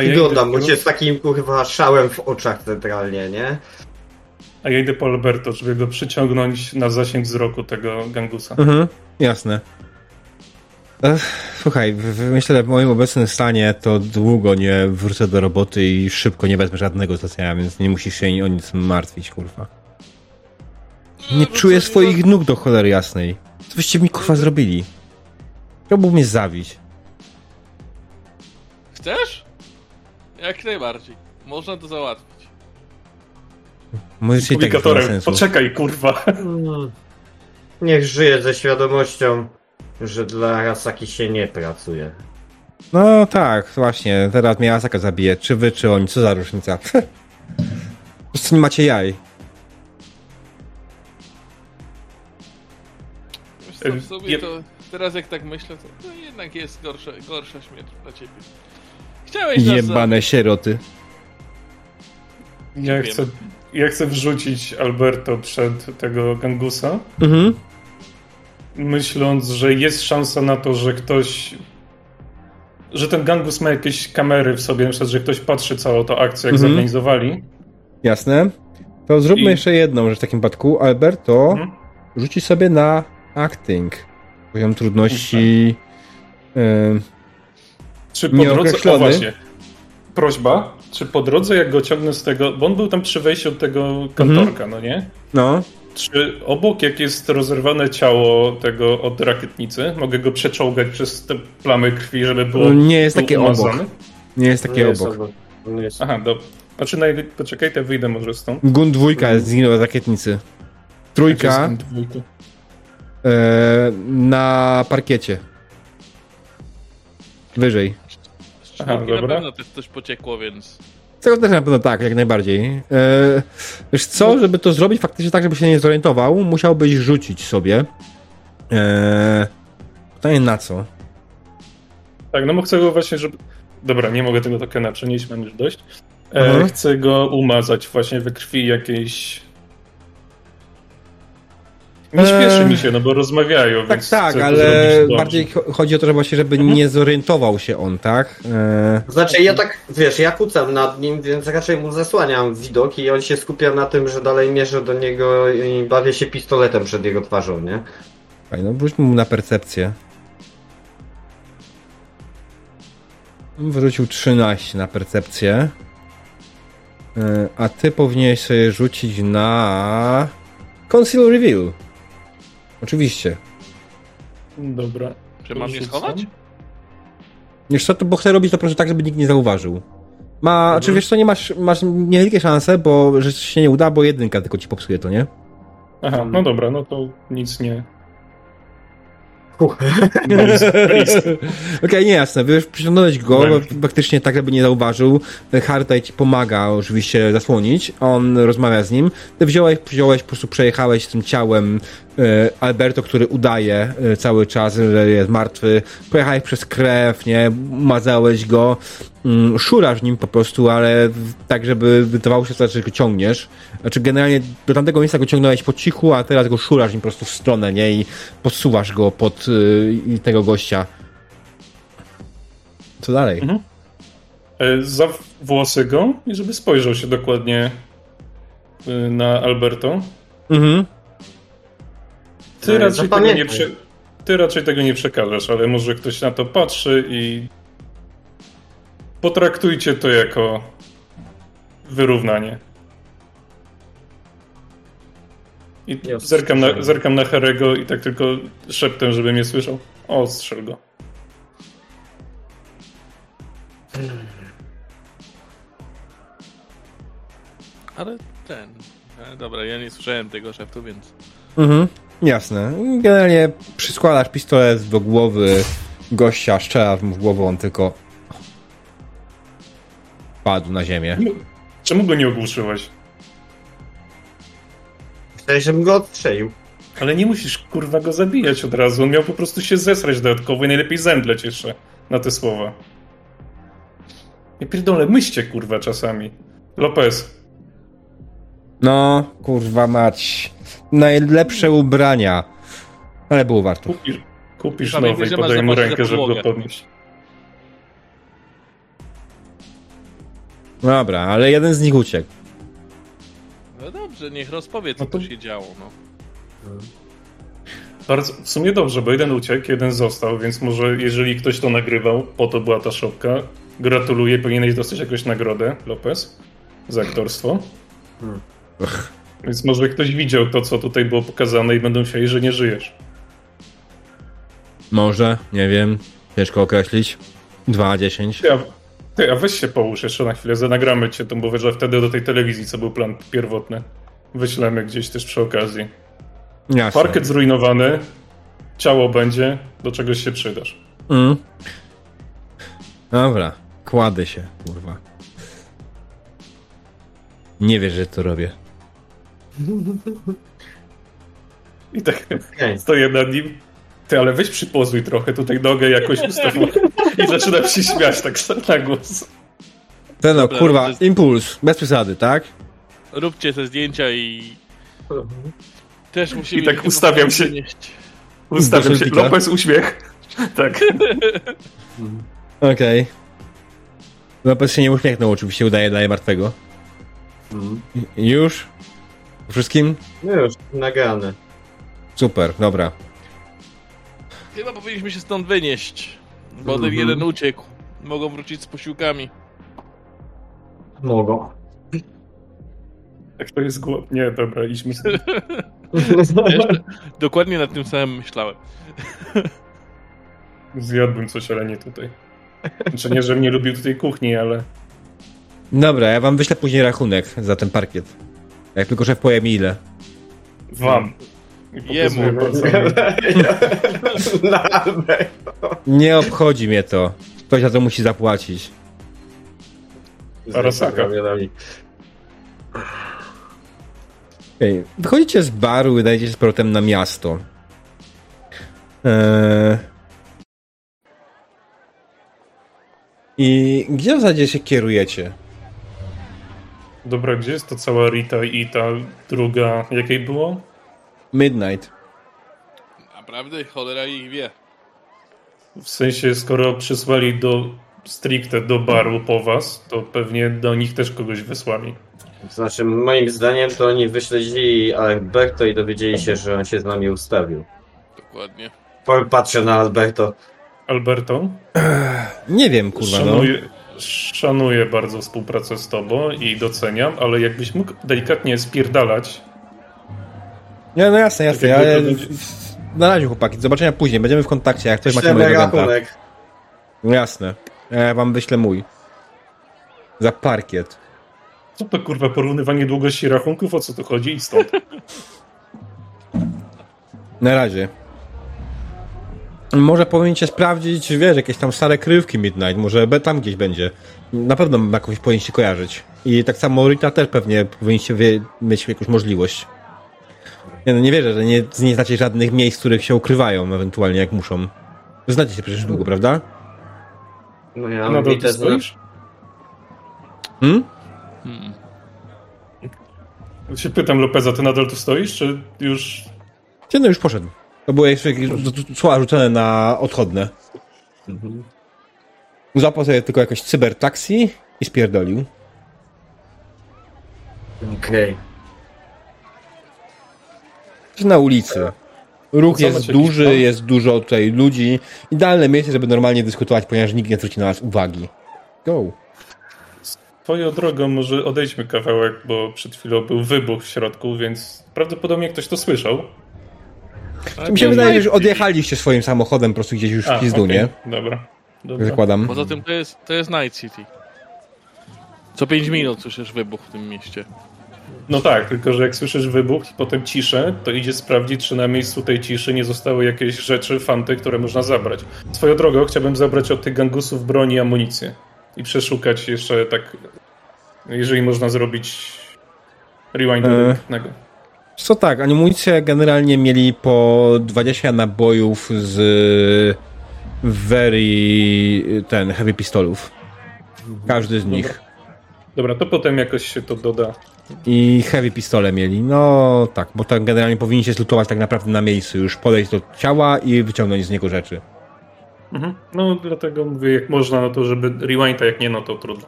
D: Ja,
B: wyglądam mu
D: po,
B: się z takim kurwa szałem w oczach centralnie, nie?
D: a ja idę po Alberto, żeby go przyciągnąć na zasięg wzroku tego gangusa.
A: Mhm, jasne. Ech, słuchaj, w, w, myślę, że w moim obecnym stanie to długo nie wrócę do roboty i szybko nie wezmę żadnego zlecenia, więc nie musisz się o nic martwić, kurwa. Nie czuję swoich nóg do cholery jasnej. Co byście mi, kurwa, zrobili? Chciałbym mnie zabić.
C: Chcesz? Jak najbardziej. Można to załatwić.
A: Możecie i tak już nie ma
D: Komunikatorem,
A: sensu.
D: poczekaj, kurwa.
B: Hmm. Niech żyje ze świadomością, że dla Arasaki się nie pracuje.
A: No tak, właśnie. Teraz mnie Asaka zabije. Czy wy, czy oni. Co za różnica? Po prostu nie macie jaj.
C: Wiesz co, w sobie
D: Je-
C: to teraz jak tak myślę, to, to jednak jest gorsza, gorsza śmierć dla ciebie. Chciałeś nas
A: Jebane sieroty.
D: Ja chcę, ja chcę wrzucić Alberto przed tego gangusa,
A: Mhm.
D: myśląc, że jest szansa na to, że ktoś. Że ten gangus ma jakieś kamery w sobie, przykład, że ktoś patrzy całą tą akcję, jak
A: Mhm.
D: zorganizowali.
A: Jasne. To zróbmy
D: I-
A: jeszcze jedną rzecz w takim przypadku. Alberto
D: Mhm.
A: rzuci sobie na acting. Poziom trudności. Yy,
D: Czy po drodze. O właśnie. Prośba, czy po drodze, jak go ciągnę z tego. Bo on był tam przy wejściu od tego kantorka, no nie?
A: no.
D: Czy obok, jak jest rozerwane ciało tego od rakietnicy, mogę go przeczołgać przez te plamy krwi, żeby było.
A: Nie jest takie
D: umazany?
A: obok. Nie jest takie
B: Nie jest
A: obok.
B: obok. Nie jest.
D: Aha, do. Znaczy, naj... poczekaj, to wyjdę może stąd.
A: Gun dwójka zginął z rakietnicy. Trójka e, na parkiecie. Wyżej.
C: Z
D: Aha,
C: na pewno też coś pociekło, więc...
A: Z tego też na pewno tak, jak najbardziej. E, wiesz co, żeby to zrobić faktycznie tak, żeby się nie zorientował, musiałbyś rzucić sobie. E, pytanie na co?
D: Tak, no bo chcę go właśnie, żeby... Dobra, nie mogę tego tokena przenieść, mam już dość. E,
A: Mhm.
D: Chcę go umazać właśnie we krwi jakiejś... Nie
A: Eee.
D: śpieszy mi się, no bo rozmawiają,
A: Tak,
D: więc
A: tak, ale bardziej cho- chodzi o to, że właśnie, żeby nie zorientował się on, tak? E,
B: Znaczy ja tak, wiesz, ja kucam nad nim, więc raczej mu zasłaniam widok i on się skupia na tym, że dalej mierzę do niego i bawię się pistoletem przed jego twarzą, nie?
A: fajno, wróćmy mu na percepcję. Wrócił 13 na percepcję. E, a ty powinieneś sobie rzucić na Conceal Reveal. Oczywiście.
D: Dobra.
C: Czy mam nie schować?
A: Wiesz co, to bo chcę robić to proszę tak, żeby nikt nie zauważył. Ma, czy wiesz co, nie masz, masz niewielkie szanse, bo że się nie uda, bo jedynka tylko ci popsuje to, nie?
D: Aha, no dobra, no to nic nie...
A: Okej, nie jasne. Wiesz, przyciągnąłeś go, faktycznie tak, żeby nie zauważył. Hartaj ci pomaga oczywiście zasłonić. On rozmawia z nim. Ty wziąłeś, wziąłeś, po prostu przejechałeś tym ciałem Alberto, który udaje e, cały czas, że jest martwy. Pojechałeś przez krew, nie? Mazałeś go. Mm, szurasz nim po prostu, ale tak, żeby wydawało się, że go ciągniesz. Znaczy generalnie do tamtego miejsca go ciągnąłeś po cichu, a teraz go szurasz nim po prostu w stronę, nie? I podsuwasz go pod y, tego gościa. Co dalej?
D: Mhm. E, Za włosy go i żeby spojrzał się dokładnie y, na Alberto.
A: Mhm.
D: Ty
B: E,
D: raczej, tego nie prze... Ty raczej tego nie przekażesz, ale może ktoś na to patrzy i potraktujcie to jako wyrównanie. I zerkam na, zerkam na Harego i tak tylko szeptem, żeby mnie słyszał. O, strzel go.
C: Ale ten... E, dobra, ja nie słyszałem tego szeptu, więc...
A: Mhm. Jasne. Generalnie przyskładasz pistolet do głowy gościa, strzelasz mu w głowę, on tylko padł na ziemię.
D: Czemu go nie ogłuszyłeś?
B: Chciałeś, żebym go odstrzelił.
D: Ale nie musisz kurwa go zabijać od razu. On miał po prostu się zesrać dodatkowo i najlepiej zemdleć jeszcze na te słowa. Nie pierdolę, myślcie kurwa czasami. Lopez,
A: No, kurwa mać. Najlepsze ubrania. Ale było warto.
D: kupisz, kupisz
C: Pamiętaj,
D: nowe i podaj mu rękę, żeby go podnieść.
A: Dobra, ale jeden z nich uciekł.
C: No dobrze, niech rozpowie, co
D: No to-
C: tu się działo, no.
D: Bardzo, w sumie dobrze, bo jeden uciekł, jeden został, więc może jeżeli ktoś to nagrywał, po to była ta szopka. Gratuluję, powinieneś dostać jakąś nagrodę, Lopez, za aktorstwo.
B: Hmm.
D: Więc może ktoś widział to, co tutaj było pokazane i będą myśleli, że nie żyjesz.
A: Może, nie wiem. Ciężko określić. 2 na 10.
D: Ty, a, ty, a weź się połóż jeszcze na chwilę, zanagramy cię, to mówię, że wtedy do tej telewizji, co był plan pierwotny. Wyślemy gdzieś też przy okazji.
A: Jasne.
D: Parkiet zrujnowany, ciało będzie, do czegoś się przydasz.
A: Mm. Dobra, kładę się, kurwa. Nie wiesz, że to robię.
D: I tak
B: Okej.
D: stoję nad nim. Ty, ale weź przypozuj trochę, tutaj nogę jakoś ustaw. I zaczynam się śmiać tak na głos.
A: Ten no, kurwa, impuls, bez przesady, tak?
C: Róbcie te zdjęcia i... Też musimy...
D: I tak ustawiam się. Ustawiam się. Lopez uśmiech. Tak.
A: Okej. Lopez się nie uśmiechnął, oczywiście udaje daje martwego. I- Już? Wszystkim?
B: No już, nagrane.
A: Super, dobra.
C: Chyba powinniśmy się stąd wynieść. Bo ten
B: Mhm.
C: jeden uciekł. Mogą wrócić z posiłkami.
B: Mogą.
D: Tak to jest głop. Nie, dobra, idźmy sobie.
C: Jeszcze dokładnie nad tym samym myślałem.
D: Zjadłbym coś, ale nie tutaj. Znaczy nie, że mnie lubił tutaj kuchni, ale...
A: Dobra, ja wam wyślę później rachunek za ten parkiet. Jak tylko szef powie mi ile.
D: Wam. I
C: Jemu.
A: Nie obchodzi mnie to. Ktoś za to musi zapłacić.
B: Ramionami.
A: Okej, Wychodzicie z baru, wydajecie się z powrotem na miasto. Eee... I gdzie w zasadzie się kierujecie?
D: Dobra, gdzie jest ta cała Rita i ta druga, jakiej było?
A: Midnight.
C: Naprawdę cholera ich wie.
D: W sensie, skoro przysłali do stricte do baru po was, to pewnie do nich też kogoś wysłali.
B: Znaczy, moim zdaniem to oni wyśledzili Alberto i dowiedzieli się, że on się z nami ustawił.
C: Dokładnie.
B: Patrzę na Alberto.
D: Alberto,
A: Nie wiem, kurwa, no.
D: Szanuję, bardzo współpracę z tobą i doceniam, ale jakbyś mógł delikatnie spierdalać,
A: Nie, no jasne, jasne.
D: Tak będzie-
A: Na razie, chłopaki. Do zobaczenia później. Będziemy w kontakcie, jak ktoś macie mojego
B: rachunek.
A: No jasne. Ja wam wyślę mój. Za parkiet.
D: co to kurwa porównywanie długości rachunków, o co tu chodzi i stąd.
A: Na razie. Może powinniście sprawdzić, wiesz, jakieś tam stare kryjówki Midnight, może tam gdzieś będzie. Na pewno jakąś powinniście kojarzyć. I tak samo Rita też pewnie powinniście wie, mieć jakąś możliwość. Nie, no nie wierzę, że nie, nie znacie żadnych miejsc, w których się ukrywają, ewentualnie jak muszą. Znacie się przecież długo, prawda?
B: No ja
D: tu
B: Ritę znam.
D: stoisz?
A: Hmm?
C: Hmm.
D: Się pytam Lopeza, ty nadal tu stoisz, czy już...
A: Gdzie no już poszedł. To było jeszcze jakieś słowa rzucone na odchodne. Złapał sobie tylko jakoś cybertaksi i spierdolił.
B: Okej.
A: na ulicy. Ruch
D: Co,
A: jest
D: macie jakiś
A: duży,
D: plan?
A: jest dużo tutaj ludzi. Idealne miejsce, żeby normalnie dyskutować, ponieważ nikt nie zwróci na nas uwagi. Go.
D: Twoją drogą może odejdźmy kawałek, bo przed chwilą był wybuch w środku, więc prawdopodobnie ktoś to słyszał.
C: Ale
A: Mi się wydaje, że
C: Night
A: odjechaliście swoim samochodem po prostu gdzieś już w pizdu,
D: okej,
A: nie?
D: Dobra. Dobra.
A: Zakładam.
C: Poza tym to jest, to jest Night City. Co 5 minut słyszysz wybuch w tym mieście.
D: No tak, tylko że jak słyszysz wybuch i potem ciszę, to idzie sprawdzić, czy na miejscu tej ciszy nie zostały jakieś rzeczy, fanty, które można zabrać. Swoją drogą chciałbym zabrać od tych gangusów broni i amunicję. I przeszukać jeszcze tak, jeżeli można zrobić rewind
A: E. Co tak, amunicja generalnie mieli po 20 nabojów z very ten heavy pistolów. Każdy z nich.
D: Dobra, to potem jakoś się to doda.
A: I heavy pistole mieli. No tak, bo tak generalnie powinni się zlutować tak naprawdę na miejscu, już podejść do ciała i wyciągnąć z niego rzeczy.
D: Mhm. No dlatego mówię, jak można, no to żeby rewind, a jak nie, no to trudno.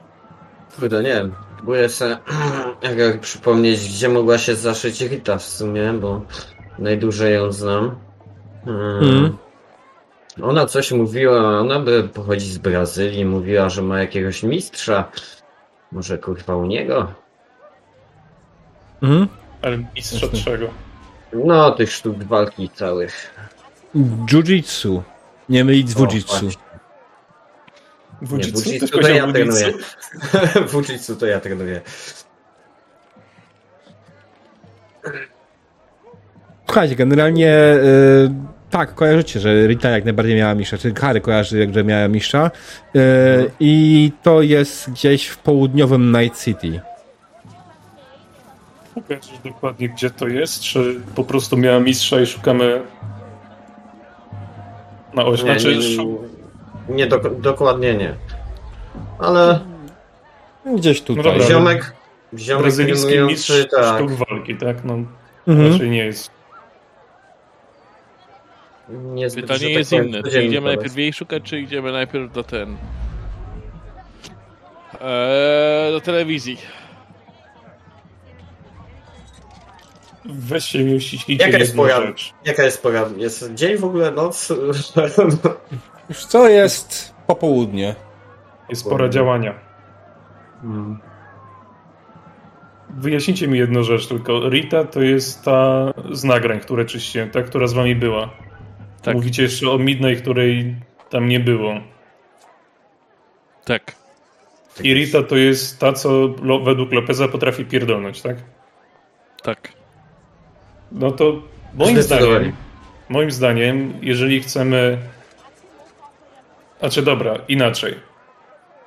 B: Kurde, nie wiem. Próbuję sobie jak przypomnieć, gdzie mogła się zaszyć Rita w sumie, bo najdłużej ją znam. Hmm. Ona coś mówiła, ona by pochodzi z Brazylii, mówiła, że ma jakiegoś mistrza. Może kurwa u niego?
A: Mhm.
D: Ale mistrza czego?
B: No, tych sztuk walki całych.
A: Jiu-jitsu. Nie mylić z
B: O,
A: Wujitsu.
B: Nie, to ja trenuję.
D: Wujitsu?
B: To ja trenuję.
A: Słuchajcie, generalnie e, tak, kojarzycie, że Rita jak najbardziej miała mistrza, czy Kary kojarzy, że miała mistrza e, i to jest gdzieś w południowym Night City.
D: Pokażesz dokładnie, gdzie to jest? Czy po prostu miała mistrza i szukamy na oś?
B: Nie,
D: Znaczy,
B: nie,
D: szu-
B: nie dok- dokładnie nie. Ale
A: Gdzieś tutaj.
D: No dobra.
B: ziomek, ziomek
D: brazylijski mistrz
B: trenujący, tak,
D: sztuk walki, tak? No,
A: Mhm.
D: raczej nie jest.
B: niezbyt, że
C: Pytanie
B: tak
C: jest
B: powiem,
C: inne. Czy
B: codziennie
C: idziemy
B: koleś.
C: najpierw jej szukać, czy idziemy najpierw do ten... Eee, do telewizji.
D: Weź się mi uściślicie
B: Jaka jest
D: jedną
B: pora?
D: rzecz.
B: Jaka jest pora? Jest dzień w ogóle, noc?
A: Już co jest popołudnie?
D: Jest pora działania. Wyjaśnijcie mi jedną rzecz tylko. Rita to jest ta z nagrań, które czyściłem, ta, która z wami była.
C: Tak.
D: Mówicie jeszcze o Midnight, której tam nie było.
C: Tak.
D: I Rita to jest ta, co lo, według Lopeza potrafi pierdolnąć, tak?
C: Tak.
D: No to moim zdaniem, moim zdaniem, jeżeli chcemy Znaczy dobra, inaczej.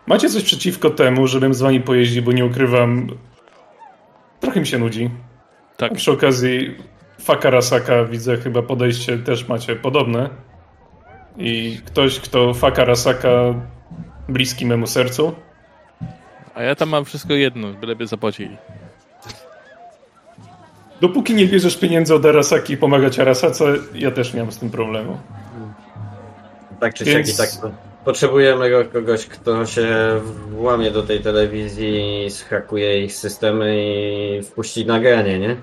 D: Macie coś przeciwko temu, żebym z wami pojeździł, bo nie ukrywam, trochę mi się nudzi.
C: Tak.
D: A przy okazji Fakarasaka widzę chyba podejście też macie podobne. I ktoś, kto Fakarasaka bliski memu sercu.
C: A ja tam mam wszystko jedno, byleby zapłacili.
D: Dopóki nie bierzesz pieniędzy od Arasaki i pomagać Arasace, ja też nie mam z tym problemu.
B: Tak czy
D: Więc-
B: siak i tak potrzebujemy go- kogoś, kto się włamie do tej telewizji, schakuje ich systemy i wpuści nagranie, nie?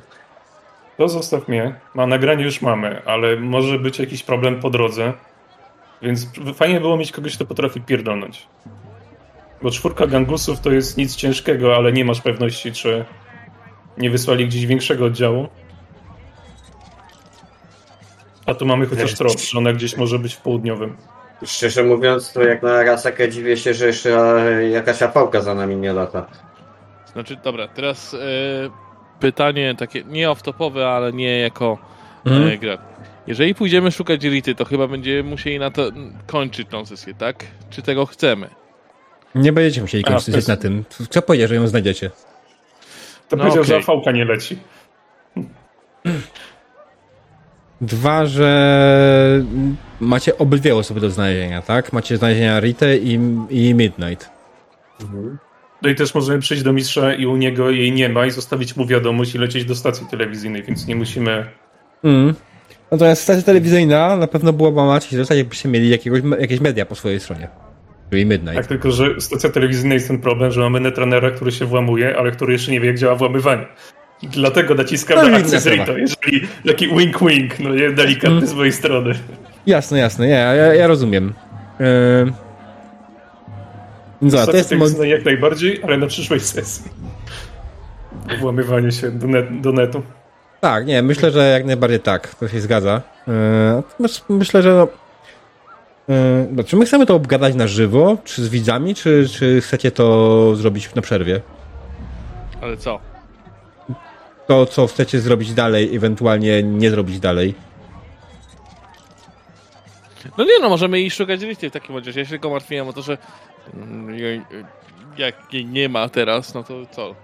D: To zostaw mnie. Ma nagranie już mamy, ale może być jakiś problem po drodze. Więc fajnie było mieć kogoś, kto potrafi pierdolnąć. Bo czwórka gangusów to jest nic ciężkiego, ale nie masz pewności, czy nie wysłali gdzieś większego oddziału. A tu mamy chociaż trop, że ona gdzieś może być w południowym.
B: Szczerze mówiąc, to jak na Rasakę dziwię się, że jeszcze e, jakaś apałka za nami nie lata.
C: Znaczy, dobra, teraz e, pytanie takie nie off-topowe, ale nie jako
A: Mhm.
C: e, gra. Jeżeli pójdziemy szukać Rity, to chyba będziemy musieli na to mm, kończyć tą sesję, tak? Czy tego chcemy?
A: Nie będziecie musieli
D: A,
A: kończyć na tym. Kto powiedział, że ją znajdziecie?
D: To
C: No
D: powiedział, że
C: okej.
D: fałka nie leci.
A: Dwa, że macie obydwie osoby do znalezienia, tak? Macie znalezienia Rite i, i Midnight.
D: No i też możemy przyjść do mistrza i u niego jej nie ma i zostawić mu wiadomość i lecieć do stacji telewizyjnej, więc nie musimy
A: Mm. Natomiast stacja telewizyjna na pewno byłaby łatwiej dostać, jakbyście mieli jakiegoś, jakieś media po swojej stronie. Czyli Midnight.
D: Tak, tylko że stacja telewizyjna jest ten problem, że mamy netranera, który się włamuje, ale który jeszcze nie wie, jak działa włamywanie. Dlatego naciskam
A: No
D: na
A: inna
D: akces
A: sprawa.
D: Rito, jeżeli taki wink-wink, no nie, delikatny
A: Mm.
D: z mojej strony.
A: Jasne, jasne, nie, ja, ja rozumiem. Yy... Dobra, to jest
D: jak najbardziej, ale na przyszłej sesji. Włamywanie się do, net, do netu.
A: Tak, nie, myślę, że jak najbardziej tak, to się zgadza. Yy, myślę, że no, yy, no, czy my chcemy to obgadać na żywo, czy z widzami, czy, czy chcecie to zrobić na przerwie?
C: Ale co?
A: To, co chcecie zrobić dalej, ewentualnie nie zrobić dalej.
C: No nie no, możemy iść szukać Rity w takim razie. Ja się tylko martwiłem o to, że mm, jak jej nie ma teraz, no to co?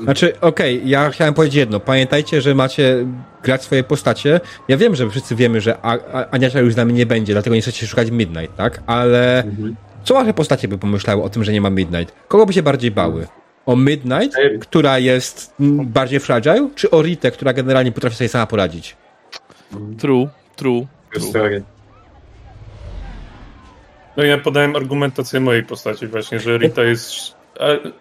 A: Znaczy, okej, ja chciałem powiedzieć jedno. Pamiętajcie, że macie grać swoje postacie. Ja wiem, że wszyscy wiemy, że A- Aniasia już z nami nie będzie, dlatego nie chcecie szukać Midnight, tak? Ale co wasze postacie by pomyślały o tym, że nie ma Midnight? Kogo by się bardziej bały? O Midnight,
B: Ej.
A: która jest bardziej fragile, czy o Ritę, która generalnie potrafi sobie sama poradzić?
C: True, true, true.
D: No ja podałem argumentację mojej postaci właśnie, że Rita jest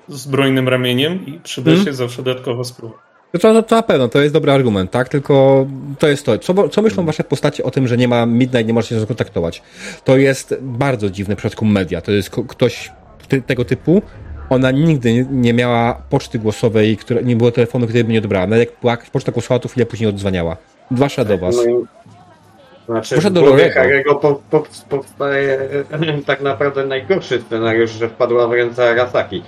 D: zbrojnym ramieniem i przyda
A: Mhm.
D: się zawsze dodatkowa spróba.
A: To, to, to na pewno, to jest dobry argument, tak? Tylko to jest to. Co, co myślą wasze postacie o tym, że nie ma Midnight, nie możecie się skontaktować? To jest bardzo dziwne w przypadku media. To jest ktoś ty, tego typu. Ona nigdy nie, nie miała poczty głosowej, która, nie było telefonu, który by nie odebrała. Nawet jak była poczta głosowa, to chwilę później odzwaniała. Zwłaszcza do was.
B: No i- Znaczy,
A: Proszę do.
B: Harry'ego po, po, powstaje tak naprawdę najgorszy scenariusz, że wpadła w ręce Arasaki.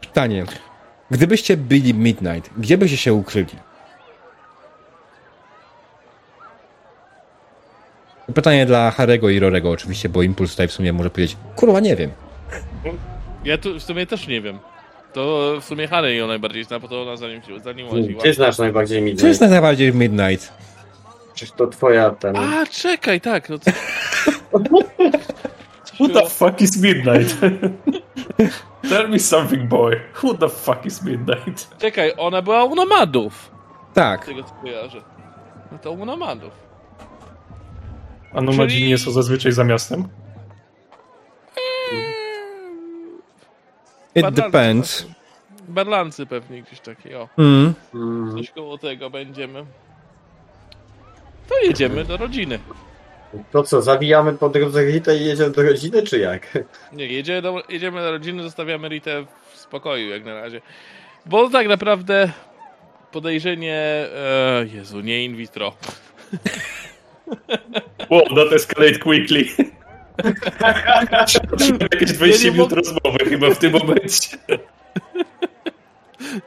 A: Pytanie. Gdybyście byli Midnight, gdzie byście się ukryli? Pytanie dla Harego i Rorego oczywiście, bo Impuls tutaj w sumie może powiedzieć, kurwa nie wiem.
C: Ja tu w sumie też nie wiem. To w sumie Harry ją najbardziej zna, bo to ona za nim, za nim łaziła.
B: Ty znasz najbardziej Midnight.
A: jest najbardziej Midnight?
B: Czyż to twoja ten...
C: A, czekaj, tak. No to...
D: Who the fuck is Midnight? Tell me something, boy. Who the fuck is Midnight?
C: Czekaj, ona była u nomadów. Z
A: Tak.
C: tego co kojarzę. No to u nomadów.
D: A nomadzi
C: Czyli-
D: nie są zazwyczaj za miastem?
A: It
C: Badlancy
A: depends.
C: pewnie. Badlancy pewnie gdzieś takie, o.
A: Mm.
B: Mm,
C: Coś koło tego będziemy. To jedziemy do rodziny.
B: To co, zawijamy po drodze Ritę i jedziemy do rodziny, czy jak?
C: Nie, jedziemy do, jedziemy do rodziny, zostawiamy Ritę w spokoju jak na razie. Bo tak naprawdę podejrzenie... E, Jezu, nie in vitro.
D: Wow, that escalate quickly. Jakieś 20
C: Ja nie
D: minut
C: mogę-
D: rozmowy chyba w tym momencie.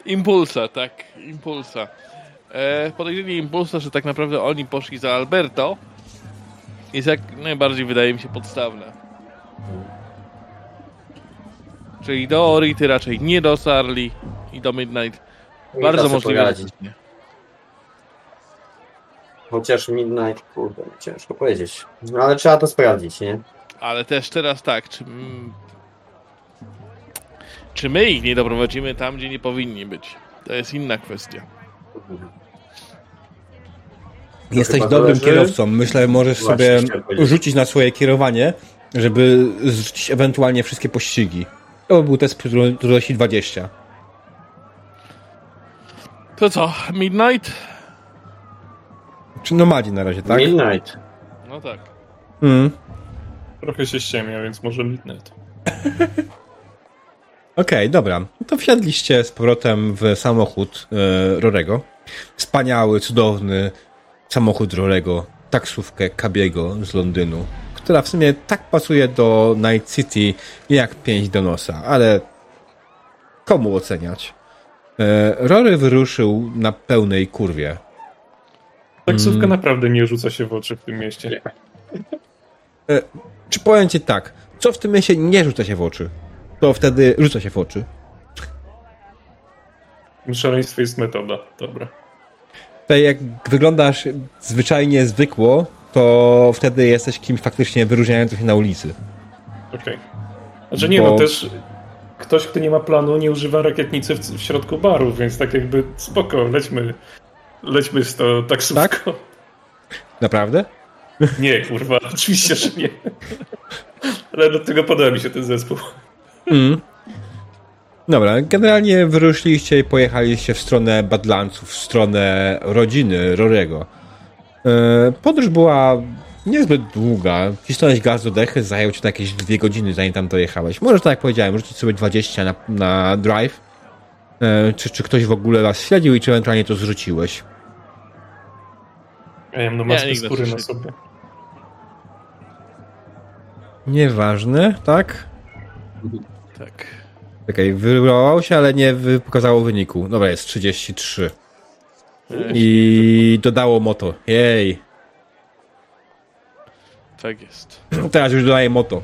C: Impulsa, tak, impulsa. E, podejrzenie impulsa, że tak naprawdę oni poszli za Alberto jest jak najbardziej wydaje mi się podstawne. Czyli do Ority raczej nie dotarli i do Midnight bardzo możliwe.
B: poradzić. Chociaż Midnight, kurde, ciężko powiedzieć. No ale trzeba to sprawdzić, nie?
C: Ale też teraz tak, czy, mm, czy my ich nie doprowadzimy tam, gdzie nie powinni być? To jest inna kwestia.
A: Jesteś dobrym
B: zależy-
A: kierowcą. Myślę, możesz
B: Właśnie
A: sobie rzucić na swoje kierowanie, żeby zrzucić ewentualnie wszystkie pościgi. To był test trudności 20.
C: To co, Midnight?
A: Czy nomadzi na razie, tak?
B: Midnight.
C: No tak.
A: Mm.
D: Trochę się ściemnia, więc może Midnight.
A: Okej, dobra. No To wsiadliście z powrotem w samochód e, Rorego. Wspaniały, cudowny samochód Rorego, taksówkę Kabiego z Londynu, która w sumie tak pasuje do Night City jak pięć do nosa, ale komu oceniać? E, Rory wyruszył na pełnej kurwie.
D: Taksówka
A: Mm.
D: naprawdę nie rzuca się w oczy w tym mieście.
A: Czy powiem ci tak, co w tym mieście nie rzuca się w oczy? To wtedy rzuca się w oczy.
D: Szaleństwo jest metoda. Dobra.
A: Tutaj jak wyglądasz zwyczajnie zwykło, to wtedy jesteś kimś faktycznie wyróżniającym się na ulicy.
D: Okej. Znaczy nie,
A: Bo-
D: no też ktoś, kto nie ma planu, nie używa rakietnicy w, w środku baru, więc tak jakby spoko, lećmy, lećmy z to taksówką.
A: Tak? Naprawdę?
D: Nie, kurwa, oczywiście, że nie. Ale do tego podoba mi się ten zespół.
A: Mm. Dobra, generalnie wyruszyliście i pojechaliście w stronę Badlandsów, w stronę rodziny Rorego. E, Podróż była niezbyt długa. Cisnąłeś gaz do dechy, zajął ci to jakieś dwie godziny, zanim tam dojechałeś. Możesz, tak jak powiedziałem, rzucić sobie 20 na, na drive. E, Czy, czy ktoś w ogóle was śledził i czy ewentualnie to zrzuciłeś?
D: Ja mam no maskę
C: nigdy
D: skóry na sobie.
A: Nieważne, tak?
C: Tak.
A: Czekaj, wywołał się, ale nie pokazało wyniku. Dobra, jest 33. I dodało moto. Jej.
C: Tak jest.
A: Teraz już dodaję moto.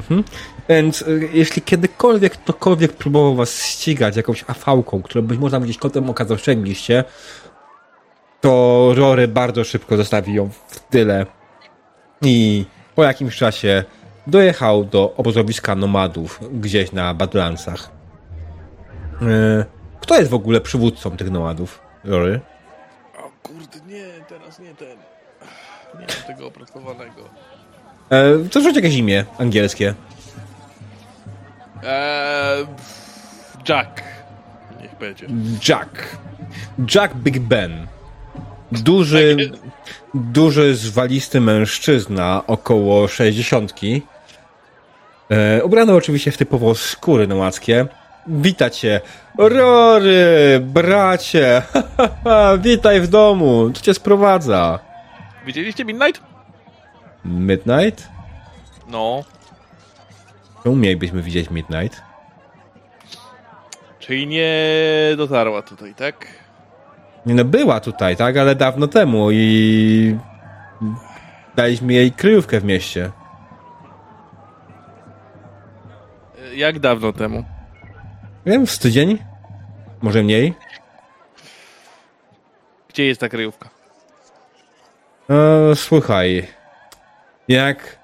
A: Mhm. Więc y, jeśli kiedykolwiek ktokolwiek próbował was ścigać jakąś afałką, którą być może gdzieś kotem oka dostrzegliście, to Rory bardzo szybko zostawi ją w tyle. I po jakimś czasie dojechał do obozowiska nomadów gdzieś na Badlandsach. Y, Kto jest w ogóle przywódcą tych nomadów, Rory?
C: O kurde, nie, teraz nie ten. Nie mam tego opracowanego.
A: E, To rzuć jakieś imię angielskie.
C: Eee, Jack. Niech będzie.
A: Jack. Jack Big Ben. Duży, duży, zwalisty mężczyzna, około 60. E, ubrany oczywiście w typowo skóry nomadzkie. Wita cię. Rory, bracie. Witaj w domu. Co cię sprowadza?
C: Widzieliście Midnight?
A: Midnight?
C: No.
A: Czemu mielibyśmy widzieć Midnight?
C: Czyli nie dotarła tutaj, tak?
A: Nie no, była tutaj, tak? Ale dawno temu i... Daliśmy jej kryjówkę w mieście.
C: Jak dawno temu?
A: Wiem, z tydzień? Może mniej?
C: Gdzie jest ta kryjówka?
A: E, słuchaj, jak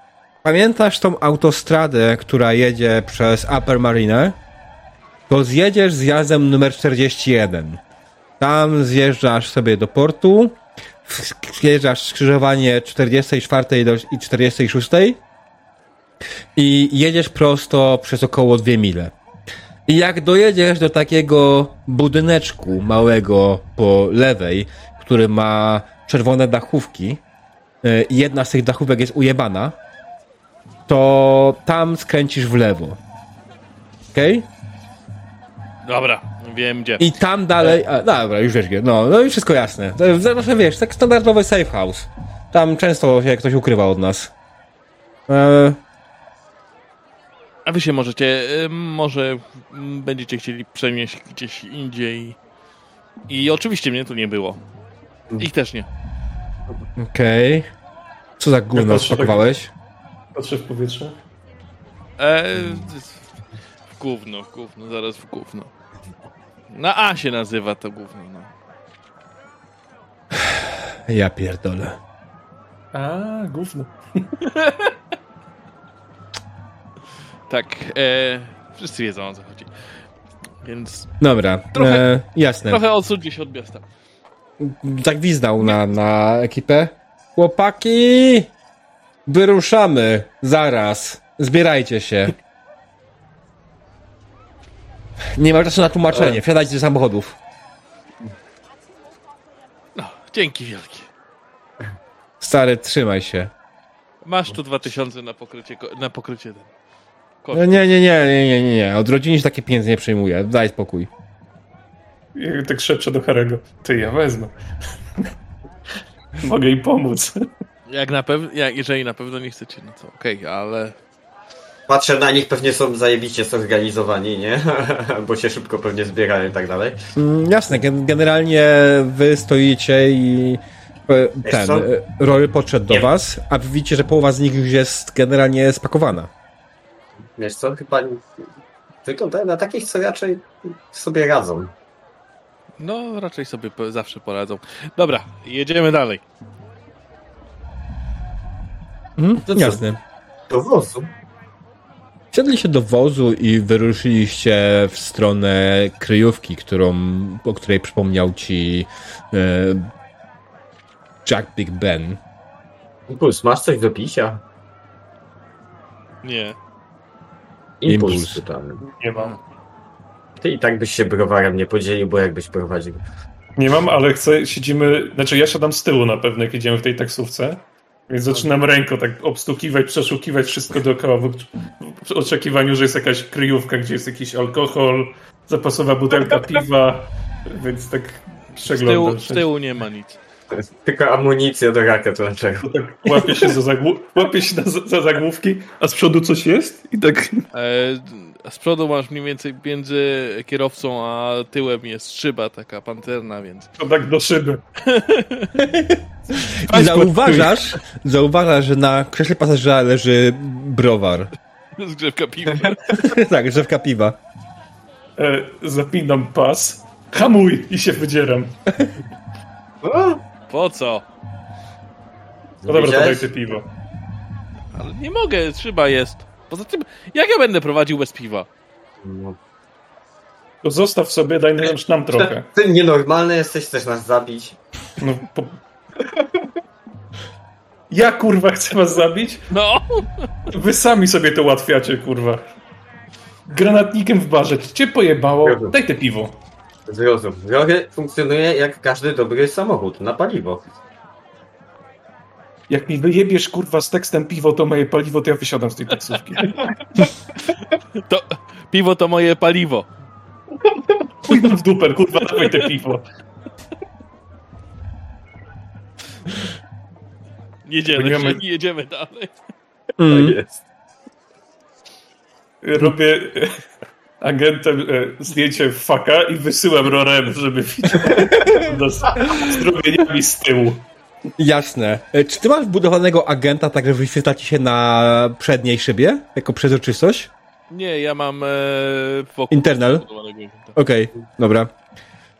A: pamiętasz tą autostradę, która jedzie przez Upper Marine, to zjedziesz zjazdem numer 41. Tam zjeżdżasz sobie do portu, zjeżdżasz skrzyżowanie 44 do, i 46 i jedziesz prosto przez około 2 mile. I jak dojedziesz do takiego budyneczku małego po lewej, który ma czerwone dachówki y, jedna z tych dachówek jest ujebana, to tam skręcisz w lewo. Okej?
C: Dobra, wiem gdzie.
A: I tam dalej... A, dobra, już wiesz gdzie. No, no i wszystko jasne. Zawsze wiesz, tak standardowy safe house. Tam często się ktoś ukrywa od nas. E,
C: A wy się możecie, y, może mm, będziecie chcieli przenieść gdzieś indziej. I oczywiście mnie tu nie było. Ich też nie.
A: Okej. Co za gówno
D: tak-
A: spakowałeś?
D: Patrzę w powietrze.
C: E, w gówno, w gówno, zaraz w gówno. Na A się nazywa to gówno, no.
A: Ja pierdolę.
D: A, gówno.
C: Tak, e, wszyscy wiedzą o co chodzi. Więc
A: Dobra,
C: Trochę-
A: e, jasne.
C: trochę odsuńcie się od miasta.
A: Zagwizdał na, na ekipę. Chłopaki! Wyruszamy! Zaraz. Zbierajcie się. Nie ma czasu na tłumaczenie. Wsiadajcie do samochodów.
C: No, dzięki wielkie.
A: Stary, trzymaj się.
C: Masz tu 2000 na pokrycie, na pokrycie ten.
A: No Nie, nie, nie, nie, nie, nie, nie. Od rodziny się takie pieniądze nie przejmuje. Daj spokój.
D: I tak szepczę do Harego. Ty, ja wezmę. Mogę im pomóc.
C: Jak na pewno, jak, jeżeli na pewno nie chcecie, no to okej, ale
B: Patrzę na nich, pewnie są zajebiście zorganizowani, nie? Bo się szybko pewnie zbierają i tak dalej.
A: Mm, jasne, gen- generalnie wy stoicie i ten, e, Rory podszedł do
B: Nie.
A: was, a wy widzicie, że połowa z nich już jest generalnie spakowana.
B: Wiesz co, chyba wyglądają na takich, co raczej sobie radzą.
C: no raczej sobie zawsze poradzą. Dobra, jedziemy dalej.
A: Mhm,
B: To co?
A: jasne.
B: Do wozu.
A: Wsiadliście do wozu i wyruszyliście w stronę kryjówki, którą, o której przypomniał ci e, Jack Big Ben.
B: Impuls, masz coś do picia?
C: Nie.
B: Impuls,
A: Impuls.
D: Nie mam.
B: Ty i tak byś się browarem nie podzielił, bo jakbyś prowadził.
D: Nie mam, ale chcę, siedzimy, znaczy ja siadam z tyłu na pewno, jak jedziemy w tej taksówce. Więc zaczynam ręką tak obstukiwać, przeszukiwać wszystko dookoła w, w oczekiwaniu, że jest jakaś kryjówka, gdzie jest jakiś alkohol, zapasowa butelka piwa, więc tak
C: Z
D: przeglądam.
C: tyłu, z tyłu nie ma nic.
B: Tylko amunicja do rakiet dlaczego?
D: To tak łapię się za, zagłu- łapię się na, za zagłówki, a z przodu coś jest i tak
C: E, z przodu masz mniej więcej między kierowcą a tyłem jest szyba taka pancerna, więc
D: to tak do szyby.
A: I zauważasz, zauważasz, że na krześle pasażera leży browar.
C: zgrzewka piwa.
A: tak, drzewka piwa.
D: E, zapinam pas, hamuj i się wydzieram.
B: O,
C: Po co?
D: No dobra, to daj te piwo.
C: Ale nie mogę, szyba jest. Poza tym, jak ja będę prowadził bez piwa?
B: No.
D: To zostaw sobie, daj nam, nam trochę.
B: Ty nienormalny jesteś, chcesz nas zabić?
D: No, po... Ja kurwa chcę was zabić?
C: No!
D: Wy sami sobie to ułatwiacie, kurwa. Granatnikiem w barze. Cię pojebało? Daj te piwo.
B: Zrozum. Rory funkcjonuje jak każdy dobry samochód, na paliwo.
D: Jak mi wyjebiesz kurwa z tekstem piwo to moje paliwo, to ja wysiadam z tej taksówki.
C: To, piwo to moje paliwo.
D: Chuj w dupę, kurwa, dawaj te piwo.
C: Jedziemy,
D: Nie mamy-
C: jedziemy dalej.
A: Mm.
B: Tak jest.
D: Robię agentem e, zdjęcie faka i wysyłam Rorem, żeby widział no, z zdrowieniami z tyłu.
A: Jasne. E, Czy ty masz wbudowanego agenta, tak że wyświetla ci się na przedniej szybie, jako przezroczystość?
C: Nie, ja mam e, wokół
A: Internal? Okej, dobra.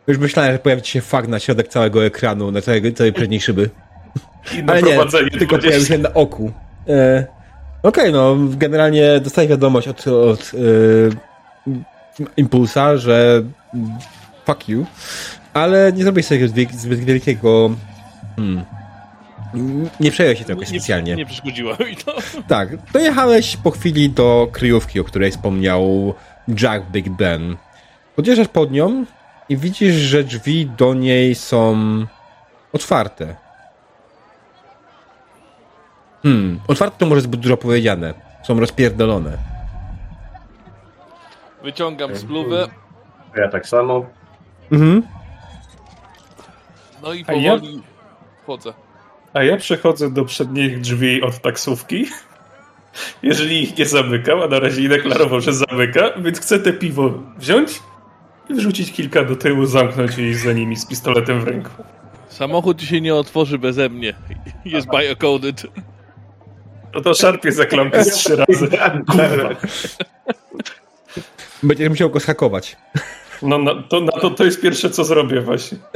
A: Już myślałem, że pojawi ci się fakt na środek całego ekranu, na całej, całej przedniej szyby. Ale nie, tylko
D: 20.
A: pojawi się na oku. E, Okej, no generalnie dostaję wiadomość od, od e, Impulsa, że fuck you, ale nie zrobię sobie zbyt, wielkiego... Hmm, nie przejął się tego specjalnie.
C: Nie, nie przeszkodziło mi to.
A: Tak, dojechałeś po chwili do kryjówki, o której wspomniał Jack Big Ben. Podjeżdżasz pod nią i widzisz, że drzwi do niej są otwarte. Hmm, otwarte to może zbyt dużo powiedziane. Są rozpierdolone.
C: Wyciągam spluwę,
B: Ja tak samo.
A: Mhm.
C: no i
D: A ja-
C: powoli wchodzę.
D: A ja przechodzę do przednich drzwi od taksówki. Jeżeli ich nie zamykał, a na razie nie deklarował, że zamyka, więc chcę te piwo wziąć i wrzucić kilka do tyłu, zamknąć i za nimi z pistoletem w ręku.
C: Samochód się nie otworzy beze mnie. Jest biocoded.
D: No to szarpie za klamkę z trzy razy. Kurwa.
A: Będziesz musiał go schakować.
D: No na, to, na to, to jest pierwsze, co zrobię właśnie.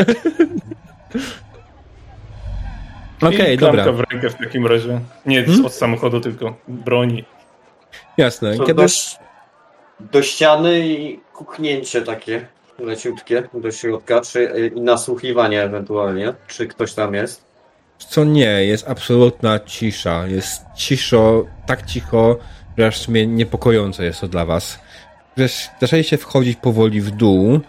A: Okej,
D: I
A: dobra.
D: w rękę w takim razie. Nie
A: Hmm?
D: od samochodu, tylko broni.
A: Jasne. Kiedy...
B: do, do ściany i kuchnięcie takie leciutkie do środka, czy i nasłuchiwanie ewentualnie, czy ktoś tam jest.
A: Co nie, jest absolutna cisza. Jest ciszo, tak cicho, że aż w sumie niepokojące jest to dla was. Że zaczęliście wchodzić powoli w dół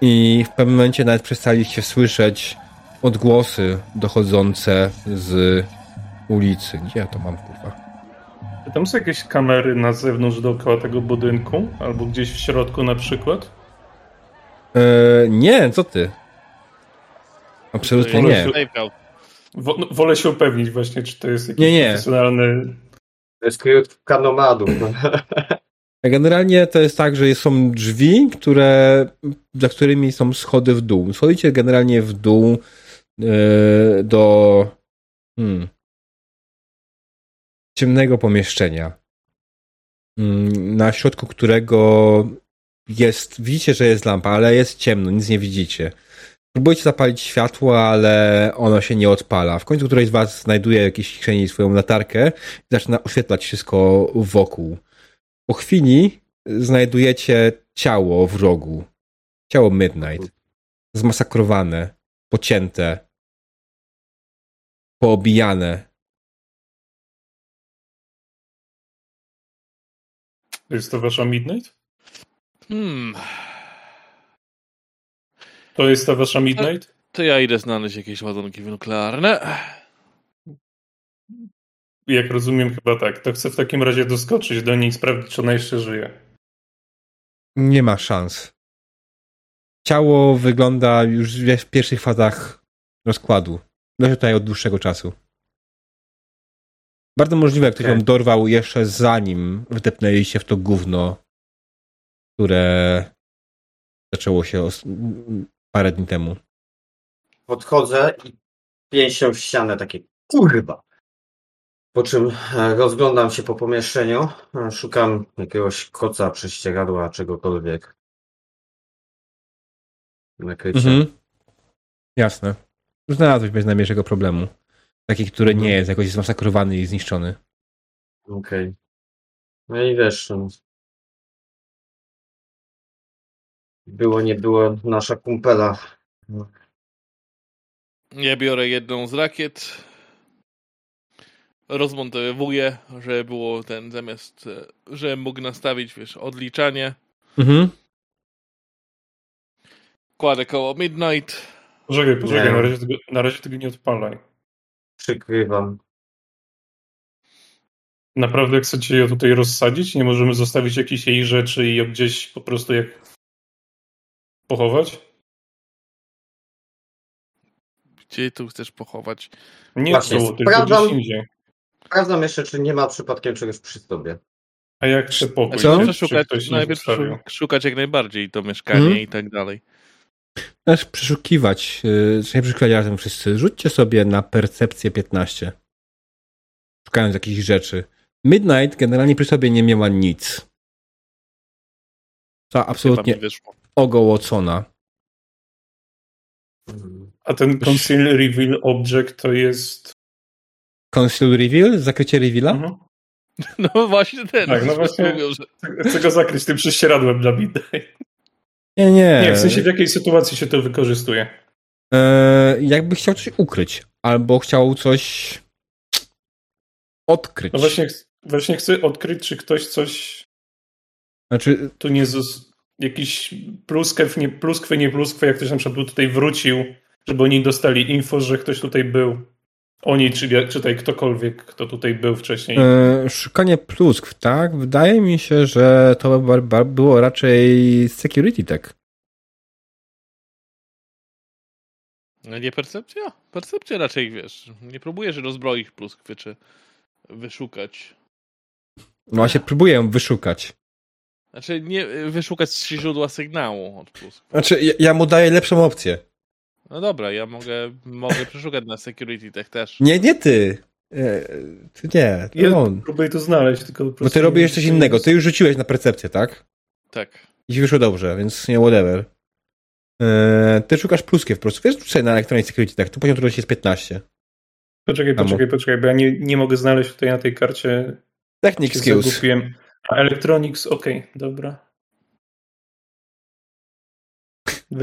A: i w pewnym momencie nawet przestaliście słyszeć odgłosy dochodzące z ulicy. Gdzie ja to mam, kurwa?
D: Czy tam są jakieś kamery na zewnątrz dookoła tego budynku? Albo gdzieś w środku na przykład?
A: Eee, nie, co ty? Absolutnie nie.
D: Wo, wolę się upewnić właśnie, czy to jest jakiś
A: Nie, nie.
D: profesjonalny...
B: To jest nomadów.
A: Generalnie to jest tak, że są drzwi, które, za którymi są schody w dół. Schodzicie generalnie w dół e, do hmm, ciemnego pomieszczenia, mm, na środku którego jest, widzicie, że jest lampa, ale jest ciemno, nic nie widzicie. Próbujecie zapalić światło, ale ono się nie odpala. W końcu któryś z was znajduje w jakiejś kieszeni swoją latarkę i zaczyna oświetlać wszystko wokół. Po chwili znajdujecie ciało w rogu. Ciało Midnight. Zmasakrowane, pocięte, poobijane.
D: Jest to wasza Midnight?
C: Hmm.
D: To jest ta wasza Midnight?
C: To ja idę znaleźć jakieś ładunki nuklearne.
D: Jak rozumiem, chyba tak. To chcę w takim razie doskoczyć do niej i sprawdzić, czy ona jeszcze żyje.
A: Nie ma szans. Ciało wygląda już w pierwszych fazach rozkładu. Leży tutaj od dłuższego czasu. Bardzo możliwe, jak ktoś
B: Okej.
A: ją dorwał jeszcze zanim wdepnęliście w to gówno, które zaczęło się os- parę dni temu.
B: Podchodzę i pięścią w ścianę takie kurwa. Po czym e, rozglądam się po pomieszczeniu, e, szukam jakiegoś koca, prześcieradła, czegokolwiek. Nakrycia.
A: Mhm. Jasne. Znalazłeś bez najmniejszego problemu. Taki, który nie jest jakoś zmasakrowany i zniszczony.
B: Okej. No i wiesz, no, było nie było nasza kumpela.
C: Ja biorę jedną z rakiet, rozmontowuję, żeby było ten zamiast, e, że mógł nastawić, wiesz, odliczanie.
A: Mhm.
C: Kładę koło Midnight.
D: Poczekaj, poczekaj, na razie, tego, na razie tego nie odpalaj.
B: Przykrywam.
D: Naprawdę chcecie ją tutaj rozsadzić? Nie możemy zostawić jakichś jej rzeczy i ją gdzieś po prostu jak pochować?
C: Gdzie tu chcesz pochować?
D: Nie
B: Właśnie,
D: tu, tylko
B: sprawdzam-
D: gdzieś indziej.
B: Sprawdzam jeszcze, czy nie ma przypadkiem czegoś przy sobie.
D: A jak chcę pokój?
A: Co?
D: Czy- Czy
C: najpierw szukać jak najbardziej to mieszkanie
A: Mhm.
C: i tak dalej.
A: Też przeszukiwać, yy, nie przeszukiwać razem wszyscy. Rzućcie sobie na percepcję 15. Szukając jakichś rzeczy. Midnight generalnie przy sobie nie miała nic.
C: Chyba
A: absolutnie ogołocona.
D: A ten conceal reveal object to jest...
A: Conceal reveal? Zakrycie reveala?
D: Mhm.
C: No właśnie ten.
D: Tak, no właśnie.
C: Mówią, że
D: Chcę go zakryć tym prześcieradłem dla Midnight.
A: Nie, nie.
D: Nie, w sensie w jakiej sytuacji się to wykorzystuje?
A: E, jakby chciał coś ukryć. Albo chciał coś odkryć.
D: No właśnie, właśnie chcę odkryć, czy ktoś coś
A: Znaczy,
D: tu nie zos... jakiś pluskiew, nie pluskwy, nie pluskwy, jak ktoś na przykład tutaj wrócił, żeby oni dostali info, że ktoś tutaj był. Oni, czy, czy tutaj ktokolwiek, kto tutaj był wcześniej.
A: e, szukanie pluskw, tak? Wydaje mi się, że to by- by- było raczej security tech.
C: No nie percepcja? Percepcja raczej, wiesz, nie próbujesz rozbroić pluskwy, czy wyszukać.
A: No właśnie, próbuję wyszukać.
C: Znaczy nie wyszukać źródła sygnału od pluskwy.
A: Znaczy, ja, ja mu daję lepszą opcję.
C: No dobra, ja mogę, mogę przeszukać na Security Tech też.
A: Nie, nie ty. E, Ty nie, to
D: Ja
A: on.
D: próbuję to znaleźć, tylko po
A: Bo ty robisz coś innego. Ty już rzuciłeś na percepcję, tak?
C: Tak.
A: I ci wyszło dobrze, więc nie whatever. E, Ty szukasz pluskiew po prostu. Wiesz, rzucaj na Electronic Security, tak? Tu poziom trudności jest 15.
D: Poczekaj, poczekaj, poczekaj, bo ja nie, nie mogę znaleźć tutaj na tej karcie.
A: Technic Skills.
D: zagubiłem. A Electronics, okej, dobra.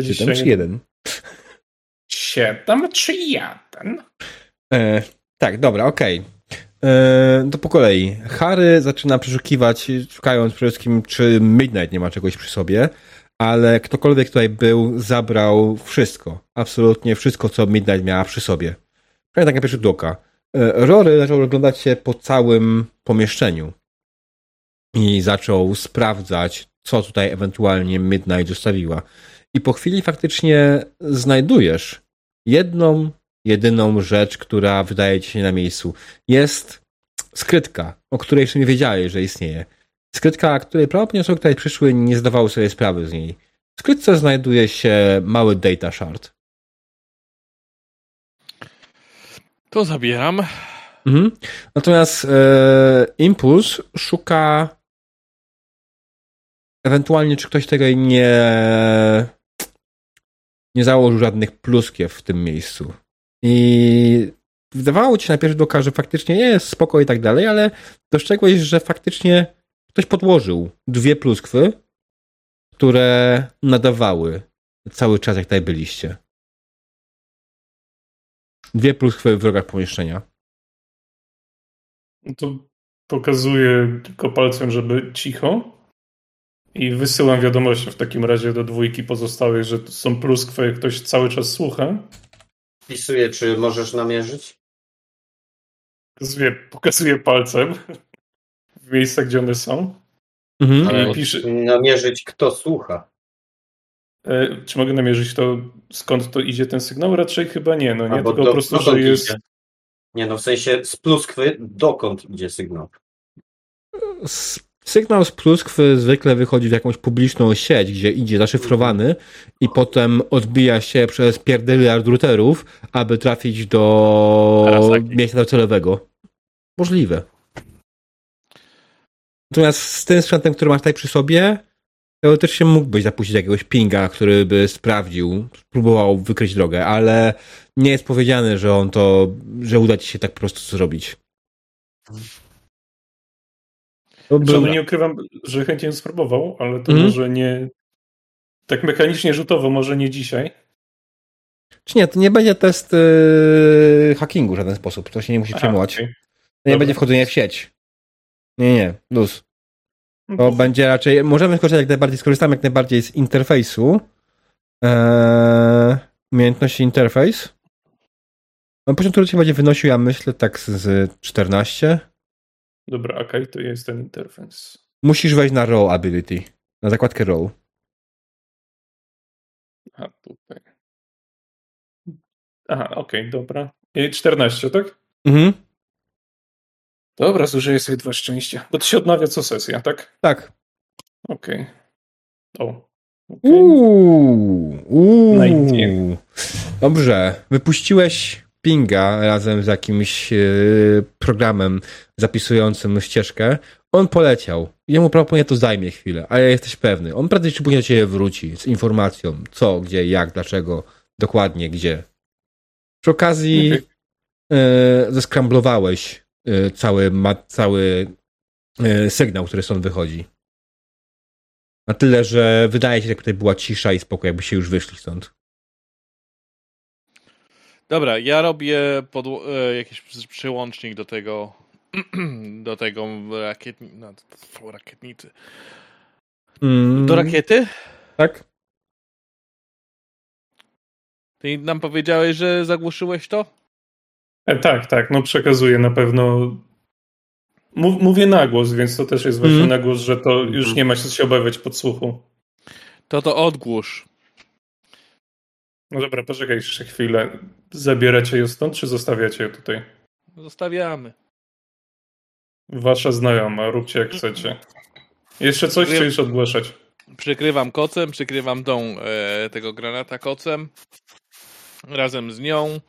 A: 7 czy 1?
D: 7 czy 1?
A: E, tak, dobra, okej. E, To po kolei. Harry zaczyna przeszukiwać, szukając przede wszystkim, czy Midnight nie ma czegoś przy sobie, ale ktokolwiek tutaj był, zabrał wszystko. Absolutnie wszystko, co Midnight miała przy sobie. Przynajmniej tak na pierwszy rzut oka. E, Rory zaczął rozglądać się po całym pomieszczeniu i zaczął sprawdzać, co tutaj ewentualnie Midnight zostawiła. I po chwili faktycznie znajdujesz jedną, jedyną rzecz, która wydaje ci się na miejscu. Jest skrytka, o której jeszcze nie wiedziałeś, że istnieje. Skrytka, której prawdopodobnie osoby, które przyszły, nie zdawały sobie sprawy z niej. W skrytce znajduje się mały data shard.
C: To zabieram.
A: Mhm. Natomiast e, Impuls szuka ewentualnie, czy ktoś tego nie nie założył żadnych pluskiew w tym miejscu. I wydawało ci się na pierwszy rzut oka, że faktycznie jest spoko i tak dalej, ale dostrzegłeś, że faktycznie ktoś podłożył dwie pluskwy, które nadawały cały czas, jak tutaj byliście. Dwie pluskwy w rogach pomieszczenia.
D: To pokazuję tylko palcem, żeby cicho. I wysyłam wiadomość w takim razie do dwójki pozostałych, że to są pluskwy, ktoś cały czas słucha.
B: Wpisuję, czy możesz namierzyć?
D: Pokazuję, pokazuję palcem w miejsca, gdzie one są.
A: Mhm.
D: Ale pisze-
B: namierzyć, kto słucha.
D: E, czy mogę namierzyć to, skąd to idzie ten sygnał? Raczej chyba nie, no nie,
B: Albo
D: tylko
B: do-
D: po prostu, że
B: dokąd
D: jest...
B: idzie. Nie no, w sensie z pluskwy, dokąd idzie sygnał?
A: S- Sygnał z pluskwy zwykle wychodzi w jakąś publiczną sieć, gdzie idzie zaszyfrowany i potem odbija się przez pierdyliard routerów, aby trafić do miejsca docelowego. Możliwe. Natomiast z tym sprzętem, który masz tutaj przy sobie, teoretycznie mógłbyś zapuścić jakiegoś pinga, który by sprawdził, spróbował wykryć drogę, ale nie jest powiedziane, że on to, że uda ci się tak po prostu zrobić. Był-
D: no nie ukrywam, że chętnie bym spróbował, ale to
A: Mhm.
D: może nie... Tak mechanicznie rzutowo, może nie dzisiaj.
A: Czy nie, to nie będzie test yy, hackingu w żaden sposób. To się nie musi przejmować.
D: okej.
A: To nie
D: Dobra.
A: będzie wchodzenie w sieć. Nie, nie, luz.
D: No
A: To będzie raczej. Możemy skorzystać jak najbardziej, skorzystamy jak najbardziej z interfejsu. Eee, umiejętności interfejs. No, poziom trudności będzie wynosił, ja myślę, tak z 14.
D: Dobra, okej, to jest ten interfejs.
A: Musisz wejść na row ability. Na zakładkę row.
D: A tutaj. Aha, okej, dobra. I 14, tak?
A: Mhm.
D: Dobra, zużyję sobie dwa szczęścia. Bo to się odnawia co sesja, tak?
A: Tak.
D: Okej. O. okej.
A: Uuu, uuu. Dobrze. Wypuściłeś pinga razem z jakimś e, programem zapisującym ścieżkę. On poleciał. Jemu prawdopodobnie to zajmie chwilę, ale jesteś pewny. On prędzej czy później do ciebie wróci z informacją, co, gdzie, jak, dlaczego, dokładnie gdzie. Przy okazji
D: Okej.
A: e, zeskramblowałeś e, cały, ma, cały e, sygnał, który stąd wychodzi. Na tyle, że wydaje się, że tutaj była cisza i spokój, jakby się już wyszli stąd.
C: Dobra, ja robię e, jakiś przy- przyłącznik do tego do tego rakietni... No, to- rakietnicy.
A: Mm,
C: Do rakiety?
A: Tak?
C: Ty nam powiedziałeś, że zagłuszyłeś to?
D: E, tak, tak, no przekazuję na pewno. Mów, mówię na głos, więc to też jest właśnie
A: Mhm.
D: na głos, że to już nie ma się się obawiać podsłuchu.
C: To to odgłusz.
D: No dobra, poczekaj jeszcze chwilę. Zabieracie ją stąd, czy zostawiacie ją tutaj?
C: Zostawiamy.
D: Wasza znajoma, róbcie jak chcecie. Jeszcze coś, czy już ogłaszać?
C: Przykrywam kocem, przykrywam tą e, tego granata kocem. razem z nią.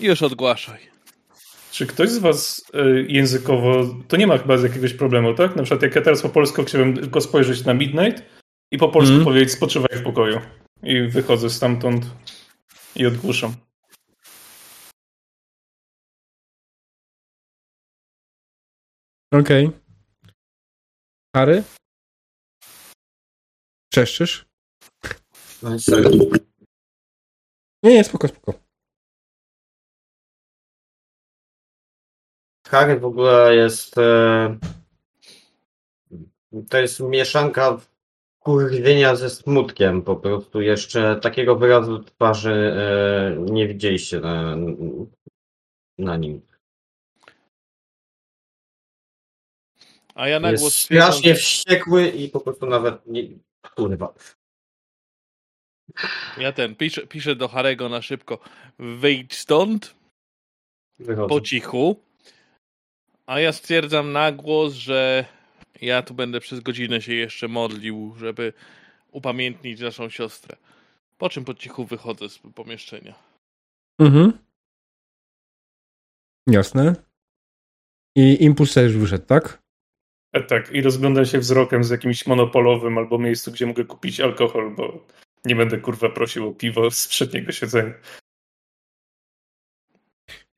C: Już odgłaszaj.
D: Czy ktoś z was y, językowo, to nie ma chyba z jakiegoś problemu, tak? Na przykład jak ja teraz po polsku chciałbym tylko spojrzeć na Midnight i po polsku
A: Mhm.
D: powiedzieć spoczywaj w pokoju. I wychodzę stamtąd i odgłuszam.
A: Okej. Harry? Czeszczysz? Nie, nie, spoko, spoko.
B: Harry w ogóle jest. E, to jest mieszanka kurwienia ze smutkiem. Po prostu jeszcze takiego wyrazu twarzy e, nie widzieliście na, na nim.
C: A ja na
B: Jest
C: głos stwierdzam,
B: strasznie
C: że-
B: wściekły i po prostu nawet nie. Kurwa.
C: Ja ten, piszę, piszę do Harego na szybko. Wyjdź stąd,
B: Wychodzę.
C: po cichu. A ja stwierdzam na głos, że ja tu będę przez godzinę się jeszcze modlił, żeby upamiętnić naszą siostrę. Po czym po cichu wychodzę z pomieszczenia.
A: Mhm. Jasne. I impuls też wyszedł, tak?
D: E, tak, i rozglądam się wzrokiem z jakimś monopolowym albo miejscu, gdzie mogę kupić alkohol, bo nie będę kurwa prosił o piwo z przedniego siedzenia.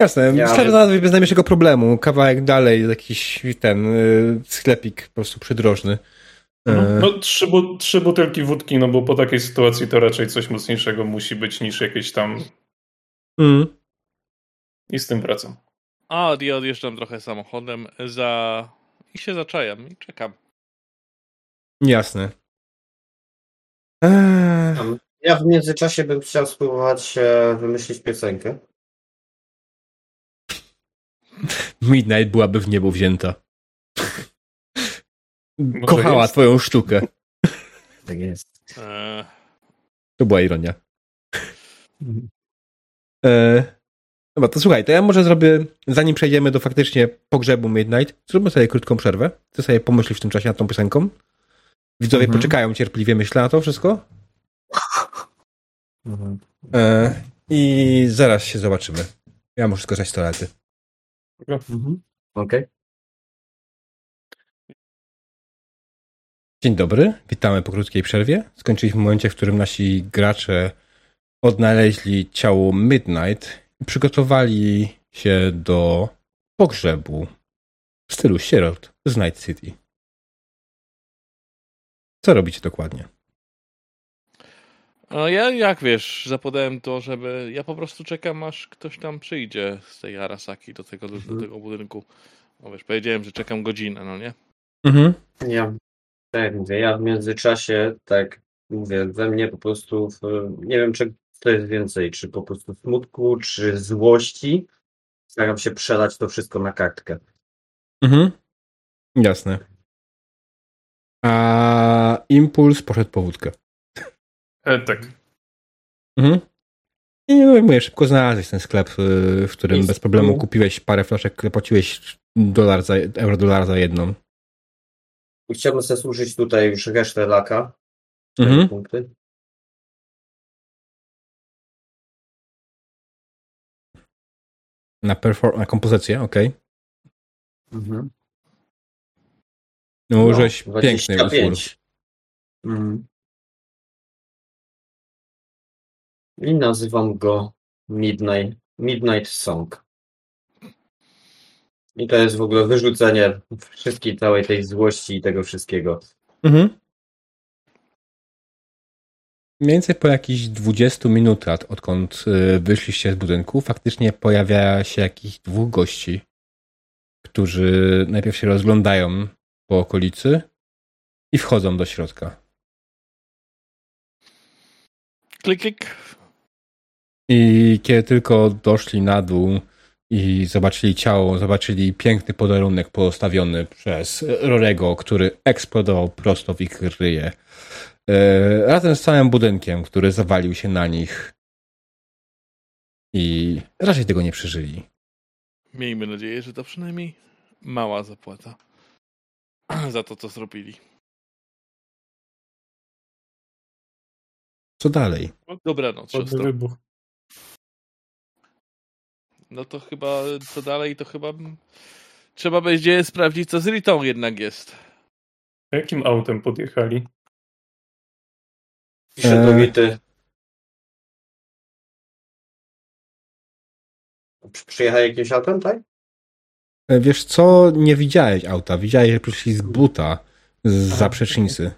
A: Jasne.
B: Ja-
A: Ja... Znajdziesz bez najmniejszego problemu. Kawałek dalej jakiś ten y, sklepik po prostu przydrożny. E,
D: No, trzy, bu- trzy butelki wódki, no bo po takiej sytuacji to raczej coś mocniejszego musi być niż jakieś tam...
A: mm.
D: I z tym wracam.
C: A ja odjeżdżam trochę samochodem za... i się zaczajam i czekam.
A: Jasne. Eee,
B: Ja w międzyczasie bym chciał spróbować e, wymyślić piosenkę.
A: Midnight byłaby w niebo wzięta.
D: Może
A: Kochała
D: jest.
A: twoją sztukę.
B: Tak jest.
C: Eee,
A: To była ironia. E, dobra, to słuchaj, to ja może zrobię, zanim przejdziemy do faktycznie pogrzebu Midnight, zróbmy sobie krótką przerwę. Ty sobie pomyślisz w tym czasie nad tą piosenką. Widzowie
B: Mhm.
A: poczekają cierpliwie, myślę na to wszystko. E, I zaraz się zobaczymy. Ja muszę skorzystać z toalety.
B: Mhm. Okej.
A: Dzień dobry, witamy po krótkiej przerwie. Skończyliśmy w momencie, w którym nasi gracze odnaleźli ciało Midnight przygotowali się do pogrzebu w stylu sierot z Night City. Co robicie dokładnie?
C: No ja, jak wiesz, zapodałem to, żeby. Ja po prostu czekam, aż ktoś tam przyjdzie z tej Arasaki do tego, do,
B: Mhm.
C: tego budynku. No wiesz, powiedziałem, że czekam godzinę, no nie?
A: Mhm.
B: Ja, tak jak mówię, ja w międzyczasie, tak mówię, we mnie po prostu, w, nie wiem, czy to jest więcej, czy po prostu smutku, czy złości. Staram się przelać to wszystko na kartkę.
A: Mhm. Jasne. A impuls poszedł po wódkę.
D: E, tak.
A: Mhm. I no, jak mówię, szybko znalazłeś ten sklep, y, w którym
B: Jest
A: bez problemu
B: tu.
A: kupiłeś parę flaszek, płaciłeś dolar za, euro dolar za jedną.
B: Chciałbym sobie służyć tutaj już resztę laka.
A: Mhm.
B: punkty.
A: Na, perfor- na kompozycję, okej.
B: Mhm.
A: No, użyłeś piękny utwór.
B: 25. Mhm. I nazywam go Midnight, Midnight Song. I to jest w ogóle wyrzucenie wszystkiej całej tej złości i tego wszystkiego.
A: Mhm. Mniej więcej po jakichś 20 minutach, odkąd y, wyszliście z budynku, faktycznie pojawia się jakichś dwóch gości, którzy najpierw się rozglądają po okolicy i wchodzą do środka.
C: Klik, klik.
A: I kiedy tylko doszli na dół i zobaczyli ciało, zobaczyli piękny podarunek postawiony przez Rorego, który eksplodował prosto w ich ryje. E, razem z całym budynkiem, który zawalił się na nich. I raczej tego nie przeżyli.
C: Miejmy nadzieję, że to przynajmniej mała zapłata za to, co zrobili.
A: Co dalej?
C: Dobranoc,
D: Ładny
C: siostro.
D: wybuch.
C: No to chyba co dalej, to chyba trzeba będzie sprawdzić, co z Ritą jednak jest.
D: Jakim autem podjechali?
B: Pisze
A: Eee.
B: do Wity. Przy- Przyjechali jakimś autem, tak?
A: E, Wiesz co, nie widziałeś auta. Widziałeś, że przyszli z buta, z zaprzecznicy.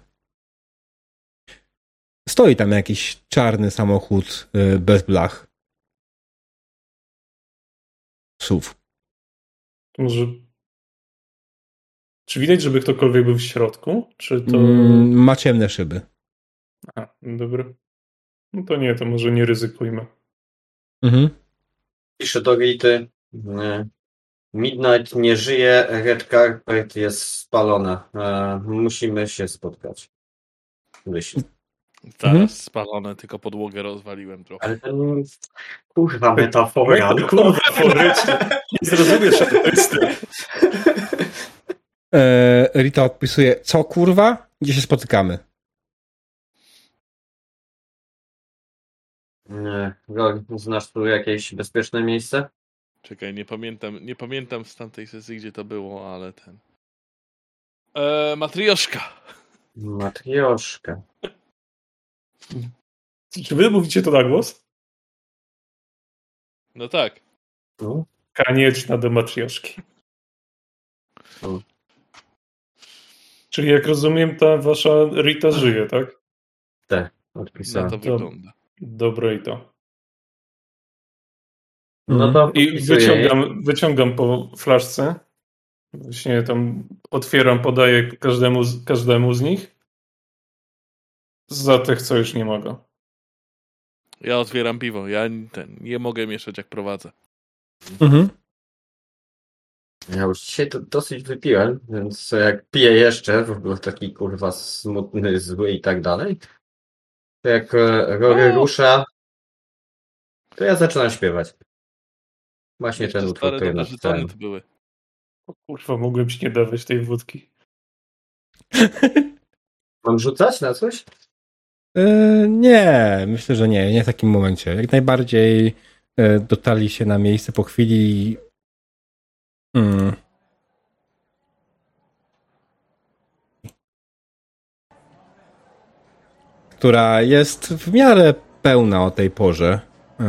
A: Stoi tam jakiś czarny samochód e, bez blach. SUV.
D: Może... Czy widać, żeby ktokolwiek był w środku? Czy to...
A: Mm, Ma ciemne szyby.
D: A, dobra. No to nie, to może nie ryzykujmy.
A: Mhm.
B: Pisze do Wity. e, Midnight nie żyje, Red Carpet jest spalona. E, Musimy się spotkać. Myśl.
C: Zaraz
A: Mhm.
C: spalone, tylko podłogę rozwaliłem trochę.
B: Ale ten... Kurwa metafora.
D: Kurwa, forycznie. Nie zrozumiesz artysty.
A: E, Rita odpisuje, co kurwa? Gdzie się spotykamy?
B: Nie. Rol, znasz tu jakieś bezpieczne miejsce?
C: Czekaj, nie pamiętam, nie pamiętam z tamtej sesji, gdzie to było, ale ten. E, matrioszka.
B: Matrioszka.
D: Czy wy mówicie to na głos?
C: No tak.
B: No.
D: Konieczna do matrioszki.
B: Mm.
D: Czyli jak rozumiem, ta wasza Rita żyje, tak?
C: Na
B: Odpisałem.
C: to
D: To-
C: wygląda.
D: Dobre i to.
B: No to
D: I wyciągam, wyciągam po flaszce. Właśnie tam otwieram, podaję każdemu z, każdemu z nich. Za tych, co już nie mogą.
C: Ja otwieram piwo. Ja ten, nie mogę mieszać jak prowadzę.
A: Mhm.
B: Ja już dzisiaj to dosyć wypiłem, więc jak piję jeszcze, w ogóle taki kurwa smutny, zły i tak dalej, to jak e, Rory rusza, to ja zaczynam śpiewać. Właśnie
C: Jeszcze
B: ten utwór,
C: stare
B: który napisałem.
C: to były.
D: O kurwa, mogłem ci nie dawać tej wódki.
B: Mam rzucać na coś?
A: E, nie, myślę, że nie, nie w takim momencie. Jak najbardziej e, dotarli się na miejsce po chwili. Mm. Która jest w miarę pełna o tej porze. E,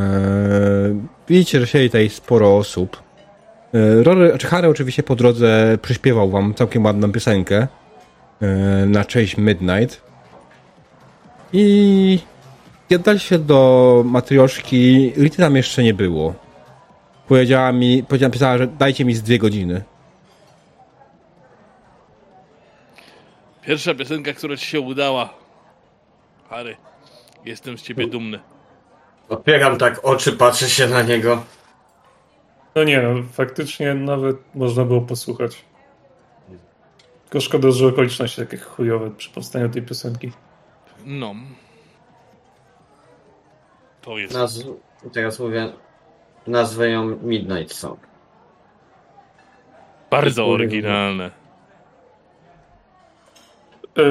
A: widzicie, że siedzi tutaj sporo osób. E, Rory, znaczy Harry oczywiście po drodze przyśpiewał wam całkiem ładną piosenkę e, na cześć Midnight. I kiedy się do matrioszki, Rity tam jeszcze nie było. Powiedziała mi, powiedziała, napisała, że dajcie mi z dwie godziny.
C: Pierwsza piosenka, która ci się udała. Harry, jestem z ciebie dumny.
B: Otwieram tak oczy, patrzę się na niego.
D: No nie, no, faktycznie nawet można było posłuchać. Tylko szkoda, że okoliczności takie chujowe przy powstaniu tej piosenki.
C: No. To jest.
B: Naz... Teraz mówię, nazwę ją Midnight Song.
C: Bardzo oryginalne.
D: E,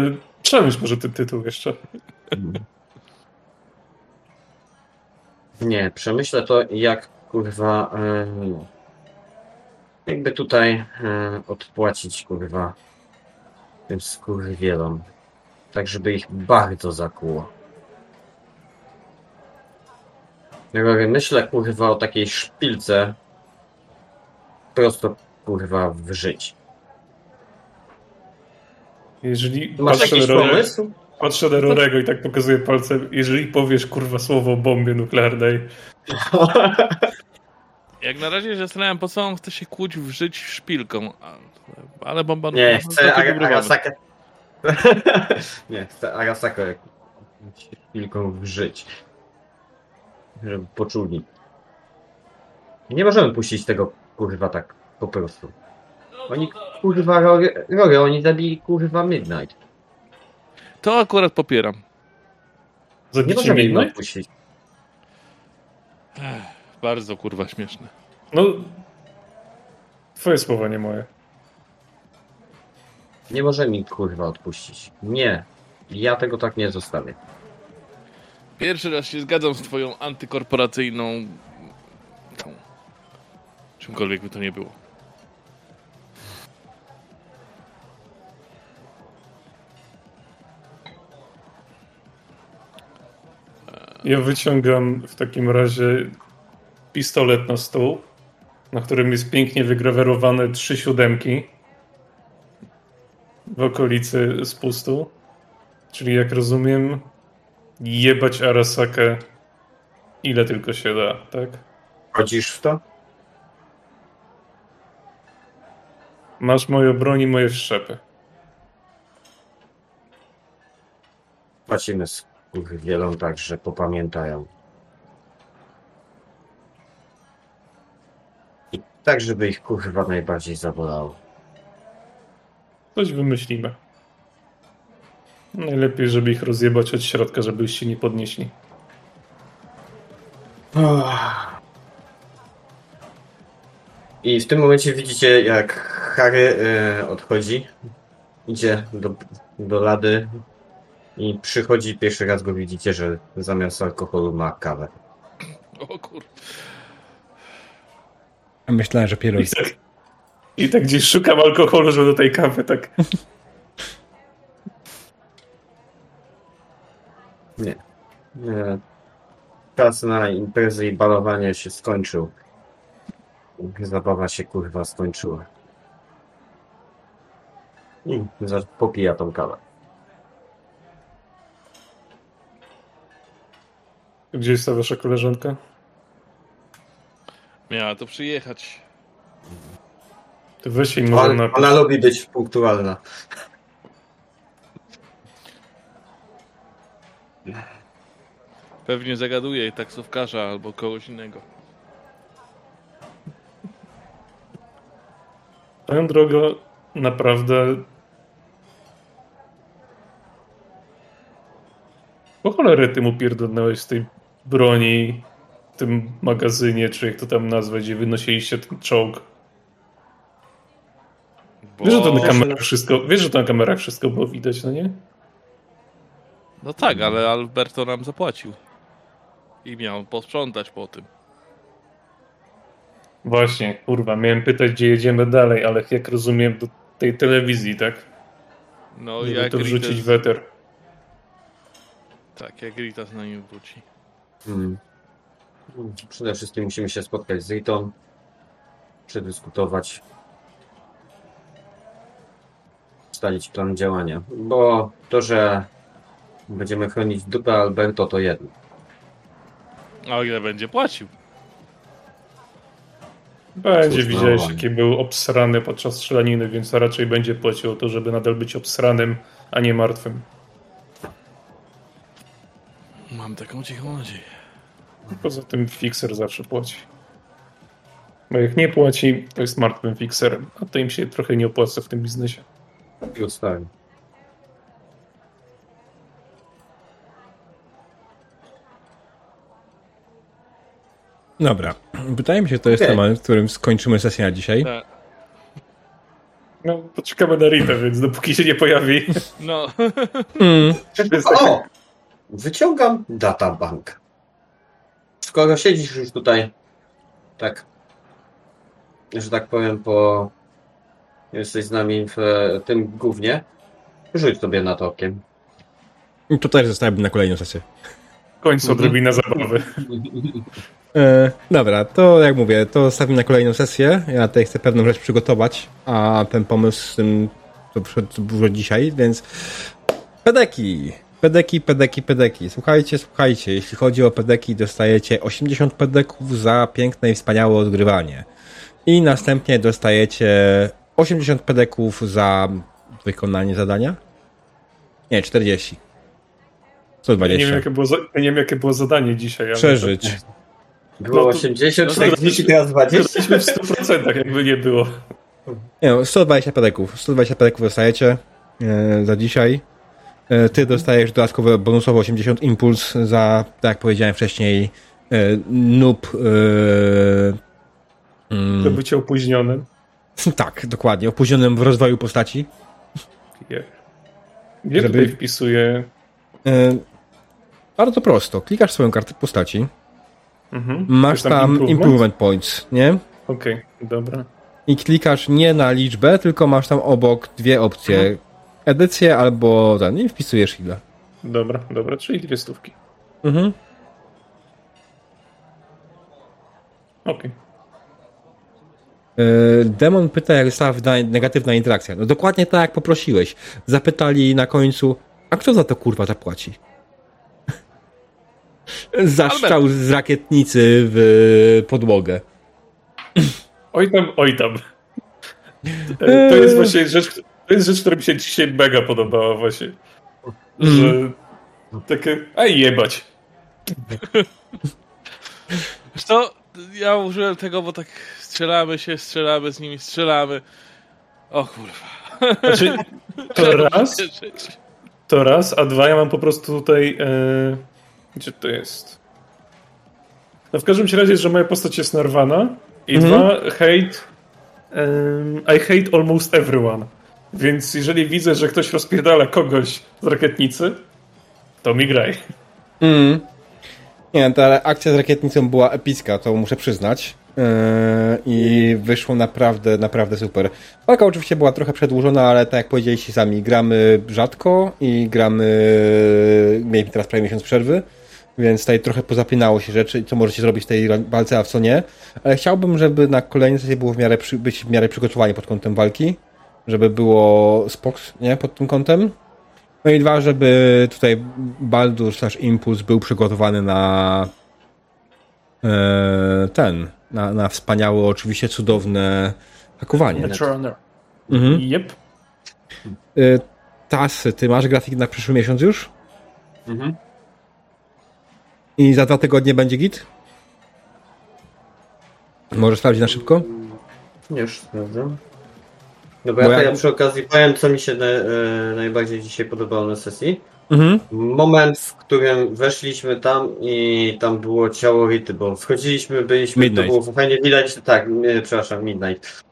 D: Przemyśl może ten tytuł jeszcze.
B: Nie, przemyślę to jak kurwa e, jakby tutaj e, odpłacić kurwa tym skurwielom. Tak, żeby ich bardzo zakuło. Ja mówię, myślę kurwa o takiej szpilce prosto kurwa w żyć.
D: Jeżeli
B: Masz jakiś pomysł?
D: Patrzę na Rorego i tak pokazuję palcem, jeżeli powiesz kurwa słowo o bombie nuklearnej,
C: Jak na razie zastanawiam, po co on chce się kłuć w żyć szpilką. Ale bomba
B: Nie,
C: no,
B: chcę
C: to
B: Aga-. Nie, chcę Arasakę chwilką wżyć. Żeby poczuli. Nie możemy puścić tego kurwa tak po prostu. Oni kurwa rory oni zabili kurwa Midnight.
C: To akurat popieram.
B: Nie
D: zabicie
B: możemy ich
D: Midnight?
B: odpuścić.
C: Ech, bardzo kurwa śmieszne.
D: No, twoje słowa, nie moje.
B: Nie możemy ich kurwa odpuścić. Nie. Ja tego tak nie zostawię.
C: Pierwszy raz się zgadzam z twoją antykorporacyjną tą Czymkolwiek by to nie było.
D: Ja wyciągam w takim razie pistolet na stół, na którym jest pięknie wygrawerowane trzy siódemki w okolicy spustu. Czyli jak rozumiem, jebać Arasakę ile tylko się da, tak?
B: Chodzisz w to?
D: Masz moją broń i moje wszczepy.
B: Płacimy z wielą tak, że popamiętają. I tak, żeby ich kurwa najbardziej zabolało.
D: Coś wymyślimy. Najlepiej, żeby ich rozjebać od środka, żeby już się nie podnieśli.
B: I w tym momencie widzicie, jak Harry e, odchodzi, idzie do, do lady i przychodzi, pierwszy raz go widzicie, że zamiast alkoholu ma kawę.
C: O kur...
A: Myślałem, że pierog.
D: I tak, I tak gdzieś szukam alkoholu, żeby do tej kawy, tak.
B: Nie. Nie. Czas na imprezy i balowanie się skończył. Zabawa się kurwa skończyła. I popija tą kawę.
D: Gdzie jest ta wasza koleżanka?
C: Miała to przyjechać.
D: To weź jej może
B: Ona,
D: napisz.
B: ona lubi być punktualna.
C: Pewnie zagaduje taksówkarza albo kogoś innego.
D: Swoją drogą, naprawdę... Po cholerę ty mu pierdolnąłeś z tej broni w tym magazynie, czy jak to tam nazwać, gdzie wynosiliście ten czołg.
C: Bo...
D: Wiesz, że to na kamerach wszystko, wiesz, że to na kamerach wszystko było widać, no nie?
C: No tak, ale Alberto nam zapłacił. I miał posprzątać po tym.
D: Właśnie, kurwa, miałem pytać, gdzie jedziemy dalej, ale jak rozumiem, do tej telewizji, tak?
C: No
D: Żeby
C: jak
D: to wrzucić
C: Ritas,
D: w eter.
C: Tak, jak Ritas na nim wróci.
B: Hmm. Przede wszystkim musimy się spotkać z Ritą, przedyskutować, ustalić plan działania. Bo to, że będziemy chronić dupę Alberto, to jedno.
C: A o ile będzie płacił?
D: Będzie,
B: Cóż, no,
D: widziałeś,
B: ładnie.
D: jaki był obsrany podczas strzelaniny, więc raczej będzie płacił o to, żeby nadal być obsranym, a nie martwym.
C: Mam taką cichą nadzieję.
D: Poza tym fixer zawsze płaci. Bo jak nie płaci, to jest martwym fixerem, a to im się trochę nie opłaca w tym biznesie.
B: I ustali.
A: Dobra. Wydaje mi się, że to jest
B: Okej.
A: temat, w którym skończymy sesję na dzisiaj.
C: Tak.
D: No, poczekamy na Rita, więc dopóki się nie pojawi.
C: No,
A: Mm.
B: O! Wyciągam databank. Skoro siedzisz już tutaj, tak, że tak powiem, po. Jesteś z nami w e, tym głównie, rzuć sobie na to okiem.
A: I to też zostawiam na kolejną sesję.
D: W końcu odrobina zabawy.
A: E, dobra, to jak mówię, to zostawimy na kolejną sesję. Ja tutaj chcę pewną rzecz przygotować, a ten pomysł z tym to przyszedł to było dzisiaj, więc pedeki, pedeki, pedeki, pedeki. Słuchajcie, słuchajcie, jeśli chodzi o pedeki, dostajecie 80 pedeków za piękne i wspaniałe odgrywanie. I następnie dostajecie 80 pedeków za wykonanie zadania? Nie, 40.
D: Ja
A: 120.
D: nie, wiem, jakie było za... ja nie wiem, jakie było zadanie dzisiaj. Ale
A: Przeżyć.
B: Było
D: No to-
B: 80,
D: no to
B: 40, teraz 20.
D: Jesteśmy w 100%, jakby nie było.
A: Nie, no, 120 pedeków. 120 pedeków dostajecie e, za dzisiaj. E, ty dostajesz dodatkowo bonusowo 80 impuls za, tak jak powiedziałem wcześniej, e, noob. E, mm,
D: bycie opóźnionym.
A: tak, dokładnie. Opóźnionym w rozwoju postaci.
D: Gdzie
A: Żeby-
D: tutaj wpisuję?
A: E, bardzo prosto. Klikasz swoją kartę postaci.
D: Mhm.
A: Masz
D: Jest
A: tam improvement?
D: improvement?
A: points, nie?
D: Okej, dobra.
A: I klikasz nie na liczbę, tylko masz tam obok dwie opcje. Edycję albo ten, i wpisujesz ile.
D: Dobra, dobra, czyli dwie stówki.
A: Mhm.
D: Okej.
A: Yy, Demon pyta, jak została negatywna interakcja. No dokładnie tak, jak poprosiłeś. Zapytali na końcu, a kto za to kurwa zapłaci? Zaszczał z rakietnicy w podłogę.
D: Oj tam, oj tam. E, To jest właśnie rzecz, to jest rzecz, która mi się dzisiaj mega podobała właśnie. Że takie, a jebać.
C: Zresztą ja użyłem tego, bo tak strzelamy się, strzelamy z nimi, strzelamy. O kurwa.
D: Znaczy, to raz, to raz, a dwa ja mam po prostu tutaj, e, gdzie to jest? No w każdym razie, że moja postać jest narwana i
A: Mhm.
D: dwa, hate, em, I hate almost everyone. Więc jeżeli widzę, że ktoś rozpierdala kogoś z rakietnicy, to mi graj.
A: Mm. Nie, ta akcja z rakietnicą była epicka, to muszę przyznać. Yy, I wyszło naprawdę, naprawdę super. Walka oczywiście była trochę przedłużona, ale tak jak powiedzieliście sami, gramy rzadko i gramy. Mieliśmy teraz prawie miesiąc przerwy, więc tutaj trochę pozapinało się rzeczy, co możecie zrobić w tej walce, a co nie. Ale chciałbym, żeby na kolejnej sesji było w miarę przy, być w miarę pod kątem walki, żeby było spoks, nie, pod tym kątem. No i dwa, żeby tutaj Baldur slash Impuls był przygotowany na e, ten, na, na wspaniałe, oczywiście cudowne hakowanie.
D: Netrunner.
A: Mhm.
D: Yep.
A: E, Tasy, ty masz grafik na przyszły miesiąc już?
B: Mhm.
A: I za dwa tygodnie będzie git? Możesz sprawdzić na szybko?
B: Nie, już sprawdzam. No bo
A: Bo
B: ja,
A: ja-
B: ja przy okazji powiem, co mi się na, e, najbardziej dzisiaj podobało na sesji.
A: Mhm.
B: Moment, w którym weszliśmy tam i tam było ciało Rity, bo wchodziliśmy, byliśmy,
A: Midnight.
B: to było fajnie widać, tak, nie, przepraszam, Midnight.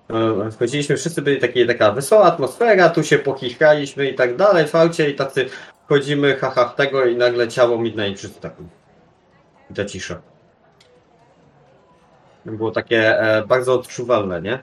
B: E, Wchodziliśmy, wszyscy byli takie, taka wesoła atmosfera, tu się pochichkaliśmy i tak dalej, fałcie i tacy wchodzimy, haha, w tego i nagle ciało Midnight wszyscy tak. I ta cisza. Było takie e, bardzo odczuwalne, nie?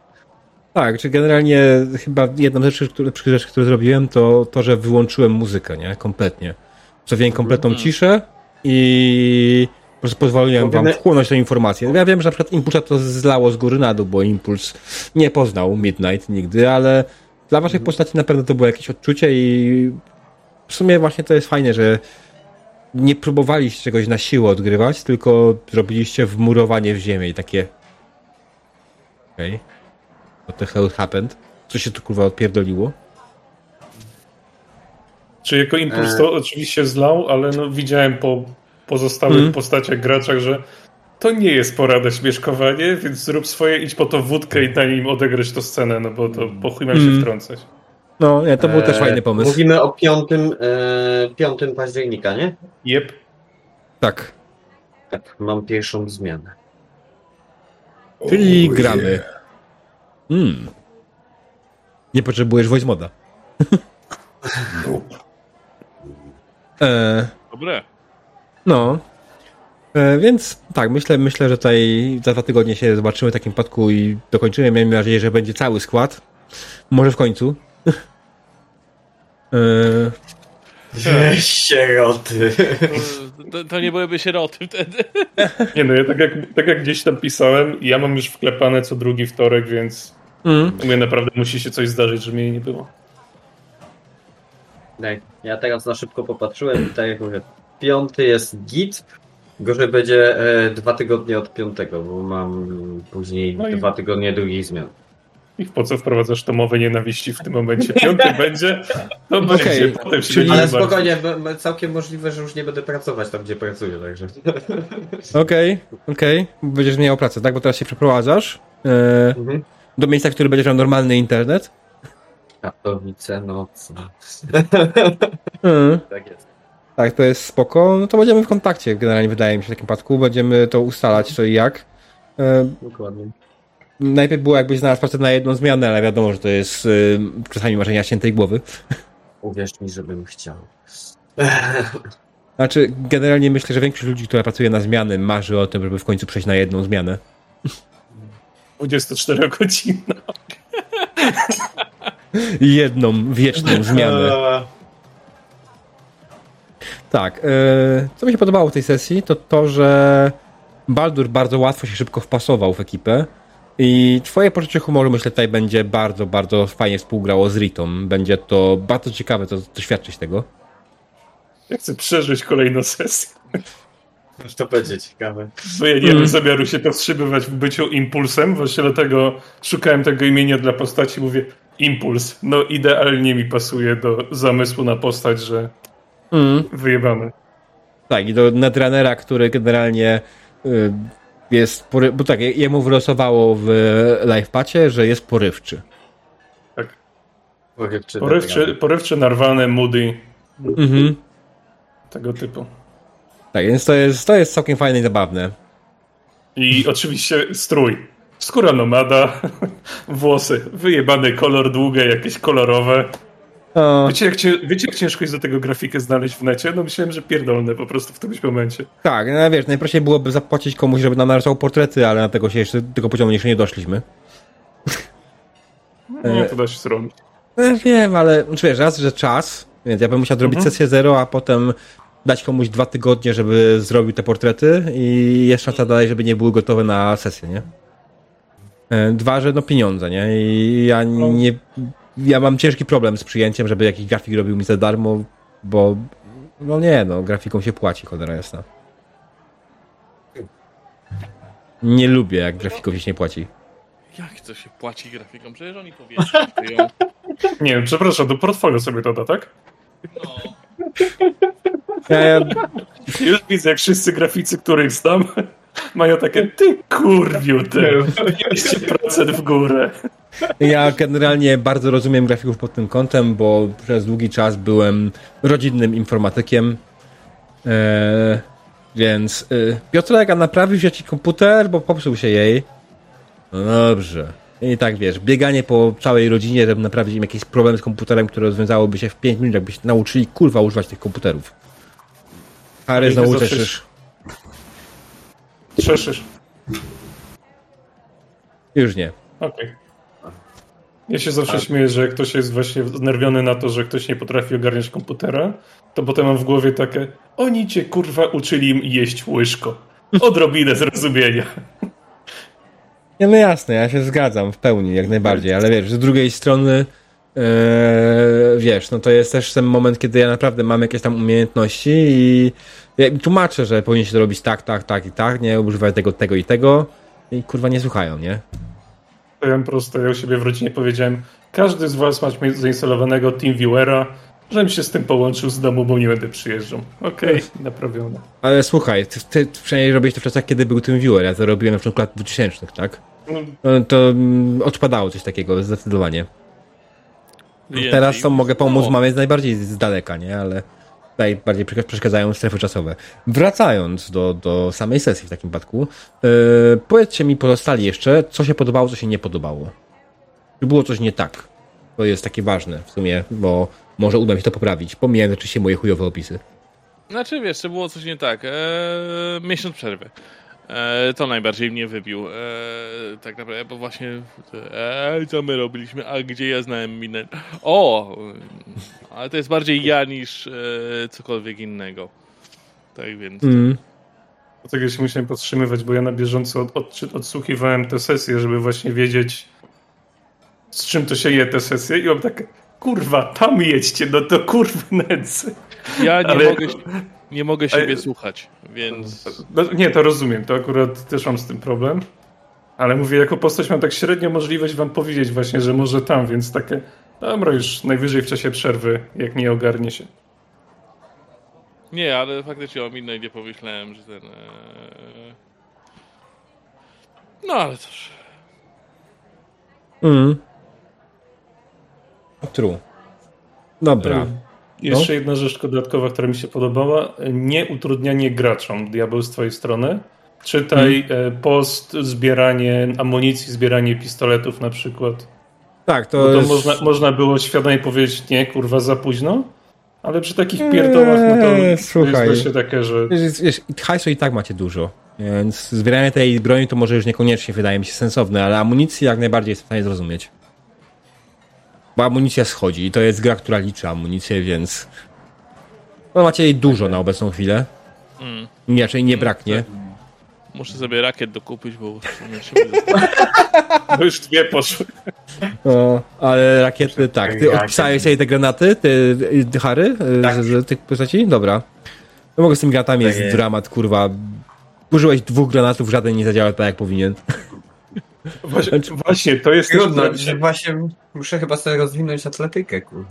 A: Tak, czy generalnie chyba jedną z rzeczy, które, rzeczy, które zrobiłem, to to, że wyłączyłem muzykę, nie? Kompletnie. Zostawiłem kompletną
C: Mhm.
A: ciszę i po prostu pozwoliłem wam wchłonąć tę informację. Ja wiem, że na przykład Impulsa to zlało z góry na dół, bo Impuls nie poznał Midnight nigdy, ale dla waszych postaci na pewno to było jakieś odczucie i w sumie właśnie to jest fajne, że nie próbowaliście czegoś na siłę odgrywać, tylko zrobiliście wmurowanie w ziemię i takie okej. What the hell happened? Co się tu kurwa odpierdoliło?
D: Czy jako impuls
B: E.
D: to oczywiście zlał, ale no widziałem po pozostałych
A: Mhm.
D: postaciach graczach, że to nie jest porada śmieszkowanie, więc zrób swoje, idź po to wódkę i daj im odegrać tę scenę, no bo to po chuj mam się
A: Mhm.
D: wtrącać.
A: No, nie, to był też
B: E,
A: fajny pomysł.
B: Mówimy o 5, e, 5 października, nie?
D: Jep.
A: Tak.
B: Tak, mam pierwszą zmianę.
A: Czyli gramy. Hmm. Nie potrzebujesz voice moda. e,
C: Dobre.
A: no. E, więc tak, myślę, myślę, że tutaj za dwa tygodnie się zobaczymy w takim przypadku i dokończymy. Miejmy nadzieję, że będzie cały skład. Może w końcu. e,
B: sieroty.
C: To, to nie byłyby sieroty wtedy.
D: Nie no, ja tak jak, tak jak gdzieś tam pisałem, ja mam już wklepane co drugi wtorek, więc
A: mm.
D: u mnie naprawdę musi się coś zdarzyć, żeby mnie nie było.
B: Tak, ja teraz na szybko popatrzyłem i tak jak mówię, piąty jest git, gorzej będzie e, dwa tygodnie od piątego, bo mam później
D: No i-
B: dwa tygodnie drugich zmian.
D: I po co wprowadzasz to mowę nienawiści w tym momencie? Piąty będzie, to będzie,
A: Okej,
D: potem się
A: czyli-
D: będzie
B: Ale
D: bardzo-
B: spokojnie, b- b- całkiem możliwe, że już nie będę pracować tam, gdzie pracuję, także.
A: Okej, okej. Będziesz miał pracę, tak? Bo teraz się przeprowadzasz e,
B: Mhm.
A: Do miejsca, w którym będziesz miał normalny internet.
B: Katowice nocne.
A: Mm.
B: Tak jest.
A: Tak, to jest spoko. No to będziemy w kontakcie, generalnie wydaje mi się w takim przypadku. Będziemy to ustalać, co i jak.
B: Dokładnie.
A: najpierw było jakbyś znalazł pracę na jedną zmianę, ale wiadomo, że to jest e, czasami marzenia świętej głowy.
B: Uwierz mi, żebym chciał.
A: Znaczy, generalnie myślę, że większość ludzi, która pracuje na zmiany, marzy o tym, żeby w końcu przejść na jedną zmianę.
D: 24 godzin.
A: Jedną wieczną zmianę. Tak, e, co mi się podobało w tej sesji, to to, że Baldur bardzo łatwo się szybko wpasował w ekipę i twoje poczucie humoru myślę tutaj będzie bardzo, bardzo fajnie współgrało z Ritą. Będzie to bardzo ciekawe to doświadczyć tego.
D: Ja chcę przeżyć kolejną sesję.
B: to będzie ciekawe.
D: Bo ja nie mam zamiaru się powstrzymywać w byciu impulsem, właśnie dlatego szukałem tego imienia dla postaci, mówię impuls. No idealnie mi pasuje do zamysłu na postać, że
A: Mm.
D: wyjebamy.
A: Tak, i do Netrunnera, który generalnie y, jest, pory- bo tak, jemu wylosowało w livepacie, że jest porywczy.
D: Tak.
B: Porywczy,
D: Porywczy, porywczy narwane, moody,
A: Mhm.
D: tego typu.
A: Tak, więc to jest, to jest całkiem fajne i zabawne.
D: I oczywiście strój. Skóra nomada, włosy, wyjebany kolor, długie, jakieś kolorowe.
A: O,
D: Wiecie jak, cie- wiecie, jak ciężko jest do tego grafikę znaleźć w necie? No myślałem, że pierdolne po prostu w którymś momencie.
A: tak, no wiesz, najprościej byłoby zapłacić komuś, żeby nam narysował portrety, ale na tego się jeszcze, tego poziomu jeszcze nie doszliśmy.
D: Nie, to da się zrobić.
A: E, wiem, ale znaczy wiesz, raz, że czas, więc ja bym musiał zrobić
D: Mhm.
A: sesję zero, a potem dać komuś dwa tygodnie, żeby zrobił te portrety i jest szansa dalej, żeby nie były gotowe na sesję, nie? E, Dwa, że no pieniądze, nie? I ja nie... Ja mam ciężki problem z przyjęciem, żeby jakiś grafik robił mi za darmo, bo no nie, no grafiką się płaci, cholera jasna. Nie lubię, jak grafikom się nie płaci.
C: Jak to się płaci grafikom? Przecież oni powiedzą.
D: Nie wiem, przepraszam, do portfolio sobie doda, tak?
C: No.
A: Ja,
D: Już widzę, jak wszyscy graficy, których znam, mają takie, ty kurwiu, ty, 200% w górę.
A: Ja generalnie bardzo rozumiem grafików pod tym kątem, bo przez długi czas byłem rodzinnym informatykiem. Eee, więc y, Piotrek, a naprawisz ja ci komputer, bo popsuł się jej. No dobrze. I tak wiesz, bieganie po całej rodzinie, żeby naprawić im jakiś problem z komputerem, które rozwiązałoby się w 5 minut, jakbyś nauczyli kurwa używać tych komputerów. Harry
D: Idę
A: znowu
D: zawsze-
A: czeszysz.
D: Trzeszysz.
A: Już nie.
D: Okej. Ja się zawsze śmieję, że jak ktoś jest właśnie znerwiony na to, że ktoś nie potrafi ogarniać komputera, to potem mam w głowie takie, oni cię kurwa uczyli im jeść łyżko. Odrobinę zrozumienia.
A: Nie, no jasne, ja się zgadzam w pełni, jak najbardziej, ale wiesz, z drugiej strony e, wiesz, no to jest też ten moment, kiedy ja naprawdę mam jakieś tam umiejętności i ja im tłumaczę, że powinien się to robić tak, tak, tak i tak, nie używaj tego, tego i tego i kurwa nie słuchają, nie?
D: Powiem prosto, ja u siebie w rodzinie powiedziałem, każdy z was ma zainstalowanego TeamViewera, żebym się z tym połączył z domu, bo nie będę przyjeżdżał. Okej, naprawione.
A: Ale słuchaj, ty, ty przynajmniej robiłeś to w czasach, kiedy był tym viewer, ja to robiłem na przykład lat 2000, tak?
D: No,
A: No, to mm, odpadało coś takiego, zdecydowanie. Teraz to mogę pomóc mamie najbardziej z daleka, nie? Ale tutaj bardziej przeszka- przeszkadzają strefy czasowe. Wracając do, do samej sesji w takim przypadku, yy, powiedzcie mi pozostali jeszcze, co się podobało, co się nie podobało. Czy było coś nie tak? To jest takie ważne w sumie, bo może uda mi się to poprawić, pomijając oczywiście moje chujowe opisy.
C: Znaczy wiesz, to było coś nie tak. Eee, miesiąc przerwy. Eee, to najbardziej mnie wybił. Eee, tak naprawdę, bo właśnie eee, co my robiliśmy, a gdzie ja znałem minę. O! Ale to jest bardziej ja niż eee, cokolwiek innego. Tak więc.
A: Mm.
D: Dlatego się musiałem podtrzymywać, bo ja na bieżąco od, od, odsłuchiwałem te sesje, żeby właśnie wiedzieć, z czym to się je te sesje i mam tak, kurwa, tam jedźcie, no to kurwa nędzy.
C: Ja nie
D: Ale-
C: mogę, nie mogę siebie słuchać, więc.
D: No, nie, to rozumiem, to akurat też mam z tym problem. Ale mówię, jako postać mam tak średnio możliwość wam powiedzieć właśnie, że może tam, więc takie, dobra, już najwyżej w czasie przerwy, jak nie ogarnie się.
C: Nie, ale faktycznie o innej nie pomyślałem, że ten. Eee... No ale cóż.
A: Mm. True. Dobra.
D: Jeszcze jedna rzecz dodatkowa, która mi się podobała. Nie utrudnianie graczom diabeł z twojej strony. Czytaj e, post, zbieranie amunicji, zbieranie pistoletów na przykład.
A: Tak, to,
D: to
A: jest...
D: można, można było świadomie powiedzieć, nie, kurwa, za późno. Ale przy takich pierdołach, no to
A: Eee,
D: to
A: słuchaj.
D: jest właśnie takie, że
A: Wiesz, wiesz, hajsu i tak macie dużo, więc zbieranie tej broni to może już niekoniecznie wydaje mi się sensowne, ale amunicji jak najbardziej jestem w stanie zrozumieć. Bo amunicja schodzi i to jest gra, która liczy amunicję, więc no macie jej dużo na obecną chwilę.
C: Mm.
A: Inaczej nie braknie.
C: Muszę sobie rakiet dokupić, bo
D: no już dwie poszły.
A: No, ale rakiety, tak. Ty odpisałeś sobie te granaty, ty, ty Harry,
B: Tak.
A: z, z tych postaci? Dobra. No mogę z tymi granatami jest
B: jest.
A: dramat, kurwa. Użyłeś dwóch granatów, żaden nie zadziałał tak jak powinien.
D: Właśnie, właśnie to jest
B: Trudno,
D: też-
B: że właśnie muszę chyba sobie rozwinąć atletykę, kur.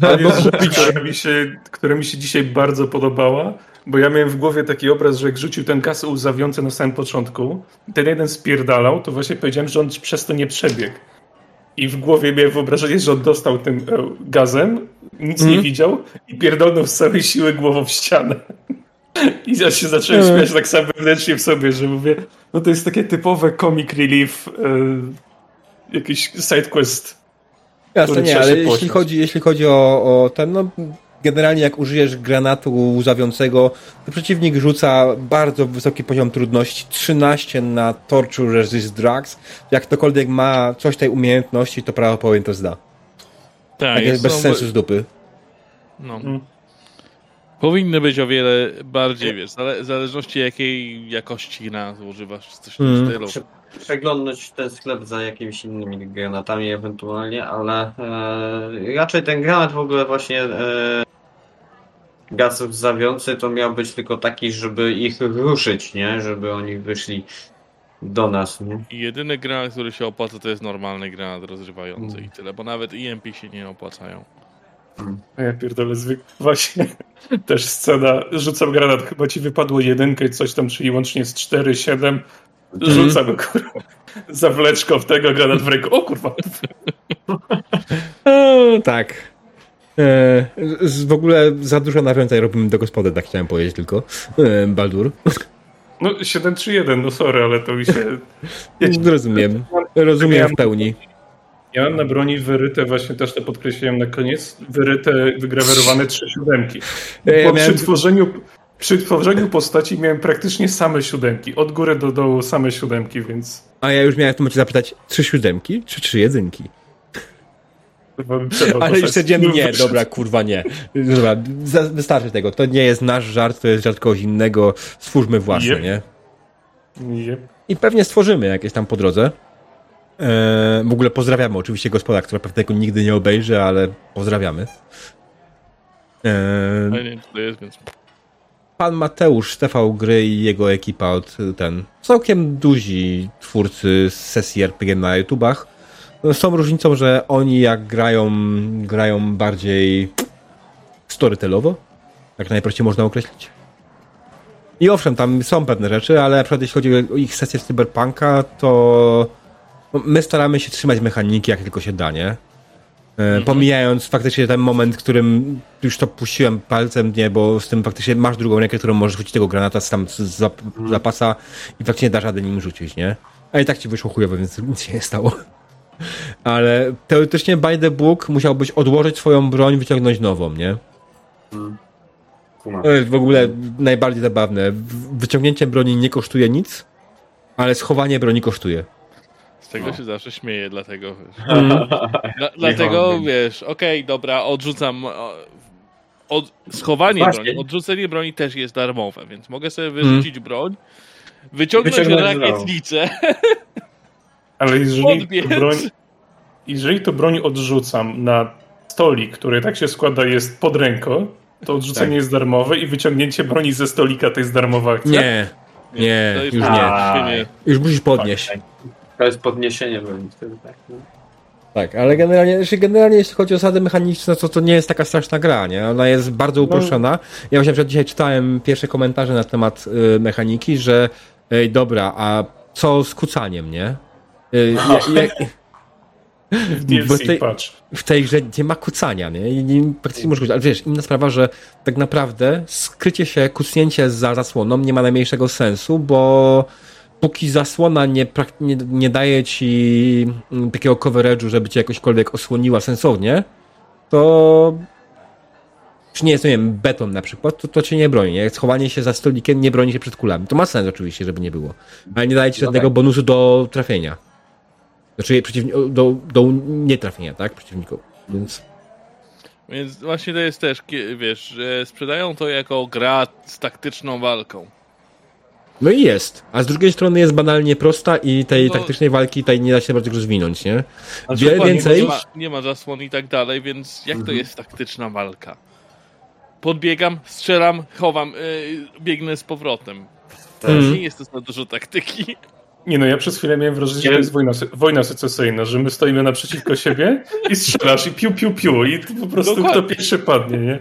D: To jest rzecz, która mi, się, która mi się dzisiaj bardzo podobała, bo ja miałem w głowie taki obraz, że jak rzucił ten gaz łzawiący na samym początku, ten jeden spierdalał, to właśnie powiedziałem, że on przez to nie przebiegł. I w głowie miałem wyobrażenie, że on dostał tym e, gazem, nic nie
A: Mhm.
D: widział i pierdolnął z całej siły głową w ścianę. I ja się zacząłem śmiać tak sam wewnętrznie w sobie, że mówię, no to jest takie typowe comic relief, e, jakiś sidequest.
A: Jasne, nie, ale jeśli chodzi, jeśli chodzi o, o ten, no generalnie jak użyjesz granatu łzawiącego, to przeciwnik rzuca bardzo wysoki poziom trudności, 13 na Torture Resist Drugs. Jak ktokolwiek ma coś tej umiejętności, to prawdopodobnie to zda.
C: Tak,
A: Tak jest bez
C: no,
A: sensu z dupy.
C: No.
D: Mm.
C: Powinny być o wiele bardziej, wiesz, zale- w zależności jakiej jakości granat używasz, coś w tym
A: Mm.
C: stylu.
B: Prze- ten sklep za jakimiś innymi granatami ewentualnie, ale e, raczej ten granat w ogóle właśnie e, gazów zawiący to miał być tylko taki, żeby ich ruszyć, nie? Żeby oni wyszli do nas, nie?
C: Jedyny granat, który się opłaca, to jest normalny granat rozrywający
A: Mm.
C: i tyle, bo nawet EMP się nie opłacają.
D: Ja pierdolę zwykle. Właśnie też scena, rzucam granat, chyba ci wypadło jedynkę i coś tam, czyli łącznie z 4, 7. Rzucam go, kurwa. Zawleczką w tego, granat w ręku. O kurwa.
A: E, tak. E, z, w ogóle za dużo nawiązań robimy do gospody, tak chciałem powiedzieć tylko. E, Baldur.
D: No 7, 3, 1, no sorry, ale to mi się... Ja,
A: Rozumiem. Rozumiem w pełni.
D: Ja mam na broni wyryte, właśnie też to podkreśliłem na koniec, wyryte, wygrawerowane trzy siódemki.
A: Ja
D: przy tworzeniu... Przy tworzeniu postaci miałem praktycznie same siódemki. Od góry do dołu same siódemki, więc
A: A ja już miałem w tym momencie zapytać, trzy siódemki czy trzy jedynki? Ale już
D: postać-
A: stwierdziłem, nie, dobra, kurwa, nie. Dobra, wystarczy tego. To nie jest nasz żart, to jest żart kogoś innego. Stwórzmy własny,
D: Jep.
A: nie?
D: Jep.
A: I pewnie stworzymy jakieś tam po drodze. Eee, w ogóle pozdrawiamy oczywiście gospoda, która pewnie tego nigdy nie obejrzy, ale pozdrawiamy.
C: Ja nie wiem, co to jest, więc
A: pan Mateusz TV Gry i jego ekipa od ten całkiem duzi twórcy z sesji RPG na YouTubach. Z tą różnicą, że oni jak grają, grają bardziej storytellowo, jak najprościej można określić. I owszem, tam są pewne rzeczy, ale na przykład jeśli chodzi o ich sesję z Cyberpunka, to my staramy się trzymać mechaniki jak tylko się da, nie? E, Pomijając faktycznie ten moment, w którym już to puściłem palcem, nie, bo z tym faktycznie masz drugą rękę, którą możesz rzucić tego granata z tam z zap, zapasa i faktycznie nie da rady nim rzucić, nie? A i tak ci wyszło chujowo, więc nic się nie stało. Ale teoretycznie by the book musiałbyś odłożyć swoją broń, wyciągnąć nową, nie?
B: Kuma.
A: To jest w ogóle najbardziej zabawne. Wyciągnięcie broni nie kosztuje nic, ale schowanie broni kosztuje.
C: Z tego
B: No.
C: się zawsze śmieję, dlatego. Dla, dlatego wiesz, okej, dobra, odrzucam. Od, schowanie
B: Właśnie.
C: broni, odrzucenie broni też jest darmowe, więc mogę sobie wyrzucić broń, wyciągnąć,
B: Wyciągnąć
C: rakietnicę,
D: Ale jeżeli to
C: Odbiec.
D: broń, jeżeli to broń odrzucam na stolik, który tak się składa jest pod ręką, to odrzucenie
A: Tak.
D: jest darmowe i wyciągnięcie broni ze stolika to jest darmowa akcja.
A: Nie, nie,
C: to jest
A: już
C: tak,
A: nie. Już musisz podnieść.
B: To jest podniesienie broni wtedy, tak? No.
A: Tak, ale generalnie, znaczy generalnie jeśli chodzi o zasady mechaniczne, to to nie jest taka straszna gra, nie? Ona jest bardzo uproszczona. Ja właśnie na przykład dzisiaj czytałem pierwsze komentarze na temat y, mechaniki, że ej, dobra, a co z kucaniem, nie? Y, ja, ja,
D: W
A: Bo
D: DLC
A: tej- w tej grze nie ma kucania, nie? I nie praktycznie możesz kucać. Ale wiesz, inna sprawa, że tak naprawdę skrycie się, kucnięcie za zasłoną nie ma najmniejszego sensu, bo póki zasłona nie, nie, nie daje ci mm, takiego coverage'u, żeby cię jakośkolwiek osłoniła sensownie, to czy nie jest, nie wiem, beton na przykład, to, to cię nie broni, nie? Schowanie się za stolikiem nie broni się przed kulami. To ma sens oczywiście, żeby nie było. Ale nie daje ci
B: No
A: żadnego
B: tak.
A: bonusu do trafienia. Znaczy przeciwni- do, do nietrafienia, tak? Przeciwników. Więc
C: Więc właśnie to jest też, wiesz, że sprzedają to jako gra z taktyczną walką.
A: No i jest. A z drugiej strony jest banalnie prosta i tej
C: No.
A: taktycznej walki tutaj nie da się bardzo rozwinąć, nie?
C: Znaczy,
A: Wiele więcej.
C: Nie ma, nie ma zasłon i tak dalej, więc jak to jest taktyczna walka? Podbiegam, strzelam, chowam, yy, biegnę z powrotem. To
A: Mhm.
C: nie jest to za dużo taktyki.
D: Nie no, ja przez chwilę miałem wrażenie, że to jest wojna, wojna secesyjna, że my stoimy naprzeciwko siebie i strzelasz i piu, piu, piu i po prostu
C: Dokładnie.
D: kto pierwszy padnie, nie?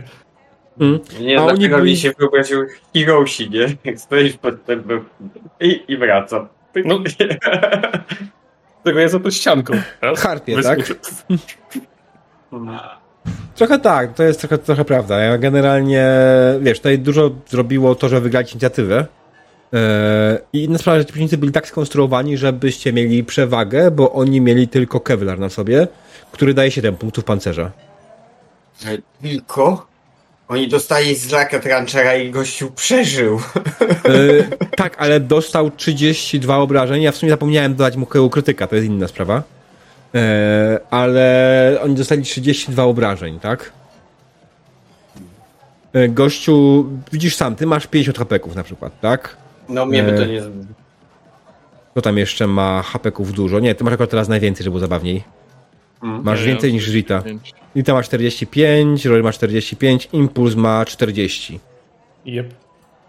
B: Nie,
A: A oni
B: dlatego
A: byli-
B: mi się wyobraził Hiroshi, nie? Jak stoisz pod tym i, i wracam.
D: No. Tego ja za to ścianką. Raz,
A: Harpie, tak? Trochę tak, to jest trochę, trochę prawda. Ja generalnie, wiesz, tutaj dużo zrobiło to, że wygrać inicjatywę. Yy, I inna sprawa, że ci przeciwnicy byli tak skonstruowani, żebyście mieli przewagę, bo oni mieli tylko Kevlar na sobie, który daje 7 punktów pancerza.
B: Tylko? Oni dostali z Rocket Ranchera i gościu przeżył.
A: Yy, tak, ale dostał 32 obrażeń. Ja w sumie zapomniałem dodać mu krytyka, to jest inna sprawa. Yy, ale oni dostali 32 obrażeń, tak? Yy, gościu, widzisz sam, ty masz 50 hapeków na przykład, tak?
B: No mnie by to nie...
A: Kto tam jeszcze ma hapeków dużo? Nie, ty masz akurat teraz najwięcej, żeby było zabawniej.
B: Mm.
A: Masz więcej niż Rita.
C: 45.
A: Rita ma 45, Rory ma 45, Impuls ma 40.
D: Jep.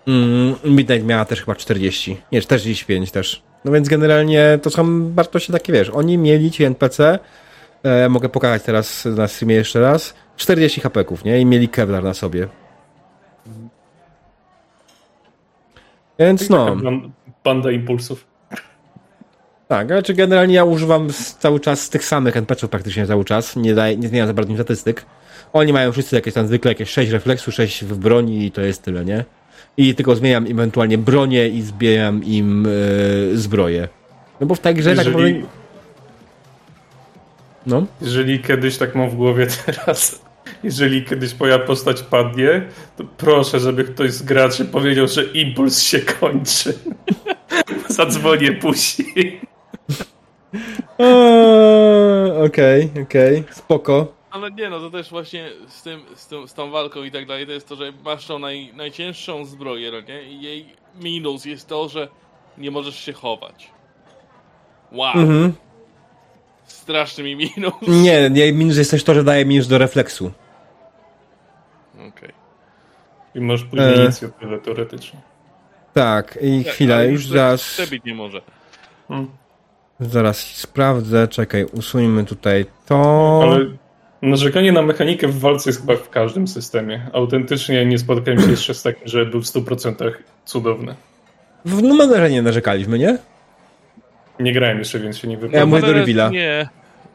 A: Mm, Midnight miała też chyba 40. Nie, 45 też. No więc generalnie to są wartości takie, wiesz, oni mieli ci NPC, e, mogę pokazać teraz na streamie jeszcze raz, 40 hapeków, nie? I mieli Kevlar na sobie. Więc no,
D: Banda impulsów.
A: Tak, znaczy generalnie ja używam cały czas tych samych NPC-ów praktycznie cały czas, nie, daję, nie zmieniam za bardzo statystyk. Oni mają wszyscy jakieś tam zwykle jakieś 6 refleksu, 6 w broni i to jest tyle, nie? I tylko zmieniam ewentualnie bronię i zbieram im e, zbroję. No bo w tej grze tak
D: Jeżeli,
A: naprawdę... No.
D: jeżeli kiedyś tak mam w głowie teraz, jeżeli kiedyś moja postać padnie, to proszę, żeby ktoś z graczy powiedział, że impuls się kończy. Zadzwonię później.
A: Eee, Okej, okej, spoko.
C: Ale nie, no to też właśnie z, tym, z, tym, z tą walką i tak dalej, to jest to, że masz tą naj, najcięższą zbroję, no nie? I jej minus jest to, że nie możesz się chować. Wow.
A: Mhm.
C: Straszny mi minus.
A: Nie, nie, minus jest też to, że daje minus do refleksu.
C: Okej.
D: I masz później
A: E.
D: inicjatywę teoretycznie.
A: Tak, i
C: Tak,
A: chwila, już zaraz,
C: Przebić nie może.
D: Hmm.
A: Zaraz sprawdzę, czekaj, usuńmy tutaj to.
D: Ale narzekanie na mechanikę w walce jest chyba w każdym systemie. Autentycznie nie spotkałem się jeszcze z takim, że był w 100% cudowny.
A: W numerze nie narzekaliśmy, nie?
D: Nie grałem jeszcze, więc się nie
A: Ja
D: wypowiem.
A: mówię do Revila.
C: Nie,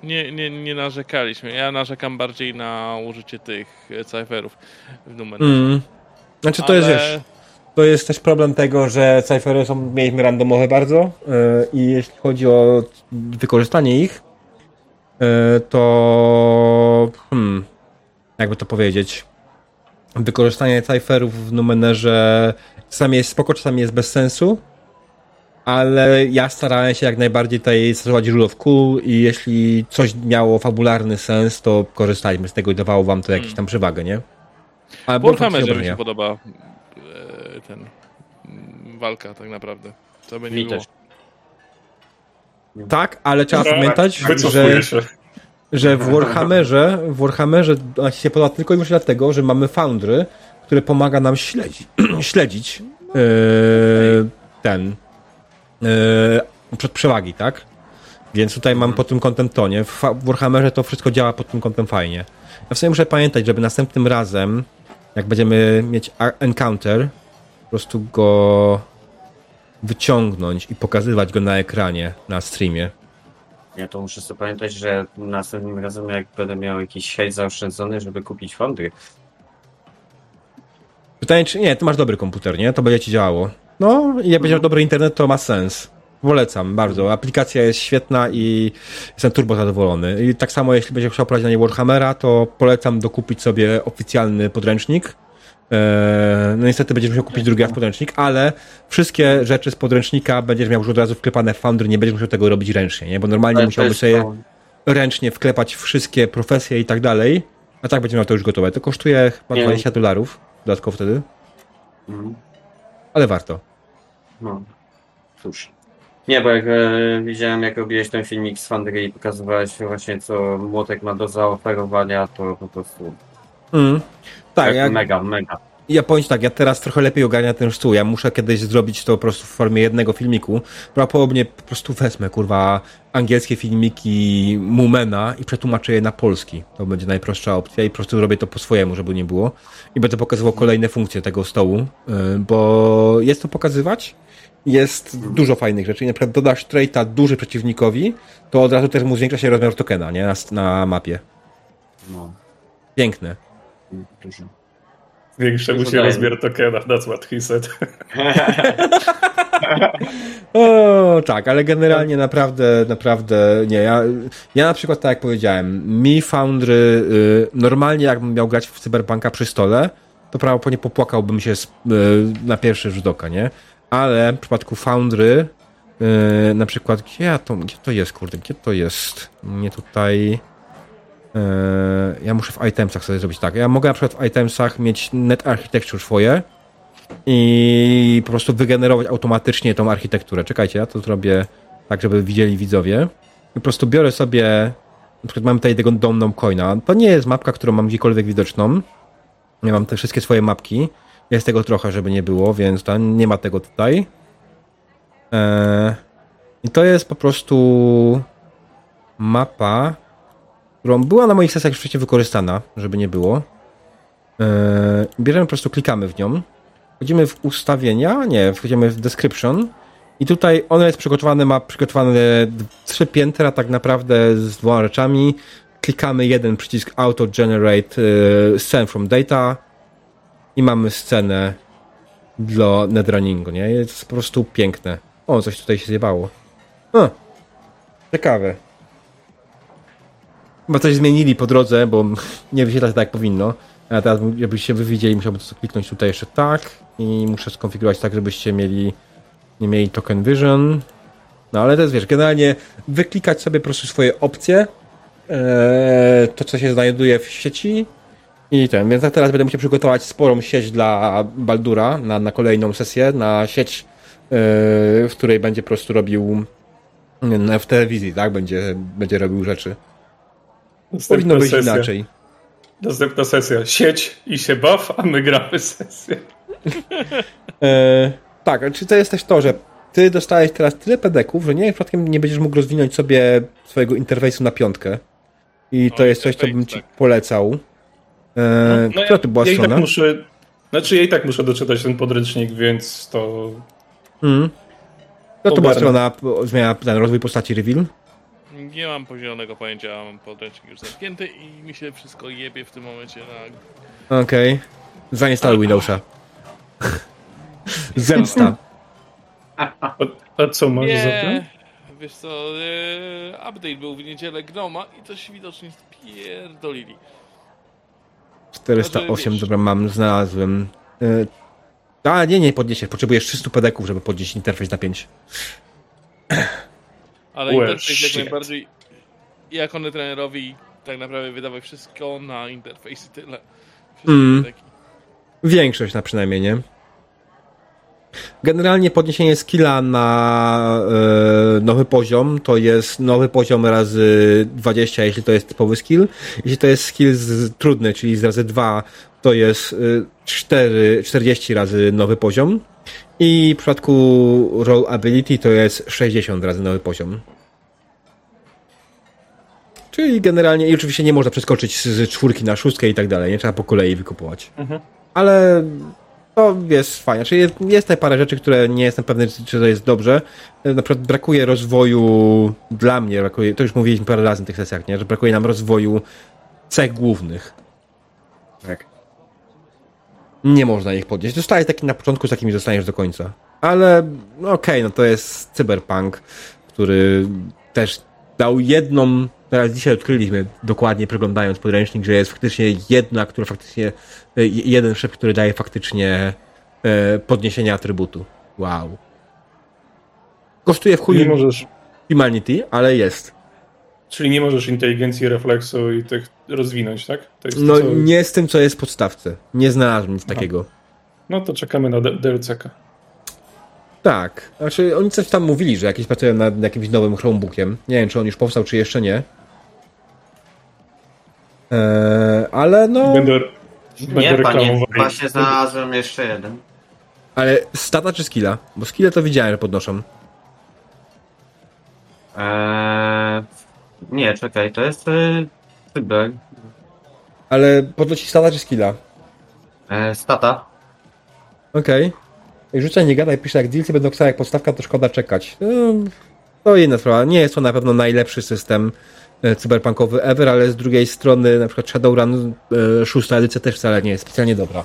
C: nie, nie, nie narzekaliśmy. Ja narzekam bardziej na użycie tych cyferów w numerze.
A: Mm. Znaczy to jest,
C: Ale-
A: wiesz, to jest też problem tego, że cyfery są, mieliśmy randomowe bardzo yy, i jeśli chodzi o wykorzystanie ich, yy, to hmm, jakby to powiedzieć, wykorzystanie cyferów w numenerze czasami jest spoko, czasami jest bez sensu, ale ja starałem się jak najbardziej tutaj stosować rule of cool i jeśli coś miało fabularny sens, to korzystaliśmy z tego i dawało wam to jakąś tam przewagę, nie? Ale
C: Warhammerze mi się podoba e, walka tak naprawdę. Co by nie
B: Mi
C: było.
B: też.
A: Tak, ale trzeba pamiętać, że, że w Warhammerze, w Warhammerze się podoba tylko i wyłącznie dlatego, że mamy Foundry, które pomaga nam śledzić, śledzić yy, ten yy, przed przewagi, tak? Więc tutaj mam pod tym kątem to, nie? W Warhammerze to wszystko działa pod tym kątem fajnie. Ja w sumie muszę pamiętać, żeby następnym razem, jak będziemy mieć encounter, po prostu go wyciągnąć i pokazywać go na ekranie, na streamie.
B: Ja to muszę sobie pamiętać, że następnym razem jak będę miał jakiś hejt zaoszczędzony, żeby kupić fondy.
A: Pytanie, czy nie, ty masz dobry komputer, nie? To będzie ci działało. No, i jak będzie miał dobry internet, to ma sens. Polecam bardzo. Aplikacja jest świetna i jestem turbo zadowolony. I tak samo, jeśli będzie chciał prowadzić na niej Warhammera, to polecam dokupić sobie oficjalny podręcznik. Eee, No niestety będziesz musiał kupić drugi raz podręcznik, ale wszystkie rzeczy z podręcznika będziesz miał już od razu wklepane w Foundry, nie będziesz musiał tego robić ręcznie, nie? Bo normalnie
B: Ale jest
A: sobie
B: to-
A: ręcznie wklepać wszystkie profesje i tak dalej, a tak będzie miał to już gotowe. To kosztuje chyba
B: Nie.
A: 20 dolarów dodatkowo wtedy,
B: Mhm.
A: ale warto.
B: No. Cóż. Nie, bo jak e, widziałem, jak robiłeś ten filmik z Fandry i pokazywałeś właśnie, co młotek ma do zaoferowania, to po prostu
A: Mm. Tak, ja,
B: mega, mega.
A: ja powiem tak, ja teraz trochę lepiej ogarniam ten stół. Ja muszę kiedyś zrobić to po prostu w formie jednego filmiku. Prawdopodobnie po prostu wezmę, kurwa, angielskie filmiki Mumena i przetłumaczę je na polski. To będzie najprostsza opcja i po prostu zrobię to po swojemu, żeby nie było. I będę pokazywał kolejne funkcje tego stołu, y, bo jest to pokazywać. Jest dużo fajnych rzeczy. I na przykład dodasz traita duży przeciwnikowi, to od razu też mu zwiększa się rozmiar tokena, nie? Na, na mapie.
B: No.
A: Piękne.
B: Dużo.
D: Zwiększę mu się rozmiar tokena, that's what he said.
A: O, tak, ale generalnie naprawdę, naprawdę nie. Ja, ja na przykład, tak jak powiedziałem, mi Foundry, y, normalnie jakbym miał grać w Cyberpunka przy stole, to prawdopodobnie popłakałbym się z, y, na pierwszy rzut oka, nie? Ale w przypadku Foundry, y, na przykład, gdzie, ja to, gdzie to jest, kurde, gdzie to jest? Nie tutaj. Y, ja muszę w itemsach sobie zrobić tak. Ja mogę na przykład w itemsach mieć net architecture swoje, i po prostu wygenerować automatycznie tą architekturę. Czekajcie, ja to zrobię tak, żeby widzieli widzowie. I po prostu biorę sobie, na przykład mam tutaj tego domną coina. To nie jest mapka, którą mam gdziekolwiek widoczną. Ja mam te wszystkie swoje mapki. Jest tego trochę, żeby nie było, więc tam nie ma tego tutaj. Eee, I to jest po prostu mapa, którą była na moich sesjach już wcześniej wykorzystana, żeby nie było. Eee, bierzemy po prostu, klikamy w nią. Wchodzimy w ustawienia, nie, wchodzimy w description i tutaj ono jest przygotowane, ma przygotowane trzy piętra tak naprawdę z dwoma rzeczami. Klikamy jeden przycisk Auto Generate y, Scene from Data i mamy scenę dla netrunningu, nie? Jest po prostu piękne. O, coś tutaj się zjebało. O, ciekawe. Chyba coś zmienili po drodze, bo nie wyświetla się tak jak powinno. A teraz, żebyście wy widzieli, musiałbym to kliknąć tutaj jeszcze tak i muszę skonfigurować tak, żebyście mieli nie mieli token vision. No ale to jest, wiesz, generalnie wyklikać sobie po prostu swoje opcje, eee, to co się znajduje w sieci i ten, więc teraz będę musiał przygotować sporą sieć dla Baldura na, na kolejną sesję, na sieć, eee, w której będzie po prostu robił w telewizji, tak, będzie, będzie robił rzeczy. Powinno
D: Następna
A: być
D: sesja.
A: inaczej.
D: Następna sesja. Sieć i się baw, a my gramy sesję.
A: E, tak, czy to jest też to, że ty dostałeś teraz tyle pedeków, że nie wiem, przypadkiem nie będziesz mógł rozwinąć sobie swojego interfejsu na piątkę. I to
C: O,
A: jest coś, co bym ci
C: tak.
A: polecał. E, która to była
D: ja i
A: strona?
D: tak muszę, znaczy ja i tak muszę doczytać ten podręcznik, więc to
A: Mm. Która to była
D: Ogarnę.
A: strona zmiana ten rozwój postaci reveal?
C: Nie mam pozielonego pojęcia, mam podręcznik już zamknięty i mi się wszystko jebie w tym momencie na...
A: Okej. Zainstaluj Windowsa. Zemsta.
D: A, a co masz za
C: wiesz co, e, update był w niedzielę Gnoma i coś widocznie spierdolili.
A: 408,
C: Znaczy, wiesz-
A: dobra, mam, znalazłem. E, a, nie, nie podniesiesz. Potrzebujesz 300 pedeków, żeby podnieść interfejs na 5.
C: Ale
D: Well,
C: interfejs jak najbardziej... Jako trenerowi tak naprawdę wydawał wszystko na interfejs i tyle.
A: Mm. Większość na przynajmniej, nie? Generalnie podniesienie skilla na e, nowy poziom to jest nowy poziom razy 20, jeśli to jest typowy skill. Jeśli to jest skill z, trudny, czyli z razy 2, to jest e, 4, 40 razy nowy poziom. I w przypadku roll ability to jest 60 razy nowy poziom. Czyli generalnie, i oczywiście nie można przeskoczyć z, z czwórki na szóstkę i tak dalej, nie trzeba po kolei wykupować. Ale to jest fajne. Czyli jest, jest tutaj parę rzeczy, które nie jestem pewny, czy czy to jest dobrze. Na przykład brakuje rozwoju dla mnie, brakuje, to już mówiliśmy parę razy w tych sesjach, nie? że brakuje nam rozwoju cech głównych.
B: Tak.
A: Nie można ich podnieść. Dostajesz taki na początku, z takimi zostaniesz do końca. Ale no okej, no to jest cyberpunk, który też dał jedną, teraz dzisiaj odkryliśmy, dokładnie przeglądając podręcznik, że jest faktycznie jedna, która faktycznie, e, jeden szyb, który daje faktycznie e, podniesienie atrybutu. Wow. Kosztuje w
D: Nie
A: chuj Humanity, ale jest.
D: Czyli nie możesz inteligencji, refleksu i tych rozwinąć, tak? To jest
A: No
D: to, co...
A: nie z tym, co jest w podstawce. Nie znalazłem nic takiego.
D: no to czekamy na D- DLC-ka.
A: Tak, znaczy oni coś tam mówili, że jakieś pracują nad jakimś nowym Chromebookiem. Nie wiem, czy on już powstał, czy jeszcze nie. Eee, ale no.
D: Będę, będę
B: Nie, panie, właśnie znalazłem jeszcze jeden.
A: Ale stata czy skilla? Bo skille to widziałem, że podnoszą.
B: Eee, nie, czekaj, to jest e, cyber.
A: Ale podnosi stata czy skilla?
B: E, stata.
A: Okej. Okay. Rzucaj, nie gadaj, pisze jak DLC będą chciały jak podstawka, to szkoda czekać. No, to inna sprawa. Nie jest to na pewno najlepszy system e, cyberpunkowy ever, ale z drugiej strony na przykład Shadowrun e, szósta edycja też wcale nie jest specjalnie dobra.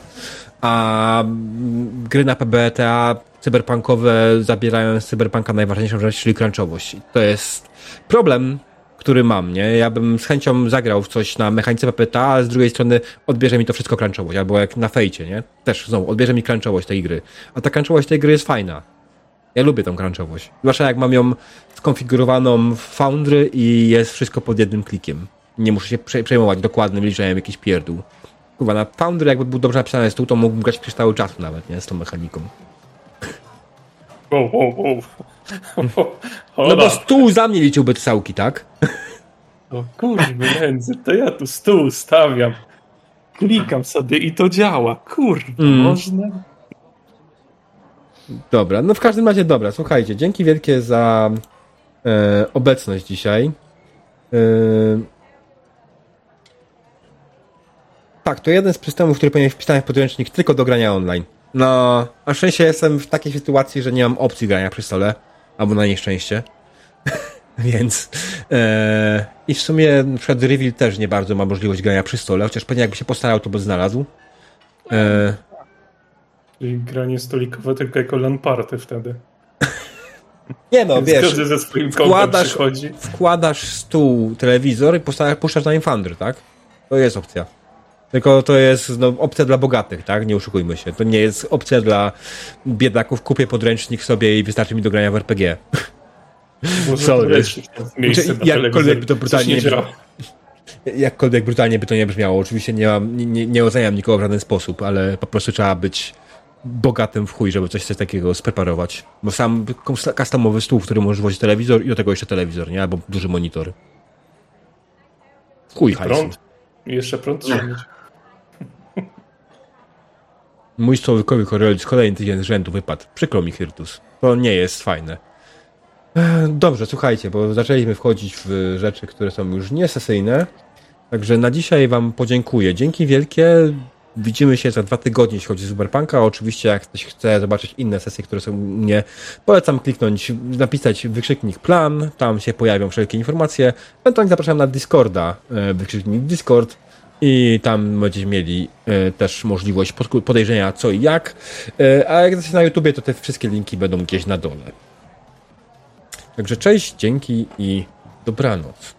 A: A mm, gry na PBTA cyberpunkowe zabierają z cyberpunka najważniejszą rzecz, czyli crunchowość. To jest problem, który mam, nie? Ja bym z chęcią zagrał w coś na mechanice PPTA, a z drugiej strony odbierze mi to wszystko crunchowość, albo jak na fejcie, nie? Też znowu, odbierze mi crunchowość tej gry. A ta crunchowość tej gry jest fajna. Ja lubię tą crunchowość. Zwłaszcza jak mam ją skonfigurowaną w Foundry i jest wszystko pod jednym klikiem. Nie muszę się prze- przejmować dokładnym liczeniem jakiś pierdół. Kurwa, na Foundry jakby był dobrze napisany stół, to mógłbym grać przez cały czas nawet, nie? Z tą mechaniką.
D: Wow, wow, wow.
A: No bo stół za mnie liczyłby te całki, tak?
D: O kurwa, ręce, to ja tu stół stawiam. Klikam sobie i to działa. Kurwa,
A: Mm.
D: można?
A: Dobra, no w każdym razie dobra, słuchajcie, dzięki wielkie za e, obecność dzisiaj. E, tak, to jeden z systemów, który powinien wpisany w podręcznik tylko do grania online. No, na szczęście jestem w takiej sytuacji, że nie mam opcji grania przy stole, albo na nieszczęście. Więc e, i w sumie na przykład Reveal też nie bardzo ma możliwość grania przy stole, chociaż pewnie jakby się postarał, to by znalazł. E,
D: Czyli granie stolikowe tylko jako LAN party wtedy.
A: nie no, wiesz,
D: ze swoim
A: wkładasz-
D: przychodzi.
A: wkładasz stół, telewizor i puszczasz na Infandry, tak? To jest opcja. Tylko to jest no, opcja dla bogatych, tak? Nie oszukujmy się. To nie jest opcja dla biedaków. Kupię podręcznik sobie i wystarczy mi do grania w RPG.
D: Może
A: Sorry. Znaczy,
D: na
A: jakkolwiek by to brutalnie
D: nie.
A: Jakkolwiek brutalnie by to nie brzmiało. Oczywiście nie, mam, nie, nie, oceniam nikogo w żaden sposób, ale po prostu trzeba być bogatym w chuj, żeby coś, coś takiego spreparować. Bo sam customowy stół, w którym możesz włożyć telewizor i do tego jeszcze telewizor, nie? Albo duży monitor. Chuj hajsu.
D: Prąd. Jeszcze prąd trzeba mieć.
A: Mój stołkowy Coriolis kolejny tydzień z rzędu wypadł. Przykro mi, Hirtus. To nie jest fajne. Dobrze, słuchajcie, bo zaczęliśmy wchodzić w rzeczy, które są już niesesyjne. Także na dzisiaj wam podziękuję. Dzięki wielkie. Widzimy się za dwa tygodnie, jeśli chodzi o Cyberpunka. Oczywiście, jak ktoś chce zobaczyć inne sesje, które są u mnie, polecam kliknąć, napisać wykrzyknik plan. Tam się pojawią wszelkie informacje. Ewentualnie zapraszam na Discorda, e, wykrzyknik Discord. I tam będziecie mieli e, też możliwość podejrzenia co i jak. E, a jak jesteście na YouTubie, to te wszystkie linki będą gdzieś na dole. Także cześć, dzięki i dobranoc.